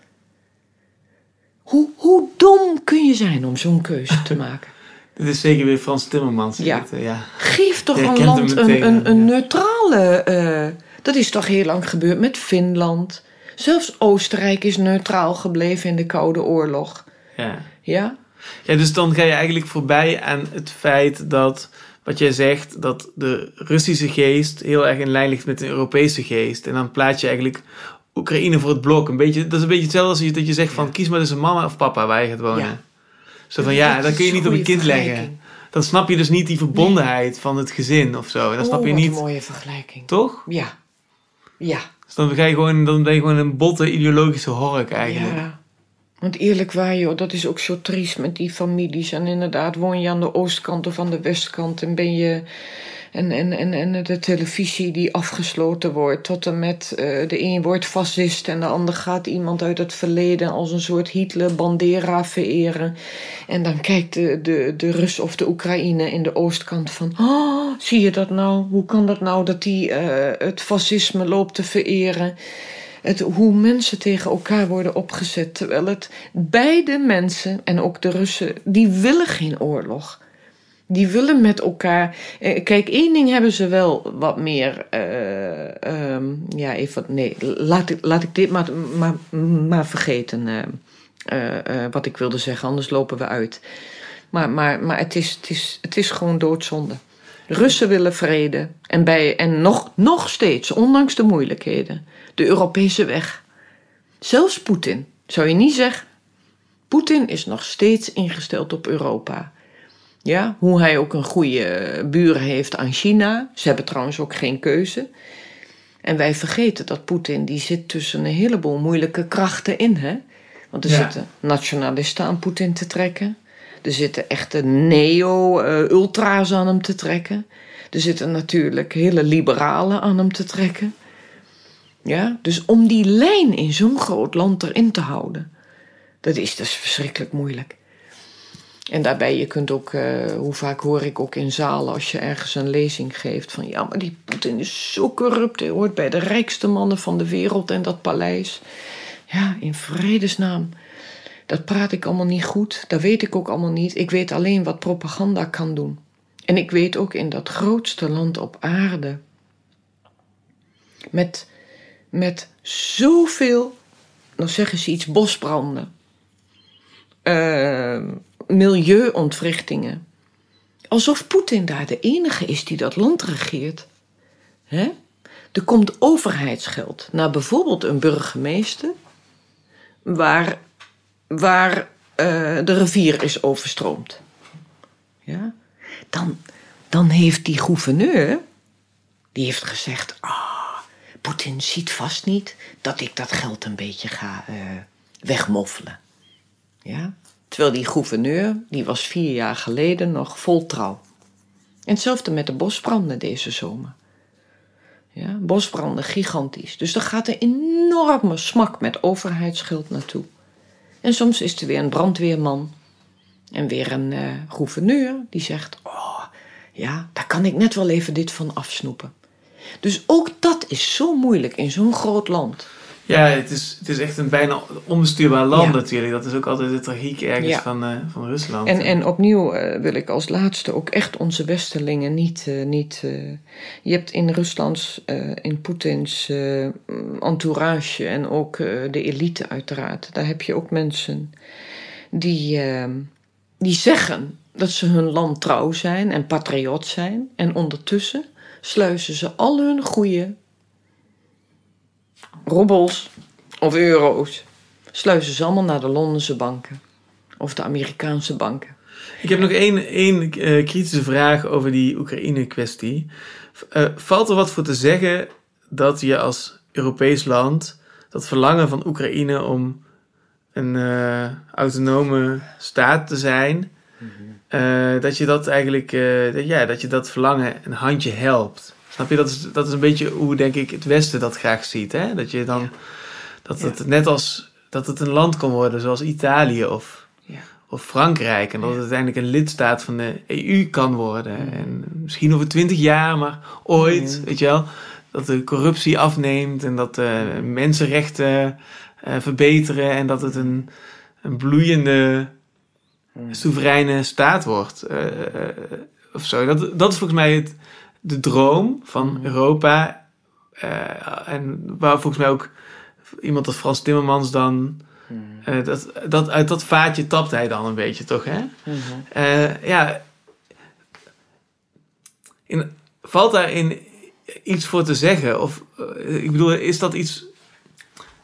Hoe, hoe dom kun je zijn om zo'n keuze te maken? Dit is zeker weer Frans Timmermans. Ja. Het, ja. Geef toch een land een, een, een neutrale. Uh, dat is toch heel lang gebeurd met Finland. Zelfs Oostenrijk is neutraal gebleven in de Koude Oorlog. Ja. Ja? Ja, dus dan ga je eigenlijk voorbij aan het feit dat, wat jij zegt, dat de Russische geest heel erg in lijn ligt met de Europese geest. En dan plaats je eigenlijk Oekraïne voor het blok. Een beetje, dat is een beetje hetzelfde als je, dat je zegt van kies maar tussen mama of papa waar je gaat wonen. Ja. Zo van ja, dan kun je niet op een kind leggen. Dan snap je dus niet die verbondenheid van het gezin of zo. Dan oh, snap je niet. een mooie vergelijking. Toch? Ja. Ja. Dus dan, ga je gewoon, dan ben je gewoon een botte ideologische hork eigenlijk. Ja. Want eerlijk waar, joh, dat is ook zo triest met die families. En inderdaad, woon je aan de oostkant of aan de westkant en ben je en, en, en, en de televisie die afgesloten wordt. Tot en met uh, de een wordt fascist en de ander gaat iemand uit het verleden als een soort Hitler Bandera vereren. En dan kijkt de, de, de Rus of de Oekraïne in de oostkant van... Oh, zie je dat nou? Hoe kan dat nou dat die uh, het fascisme loopt te vereren? Het, hoe mensen tegen elkaar worden opgezet. Terwijl het beide mensen, en ook de Russen, die willen geen oorlog. Die willen met elkaar. Eh, kijk, één ding hebben ze wel wat meer. Uh, um, ja, even. Nee, laat ik, laat ik dit maar, maar, maar vergeten. Uh, wat ik wilde zeggen, anders lopen we uit. Maar, maar, maar het, is, het, is, het is gewoon doodzonde. Russen willen vrede. En, bij, en nog, nog steeds, ondanks de moeilijkheden, de Europese weg. Zelfs Poetin, zou je niet zeggen. Poetin is nog steeds ingesteld op Europa. Ja, hoe hij ook een goede buren heeft aan China. Ze hebben trouwens ook geen keuze. En wij vergeten dat Poetin die zit tussen een heleboel moeilijke krachten in. Hè? Want er zitten nationalisten aan Poetin te trekken. Er zitten echte neo-ultra's aan hem te trekken. Er zitten natuurlijk hele liberalen aan hem te trekken. Ja? Dus om die lijn in zo'n groot land erin te houden, dat is dus verschrikkelijk moeilijk. En daarbij, je kunt ook, uh, hoe vaak hoor ik ook in zalen als je ergens een lezing geeft van ja, maar die Poetin is zo corrupt. Hij hoort bij de rijkste mannen van de wereld en dat paleis. Ja, in vredesnaam. Dat praat ik allemaal niet goed. Dat weet ik ook allemaal niet. Ik weet alleen wat propaganda kan doen. En ik weet ook in dat grootste land op aarde. Met, met zoveel, nog zeggen ze iets, bosbranden. Uh, milieuontwrichtingen. Alsof Poetin daar de enige is die dat land regeert. Hè? Er komt overheidsgeld naar bijvoorbeeld een burgemeester waar, waar uh, de rivier is overstroomd. Ja? Dan, dan heeft die gouverneur, die heeft gezegd, ah, Poetin ziet vast niet dat ik dat geld een beetje ga uh, wegmoffelen. Ja? Terwijl die gouverneur, die was vier jaar geleden nog vol trouw. En hetzelfde met de bosbranden deze zomer. Ja, bosbranden gigantisch. Dus er gaat een enorme smak met overheidsschuld naartoe. En soms is er weer een brandweerman en weer een uh, gouverneur die zegt: Oh, ja, daar kan ik net wel even dit van afsnoepen. Dus ook dat is zo moeilijk in zo'n groot land. Ja, het is, het is echt een bijna onbestuurbaar land natuurlijk. Dat is ook altijd de tragiek ergens van, uh, van Rusland. En, en opnieuw uh, wil ik als laatste ook echt onze westerlingen niet... Uh, niet je hebt in Ruslands, in Poetins entourage en ook de elite uiteraard... daar heb je ook mensen die, die zeggen dat ze hun land trouw zijn en patriot zijn. En ondertussen sluizen ze al hun goede robbels of euro's, sluizen ze allemaal naar de Londense banken of de Amerikaanse banken. Ik heb nog één, één uh, kritische vraag over die Oekraïne-kwestie. Uh, valt er wat voor te zeggen dat je als Europees land dat verlangen van Oekraïne om een uh, autonome staat te zijn, mm-hmm. dat je dat eigenlijk, dat, ja, dat je dat verlangen een handje helpt? Snap je? Dat is, dat is een beetje hoe, denk ik, het Westen dat graag ziet. Hè? Dat je dan, dat het net als, dat het een land kan worden zoals Italië of, of Frankrijk. En dat het uiteindelijk een lidstaat van de EU kan worden. Mm. En misschien over twintig jaar, maar ooit, mm. weet je wel. Dat de corruptie afneemt en dat de mensenrechten uh, verbeteren. En dat het een, een bloeiende, mm. soevereine staat wordt. Uh, uh, of zo. Dat, dat is volgens mij het de droom van mhm. Europa. Uh, en waar volgens mij ook iemand als Frans Timmermans dan. Uh, dat, dat, uit dat vaatje tapt hij dan een beetje, toch? Hè? Uh, ja. In, valt daarin iets voor te zeggen? Of ik bedoel, is dat iets.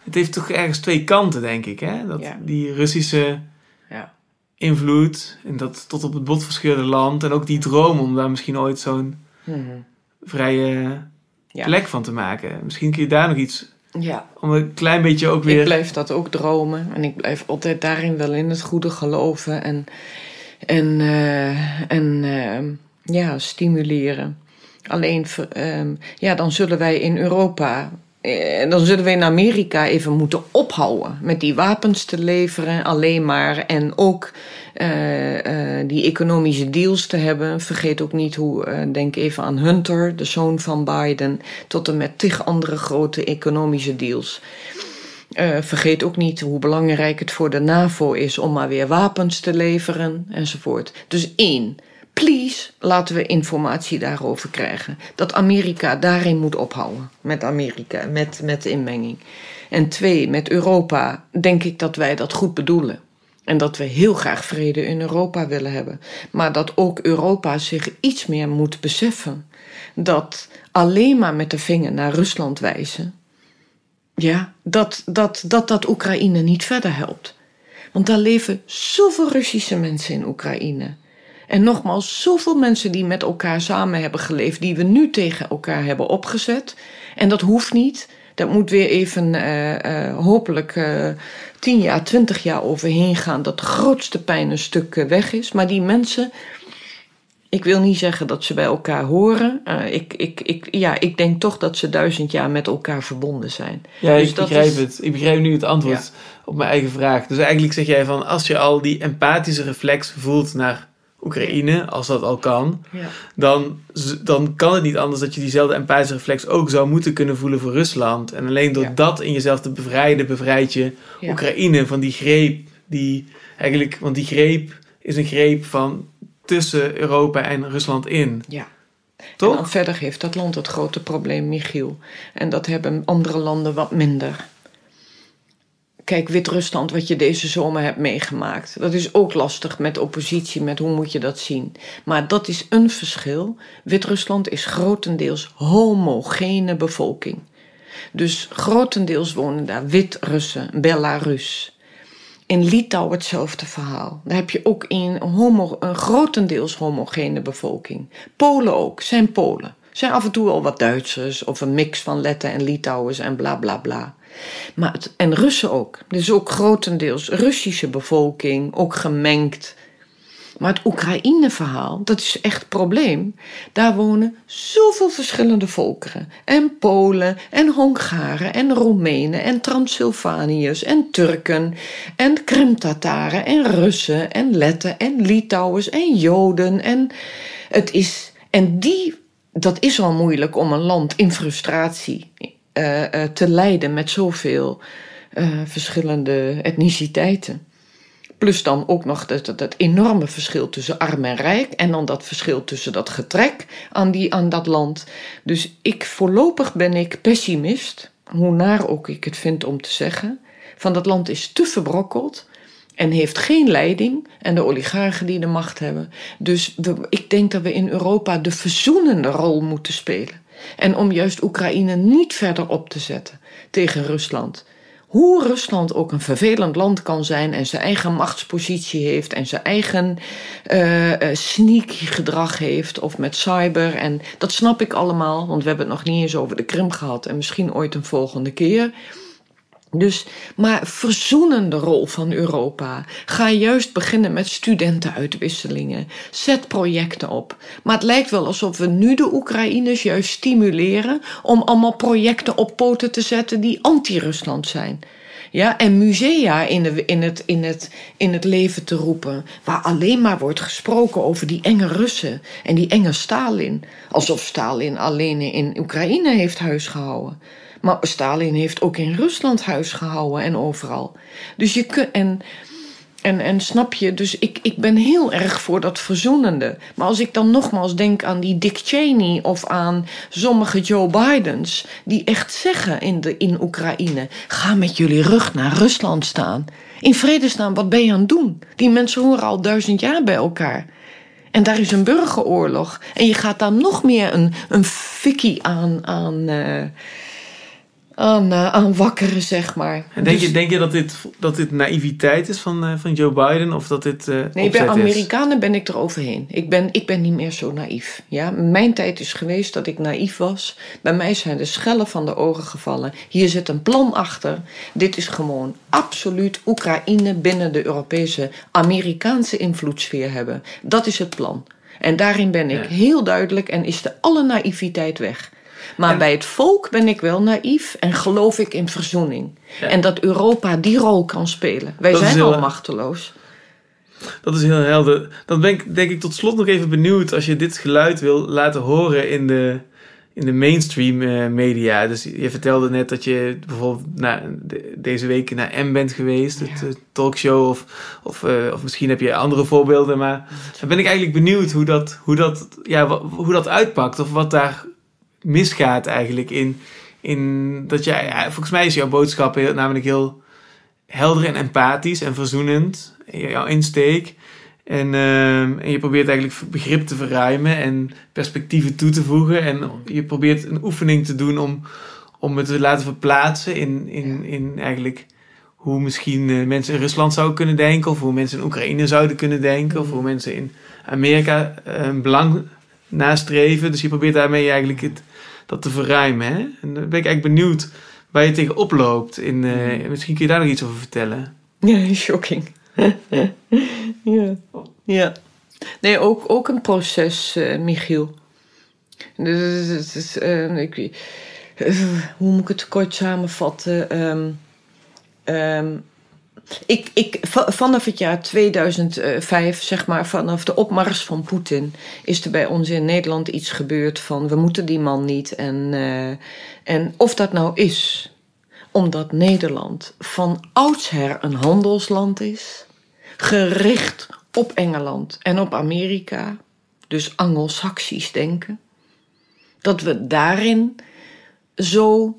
Het heeft toch ergens twee kanten, denk ik, hè? Dat, Die Russische ja. invloed en dat tot op het bot verscheurde land. En ook die droom om daar misschien ooit zo'n vrije plek van te maken. Misschien kun je daar nog iets Ja. Om een klein beetje ook weer... Ik blijf dat ook dromen. En ik blijf altijd daarin wel in het goede geloven. En, en, uh, en uh, ja, stimuleren. Alleen, uh, ja, dan zullen wij in Europa eh, dan zullen we in Amerika even moeten ophouden met die wapens te leveren alleen maar. En ook uh, uh, die economische deals te hebben. Vergeet ook niet hoe, denk even aan Hunter, de zoon van Biden, tot en met tig andere grote economische deals. vergeet ook niet hoe belangrijk het voor de NAVO is om maar weer wapens te leveren enzovoort. Dus één, please, laten we informatie daarover krijgen. Dat Amerika daarin moet ophouden. Met Amerika, met, met de inmenging. En twee, met Europa denk ik dat wij dat goed bedoelen. En dat we heel graag vrede in Europa willen hebben. Maar dat ook Europa zich iets meer moet beseffen. Dat alleen maar met de vinger naar Rusland wijzen. Ja, dat dat, dat, dat Oekraïne niet verder helpt. Want daar leven zoveel Russische mensen in Oekraïne. En nogmaals, zoveel mensen die met elkaar samen hebben geleefd, die we nu tegen elkaar hebben opgezet. En dat hoeft niet. Dat moet weer even uh, uh, hopelijk uh, tien jaar, twintig jaar overheen gaan. Dat de grootste pijn een stuk weg is. Maar die mensen, ik wil niet zeggen dat ze bij elkaar horen. ik, ik, ik, ja, ik denk toch dat ze duizend jaar met elkaar verbonden zijn. Ja, dus ik begrijp het. Ik begrijp nu het antwoord op mijn eigen vraag. Dus eigenlijk zeg jij van als je al die empathische reflex voelt naar Oekraïne, als dat al kan, ja. dan, dan kan het niet anders dat je diezelfde empathische reflex ook zou moeten kunnen voelen voor Rusland. En alleen door dat in jezelf te bevrijden, bevrijd je Oekraïne van die greep, die eigenlijk, want die greep is een greep van tussen Europa en Rusland in. Ja. Toch? En dan verder heeft dat land het grote probleem, Michiel. En dat hebben andere landen wat minder. Kijk, Wit-Rusland, wat je deze zomer hebt meegemaakt, dat is ook lastig met oppositie, met hoe moet je dat zien. Maar dat is een verschil. Wit-Rusland is grotendeels homogene bevolking. Dus grotendeels wonen daar Wit-Russen, Belarus. In Litouwen hetzelfde verhaal. Daar heb je ook een, homo, grotendeels homogene bevolking. Polen ook, zijn Polen. Zijn af en toe al wat Duitsers of een mix van Letten en Litouwers en bla bla bla. Maar het, en Russen ook. Dus ook grotendeels Russische bevolking, ook gemengd. Maar het Oekraïne-verhaal, dat is echt het probleem. Daar wonen zoveel verschillende volkeren. En Polen, en Hongaren, en Roemenen, en Transylvaniërs, en Turken, en Krimtataren, en Russen, en Letten, en Litouwers, en Joden. En het is. En die, dat is al moeilijk om een land in frustratie te leiden met zoveel uh, verschillende etniciteiten. Plus dan ook nog dat, dat, enorme verschil tussen arm en rijk. En dan dat verschil tussen dat getrek aan, die, aan dat land. Dus ik voorlopig ben ik pessimist. Hoe naar ook ik het vind om te zeggen. Van dat land is te verbrokkeld. En heeft geen leiding. En de oligarchen die de macht hebben. Dus ik denk dat we in Europa de verzoenende rol moeten spelen. En om juist Oekraïne niet verder op te zetten tegen Rusland. Hoe Rusland ook een vervelend land kan zijn en zijn eigen machtspositie heeft en zijn eigen uh, sneaky gedrag heeft of met cyber. En dat snap ik allemaal, want we hebben het nog niet eens over de Krim gehad en misschien ooit een volgende keer. Dus, maar verzoenende rol van Europa. Ga juist beginnen met studentenuitwisselingen. Zet projecten op. Maar het lijkt wel alsof we nu de Oekraïners juist stimuleren om allemaal projecten op poten te zetten die anti-Rusland zijn. Ja, en musea in, in, het, in, het, in het leven te roepen. Waar alleen maar wordt gesproken over die enge Russen en die enge Stalin. Alsof Stalin alleen in Oekraïne heeft huisgehouden. Maar Stalin heeft ook in Rusland huis gehouden en overal. Dus je kunt. En, en, en snap je, dus ik, ik ben heel erg voor dat verzoenende. Maar als ik dan nogmaals denk aan die Dick Cheney of aan sommige Joe Bidens, die echt zeggen in, de, in Oekraïne: ga met jullie rug naar Rusland staan. In vredesnaam, wat ben je aan het doen? Die mensen horen al duizend jaar bij elkaar. En daar is een burgeroorlog. En je gaat daar nog meer een, een fikkie aan. aan uh, aan, uh, aan wakkeren, zeg maar. En denk, je, dus- denk je dat dit, dat dit naïviteit is van, uh, van Joe Biden? Of dat dit uh, Nee, bij Amerikanen ben ik er overheen. Ik ben, ik ben niet meer zo naïef. Ja? Mijn tijd is geweest dat ik naïef was. Bij mij zijn de schellen van de ogen gevallen. Hier zit een plan achter. Dit is gewoon absoluut Oekraïne binnen de Europese Amerikaanse invloedssfeer hebben. Dat is het plan. En daarin ben ik heel duidelijk en is de alle naïviteit weg. Maar bij het volk ben ik wel naïef en geloof ik in verzoening. En dat Europa die rol kan spelen. Wij zijn al machteloos. Dat is heel helder. Dan ben ik denk ik tot slot nog even benieuwd als je dit geluid wil laten horen in de, in de mainstream uh, media. Dus je vertelde net dat je bijvoorbeeld na, deze week naar M bent geweest, het ja. talkshow, of, of, uh, of misschien heb je andere voorbeelden. Maar dan ben ik eigenlijk benieuwd hoe dat, hoe dat, ja, hoe dat uitpakt of wat daar misgaat eigenlijk in, in dat jij, ja, volgens mij is jouw boodschap heel, namelijk heel helder en empathisch en verzoenend, jouw insteek. En, uh, en je probeert eigenlijk begrip te verruimen en perspectieven toe te voegen. En je probeert een oefening te doen om, om het te laten verplaatsen in, in, in eigenlijk hoe misschien uh, mensen in Rusland zouden kunnen denken, of hoe mensen in Oekraïne zouden kunnen denken, of hoe mensen in Amerika een belang nastreven. Dus je probeert daarmee eigenlijk het, dat te verruimen. Hè? En dan ben ik eigenlijk benieuwd waar je tegen oploopt. In, uh, misschien kun je daar nog iets over vertellen. Ja, shocking. ja. ja. Nee, ook, ook een proces, uh, Michiel. Dus, is, uh, ik, hoe moet ik het kort samenvatten? Um, um, ik, ik, vanaf het jaar 2005, zeg maar, vanaf de opmars van Poetin, is er bij ons in Nederland iets gebeurd van we moeten die man niet. En, uh, en of dat nou is omdat Nederland van oudsher een handelsland is, gericht op Engeland en op Amerika, dus Anglo-Saxisch denken, dat we daarin zo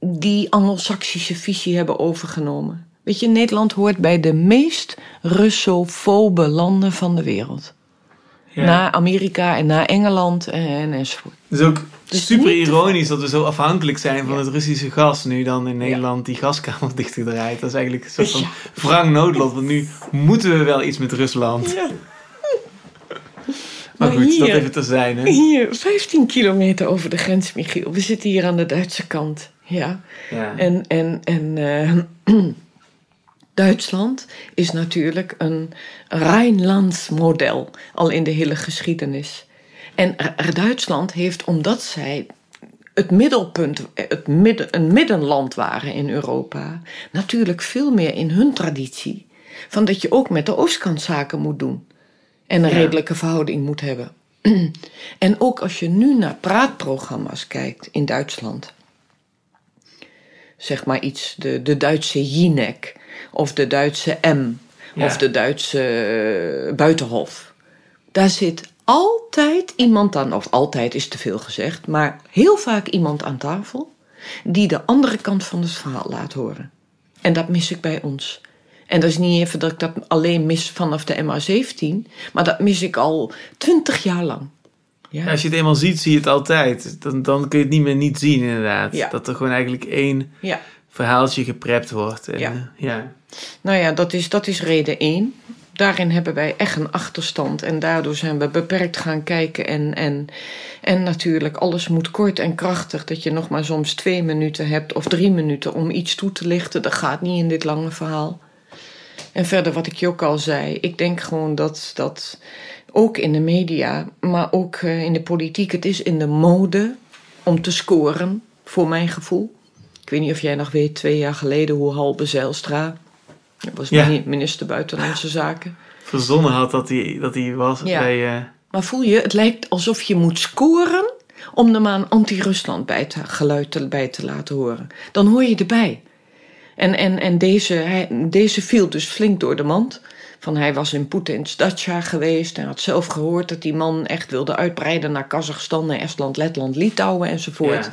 die Anglo-Saxische visie hebben overgenomen. Weet je, Nederland hoort bij de meest Russofobe landen van de wereld. Ja. Na Amerika en na Engeland en, enzovoort. Het is ook dus super ironisch dat we zo afhankelijk zijn van het Russische gas. Nu dan in Nederland die gaskamer dichtgedraaid. Dat is eigenlijk een soort van wrang noodlot. Want nu moeten we wel iets met Rusland. Ja. Maar, goed, hier, dat even te zijn. Hè? Hier, 15 kilometer over de grens, Michiel. We zitten hier aan de Duitse kant. Ja. ja. En, en, en uh, Duitsland is natuurlijk een Rijnlands model, al in de hele geschiedenis. En Duitsland heeft, omdat zij het middelpunt, het midden, een middenland waren in Europa, natuurlijk veel meer in hun traditie. Van dat je ook met de oostkant zaken moet doen. En een redelijke verhouding moet hebben. en ook als je nu naar praatprogramma's kijkt in Duitsland. Zeg maar iets, de, de Duitse Jinek of de Duitse M of de Duitse uh, Buitenhof. Daar zit altijd iemand aan, of altijd is te veel gezegd, maar heel vaak iemand aan tafel die de andere kant van het verhaal laat horen. En dat mis ik bij ons. En dat is niet even dat ik dat alleen mis vanaf de MA17, maar dat mis ik al twintig jaar lang. Ja. als je het eenmaal ziet, zie je het altijd. Dan, dan kun je het niet meer niet zien, inderdaad. Dat er gewoon eigenlijk één ja. Verhaaltje geprept wordt. En, ja. ja. Nou ja, dat is, dat is reden één. Daarin hebben wij echt een achterstand en daardoor zijn we beperkt gaan kijken. En, en, en natuurlijk, alles moet kort en krachtig. Dat je nog maar soms twee minuten hebt of drie minuten om iets toe te lichten. Dat gaat niet in dit lange verhaal. En verder, wat ik je ook al zei, ik denk gewoon dat, dat ook in de media, maar ook eh, in de politiek, het is in de mode om te scoren, voor mijn gevoel. Ik weet niet of jij nog weet, twee jaar geleden, hoe Halbe Zijlstra dat was ja. minister Buitenlandse Zaken. Verzonnen had dat hij, dat hij was ja. bij... Uh... Maar voel je, het lijkt alsof je moet scoren om er maar een anti-Rusland bij te, geluid bij te laten horen. Dan hoor je erbij. En, en, en deze, hij, deze viel dus flink door de mand. Van hij was in Poetins Dacia geweest. Hij had zelf gehoord dat die man echt wilde uitbreiden naar Kazachstan, naar Estland, Letland, Litouwen enzovoort. Ja.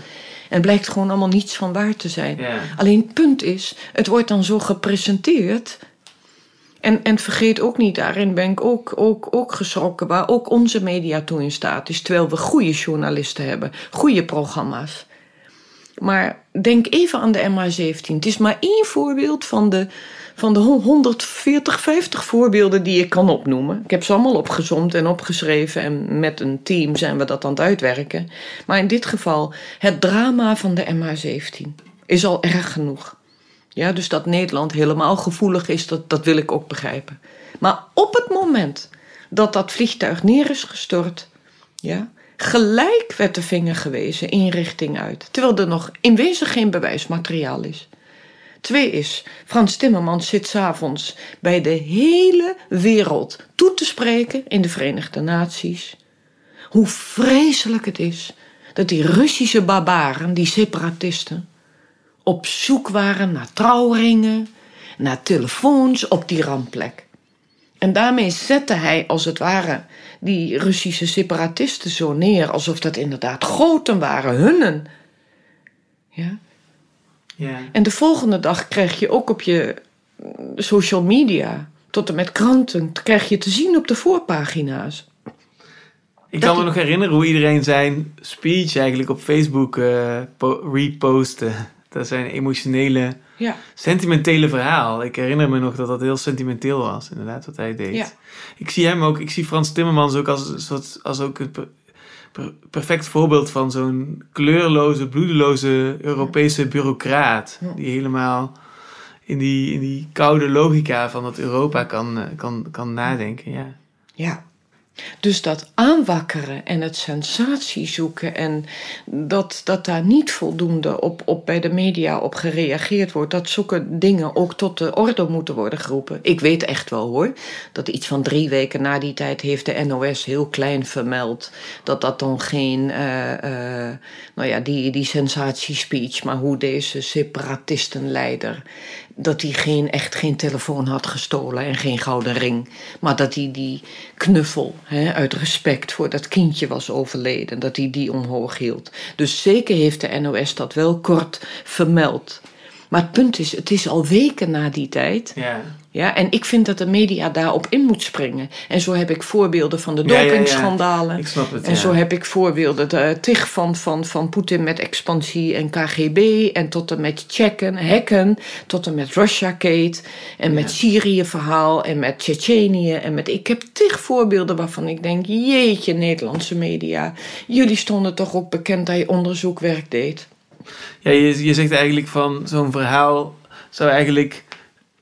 En blijkt gewoon allemaal niets van waar te zijn. Alleen het punt is, het wordt dan zo gepresenteerd. En, en vergeet ook niet, daarin ben ik ook, ook, ook geschrokken, waar ook onze media toe in staat is. Terwijl we goede journalisten hebben, goede programma's. Maar denk even aan de MH17. Het is maar één voorbeeld van de, van de 140, 50 voorbeelden die ik kan opnoemen. Ik heb ze allemaal opgezomd en opgeschreven en met een team zijn we dat aan het uitwerken. Maar in dit geval, het drama van de MH17 is al erg genoeg. Ja, dus dat Nederland helemaal gevoelig is, dat, dat wil ik ook begrijpen. Maar op het moment dat dat vliegtuig neer is gestort, ja, gelijk werd de vinger gewezen in richting uit, terwijl er nog in wezen geen bewijsmateriaal is. Twee is, Frans Timmermans zit s'avonds bij de hele wereld toe te spreken in de Verenigde Naties. Hoe vreselijk het is dat die Russische barbaren, die separatisten, op zoek waren naar trouwringen, naar telefoons op die rampplek. En daarmee zette hij als het ware die Russische separatisten zo neer, alsof dat inderdaad goten waren, hunnen. Ja? Ja. En de volgende dag krijg je ook op je social media, tot en met kranten, krijg je te zien op de voorpagina's. Ik kan me nog herinneren hoe iedereen zijn speech eigenlijk op Facebook uh, repostte. Dat zijn emotionele, ja. sentimentele verhaal. Ik herinner me nog dat dat heel sentimenteel was, inderdaad, wat hij deed. Ja. Ik zie hem ook, ik zie Frans Timmermans ook als, als, als ook een perfect voorbeeld van zo'n kleurloze, bloedeloze Europese bureaucraat. Die helemaal in die, in die koude logica van dat Europa kan, eh, kan, kan nadenken. Ja. ja, dus dat aanwakkeren en het sensatie zoeken en dat, dat daar niet voldoende op, op bij de media op gereageerd wordt, dat zulke dingen ook tot de orde moeten worden geroepen. Ik weet echt wel hoor, dat iets van drie weken na die tijd heeft de NOS heel klein vermeld dat dat dan geen, uh, nou ja, die, die sensatiespeech, maar hoe deze separatistenleider dat hij geen, echt geen telefoon had gestolen en geen gouden ring. Maar dat hij die knuffel, hè, uit respect voor dat kindje was overleden, dat hij die omhoog hield. Dus zeker heeft de NOS dat wel kort vermeld. Maar het punt is, het is al weken na die tijd. Ja. Ja, en ik vind dat de media daarop in moet springen. En zo heb ik voorbeelden van de dopingschandalen. ik snap het, en zo heb ik voorbeelden de, tig van, van, van Poetin met expansie en KGB. En tot en met checken, hacken. Tot en met Russia-Gate. En met Syrië-verhaal. En met Tsjetsjenië. En met, ik heb tig voorbeelden waarvan ik denk... Jeetje, Nederlandse media. Jullie stonden toch ook bekend dat je onderzoekwerk deed. Ja, je, je zegt eigenlijk van zo'n verhaal zou eigenlijk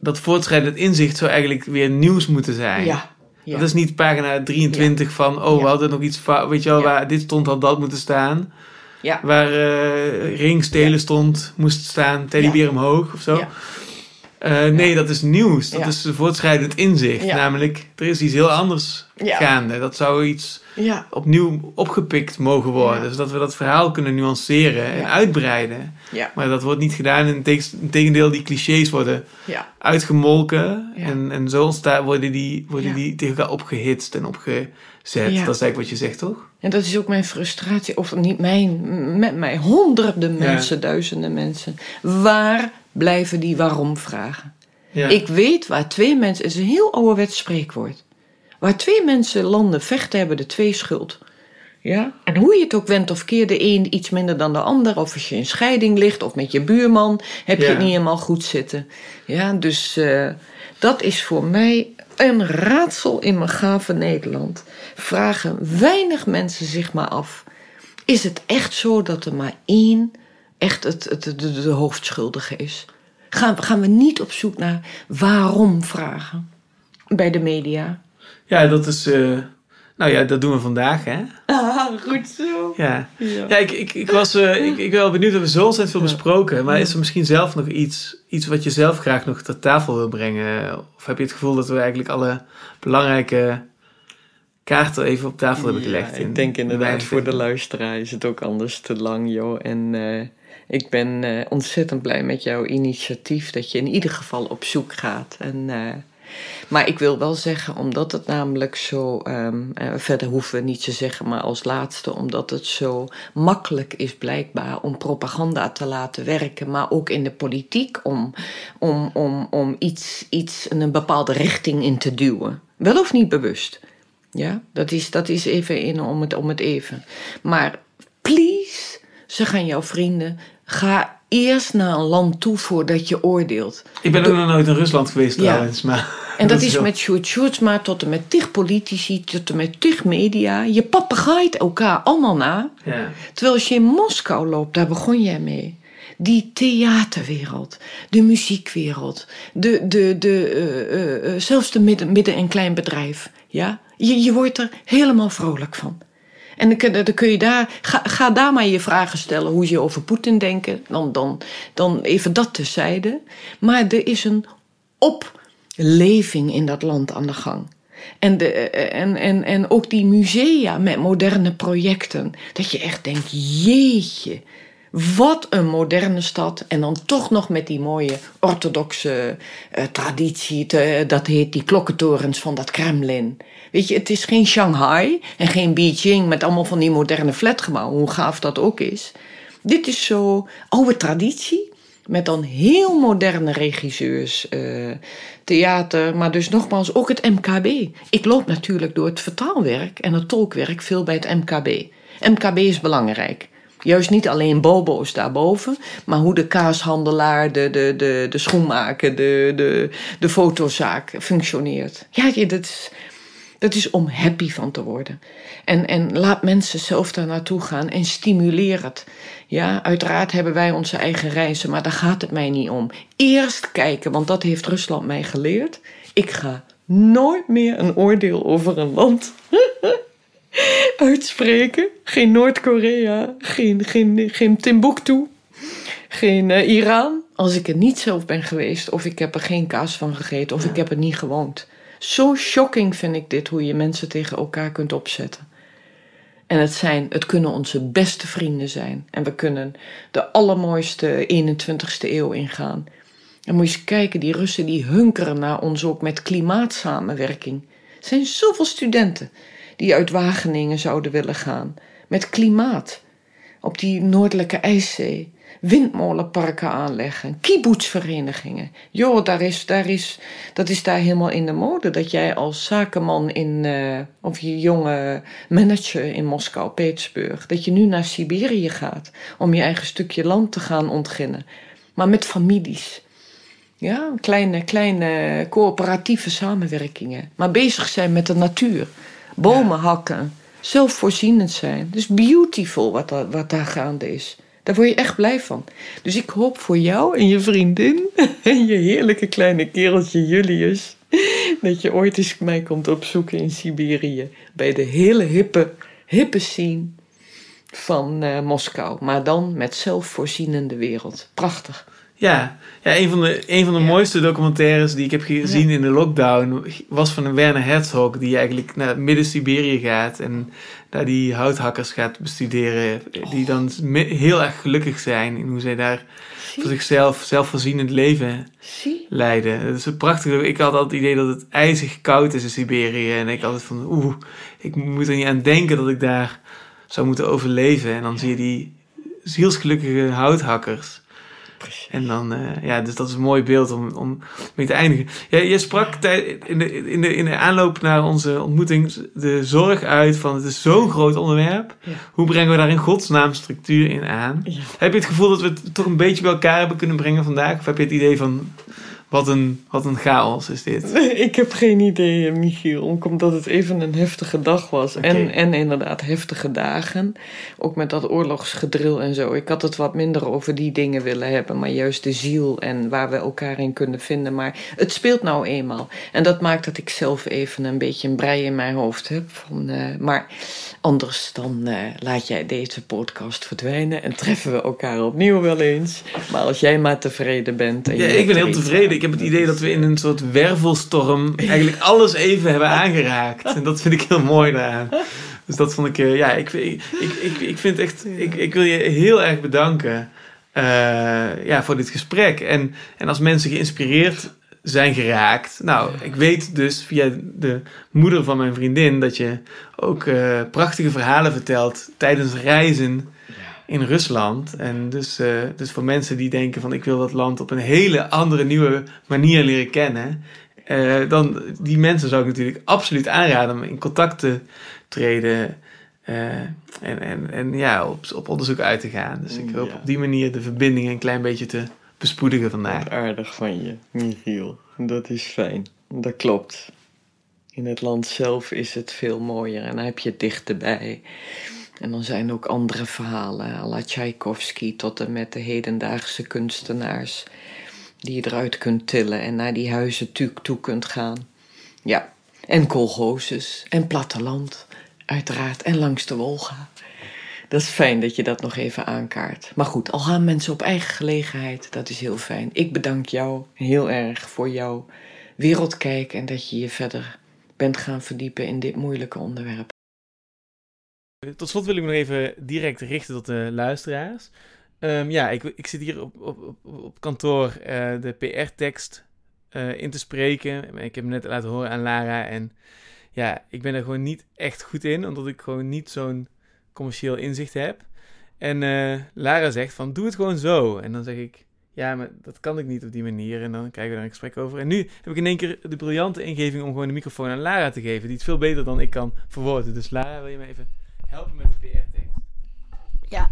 dat voortschrijdend inzicht zou eigenlijk weer nieuws moeten zijn. Ja. Dat is niet pagina 23 van, oh, we hadden nog iets, weet je wel, waar dit stond had dat moeten staan. Ja. Waar uh, ringstelen stond, moest staan, teddybeer omhoog of zo. Uh, nee, dat is nieuws. Dat is voortschrijdend inzicht. Namelijk, er is iets heel anders gaande. Dat zou iets opnieuw opgepikt mogen worden. Zodat we dat verhaal kunnen nuanceren en uitbreiden. Maar dat wordt niet gedaan. In tegendeel, die clichés worden uitgemolken. En, en zo ontstaan, worden, die, worden die tegen elkaar opgehitst en opgezet. Dat is eigenlijk wat je zegt, toch? En dat is ook mijn frustratie. Of niet mijn, met mij. Honderden mensen, duizenden mensen. Waar blijven die waarom vragen? Ik weet waar twee mensen... Het is een heel ouderwets spreekwoord. Waar twee mensen landen vechten, hebben de twee schuld. Ja? En hoe je het ook went of keer, de een iets minder dan de ander, of als je in scheiding ligt of met je buurman, heb je het niet helemaal goed zitten. Ja, dus uh, dat is voor mij een raadsel in mijn gave Nederland. Vragen weinig mensen zich maar af: is het echt zo dat er maar één echt het, het, de, de hoofdschuldige is? Gaan, gaan we niet op zoek naar waarom vragen bij de media? Ja, dat is. Uh, nou ja, dat doen we vandaag, hè? Ah, goed zo. Ja, ja. ik, ik, ik was uh, ik, ik ben wel benieuwd. We hebben zo ontzettend veel besproken. Maar is er misschien zelf nog iets, iets wat je zelf graag nog ter tafel wil brengen? Of heb je het gevoel dat we eigenlijk alle belangrijke kaarten even op tafel hebben gelegd? ik denk inderdaad, voor de luisteraar is het ook anders te lang, joh. En. Uh, ik ben uh, ontzettend blij met jouw initiatief, dat je in ieder geval op zoek gaat. En, uh, maar ik wil wel zeggen, omdat het namelijk zo, um, uh, verder hoeven we niet te zeggen, maar als laatste, omdat het zo makkelijk is blijkbaar om propaganda te laten werken, maar ook in de politiek om, om, om, om iets, iets een bepaalde richting in te duwen. Wel of niet bewust. Ja, dat is, dat is even in om het, om het even. Maar please, ze gaan jouw vrienden Ga eerst naar een land toe voordat je oordeelt. Ik ben ook nog nooit in Rusland geweest trouwens. Maar en dat, is met Sjoerd maar tot en met tig politici, tot en met tig media. Je papegaait elkaar allemaal na. Ja. Terwijl als je in Moskou loopt, daar begon jij mee. Die theaterwereld, de muziekwereld, de, de, de, uh, uh, zelfs de midden, midden- en kleinbedrijf. Ja? Je, je wordt er helemaal vrolijk van. En dan, dan kun je daar, ga, ga, daar maar je vragen stellen hoe je over Poetin denken. Dan, dan, dan even dat tezijde. Maar er is een opleving in dat land aan de gang. En, de, en, en, en ook die musea met moderne projecten. Dat je echt denkt, jeetje, wat een moderne stad. En dan toch nog met die mooie orthodoxe uh, traditie. Te, dat heet die klokkentorens van dat Kremlin. Weet je, het is geen Shanghai en geen Beijing met allemaal van die moderne flatgebouwen, hoe gaaf dat ook is. Dit is zo oude traditie, met dan heel moderne regisseurs, uh, theater, maar dus nogmaals ook het MKB. Ik loop natuurlijk door het vertaalwerk en het tolkwerk veel bij het MKB. MKB is belangrijk. Juist niet alleen bobo's daarboven, maar hoe de kaashandelaar, de, de, de, de schoenmaker, de, de, de fotozaak functioneert. Ja, dat is, dat is om happy van te worden. En, en laat mensen zelf daar naartoe gaan en stimuleer het. Ja, uiteraard hebben wij onze eigen reizen, maar daar gaat het mij niet om. Eerst kijken, want dat heeft Rusland mij geleerd. Ik ga nooit meer een oordeel over een land uitspreken. Geen Noord-Korea, geen, geen, geen Timbuktu, geen uh, Iran. Als ik er niet zelf ben geweest, of ik heb er geen kaas van gegeten, of ik heb er niet gewoond. Zo shocking vind ik dit, hoe je mensen tegen elkaar kunt opzetten. En het, zijn, het kunnen onze beste vrienden zijn. En we kunnen de allermooiste 21ste eeuw ingaan. En moet je eens kijken, die Russen die hunkeren naar ons ook met klimaatsamenwerking. Er zijn zoveel studenten die uit Wageningen zouden willen gaan. Met klimaat. Op die noordelijke IJszee windmolenparken aanleggen, kibbutzverenigingen. Joh, daar is, daar is, dat is daar helemaal in de mode. Dat jij als zakenman in, uh, of je jonge manager in Moskou, Petersburg, dat je nu naar Siberië gaat om je eigen stukje land te gaan ontginnen. Maar met families. Ja, kleine, kleine coöperatieve samenwerkingen. Maar bezig zijn met de natuur. Bomen hakken. Zelfvoorzienend zijn. Dus beautiful wat, wat daar gaande is. Daar word je echt blij van. Dus ik hoop voor jou en je vriendin en je heerlijke kleine kereltje Julius dat je ooit eens mij komt opzoeken in Siberië bij de hele hippe, hippe scene van uh, Moskou, maar dan met zelfvoorzienende wereld. Prachtig. Ja, ja een van de, een van de mooiste documentaires die ik heb gezien in de lockdown was van Werner Herzog, die eigenlijk naar midden Siberië gaat en daar die houthakkers gaat bestuderen, die dan heel erg gelukkig zijn in hoe zij daar voor zichzelf zelfvoorzienend leven leiden. Dat is prachtig. Ik had altijd het idee dat het ijzig koud is in Siberië en ik altijd van oeh, ik moet er niet aan denken dat ik daar zou moeten overleven. En dan zie je die zielsgelukkige houthakkers en dan, uh, ja, dus dat is een mooi beeld om, om mee te eindigen. Ja, je sprak in de, in, de, in de aanloop naar onze ontmoeting de zorg uit van het is zo'n groot onderwerp. Hoe brengen we daar in godsnaam structuur in aan? Heb je het gevoel dat we het toch een beetje bij elkaar hebben kunnen brengen vandaag? Of heb je het idee van wat een, wat een chaos is dit. Ik heb geen idee, Michiel. Omdat het even een heftige dag was. En, en inderdaad heftige dagen. Ook met dat oorlogsgedril en zo. Ik had het wat minder over die dingen willen hebben. Maar juist de ziel en waar we elkaar in kunnen vinden. Maar het speelt nou eenmaal. En dat maakt dat ik zelf even een beetje een brei in mijn hoofd heb. Van, uh, maar anders dan uh, laat jij deze podcast verdwijnen. En treffen we elkaar opnieuw wel eens. Maar als jij maar tevreden bent. En ja, ik ben heel tevreden heb het idee dat we in een soort wervelstorm eigenlijk alles even hebben aangeraakt. En dat vind ik heel mooi daaraan. Dus dat vond ik, uh, ja, ik, ik, ik, ik vind echt, ik, ik wil je heel erg bedanken uh, ja, voor dit gesprek. En, en als mensen geïnspireerd zijn geraakt. Nou, ik weet dus via de moeder van mijn vriendin dat je ook uh, prachtige verhalen vertelt tijdens reizen in Rusland. En dus, uh, dus voor mensen die denken van ik wil dat land op een hele andere nieuwe manier leren kennen. Uh, dan die mensen zou ik natuurlijk absoluut aanraden om in contact te treden en, en, en ja, op, op onderzoek uit te gaan. Dus ik hoop op die manier de verbinding een klein beetje te bespoedigen vandaag. Aardig van je, Michiel. Dat is fijn. Dat klopt. In het land zelf is het veel mooier en dan heb je het dichterbij. En dan zijn ook andere verhalen, à la Tchaikovsky tot en met de hedendaagse kunstenaars, die je eruit kunt tillen en naar die huizen toe kunt gaan. Ja, en kolgozes en platteland, uiteraard, en langs de Wolga. Dat is fijn dat je dat nog even aankaart. Maar goed, al gaan mensen op eigen gelegenheid, dat is heel fijn. Ik bedank jou heel erg voor jouw wereldkijk en dat je je verder bent gaan verdiepen in dit moeilijke onderwerp. Tot slot wil ik nog even direct richten tot de luisteraars. Ehm, ja, ik, ik zit hier op, op, op, op kantoor uh, de PR-tekst uh, in te spreken. Ik heb hem net laten horen aan Lara. En ja, ik ben er gewoon niet echt goed in, omdat ik gewoon niet zo'n commercieel inzicht heb. En Lara zegt van, doe het gewoon zo. En dan zeg ik, ja, maar dat kan ik niet op die manier. En dan krijgen we daar een gesprek over. En nu heb ik in één keer de briljante ingeving om gewoon de microfoon aan Lara te geven. Die het veel beter dan ik kan verwoorden. Dus Lara, wil je me even helpen met de PR-tekst? Ja.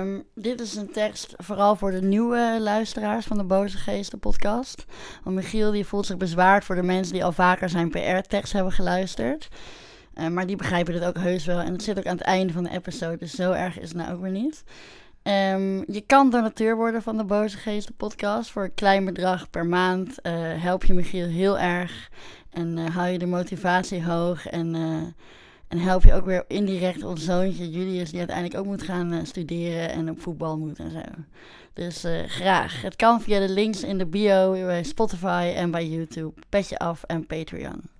Um, dit is een tekst vooral voor de nieuwe luisteraars van de Boze Geesten podcast. Want Michiel die voelt zich bezwaard voor de mensen die al vaker zijn PR-tekst hebben geluisterd. Uh, maar die begrijpen het ook heus wel. En het zit ook aan het einde van de episode, dus zo erg is het nou ook weer niet. Um, je kan donateur worden van de Boze Geesten podcast. Voor een klein bedrag per maand uh, help je Michiel heel erg. En uh, hou je de motivatie hoog. En, uh, en help je ook weer indirect ons zoontje Julius, die uiteindelijk ook moet gaan studeren en op voetbal moet en zo. Dus graag. Het kan via de links in de bio bij Spotify en bij YouTube. Petje af en Patreon.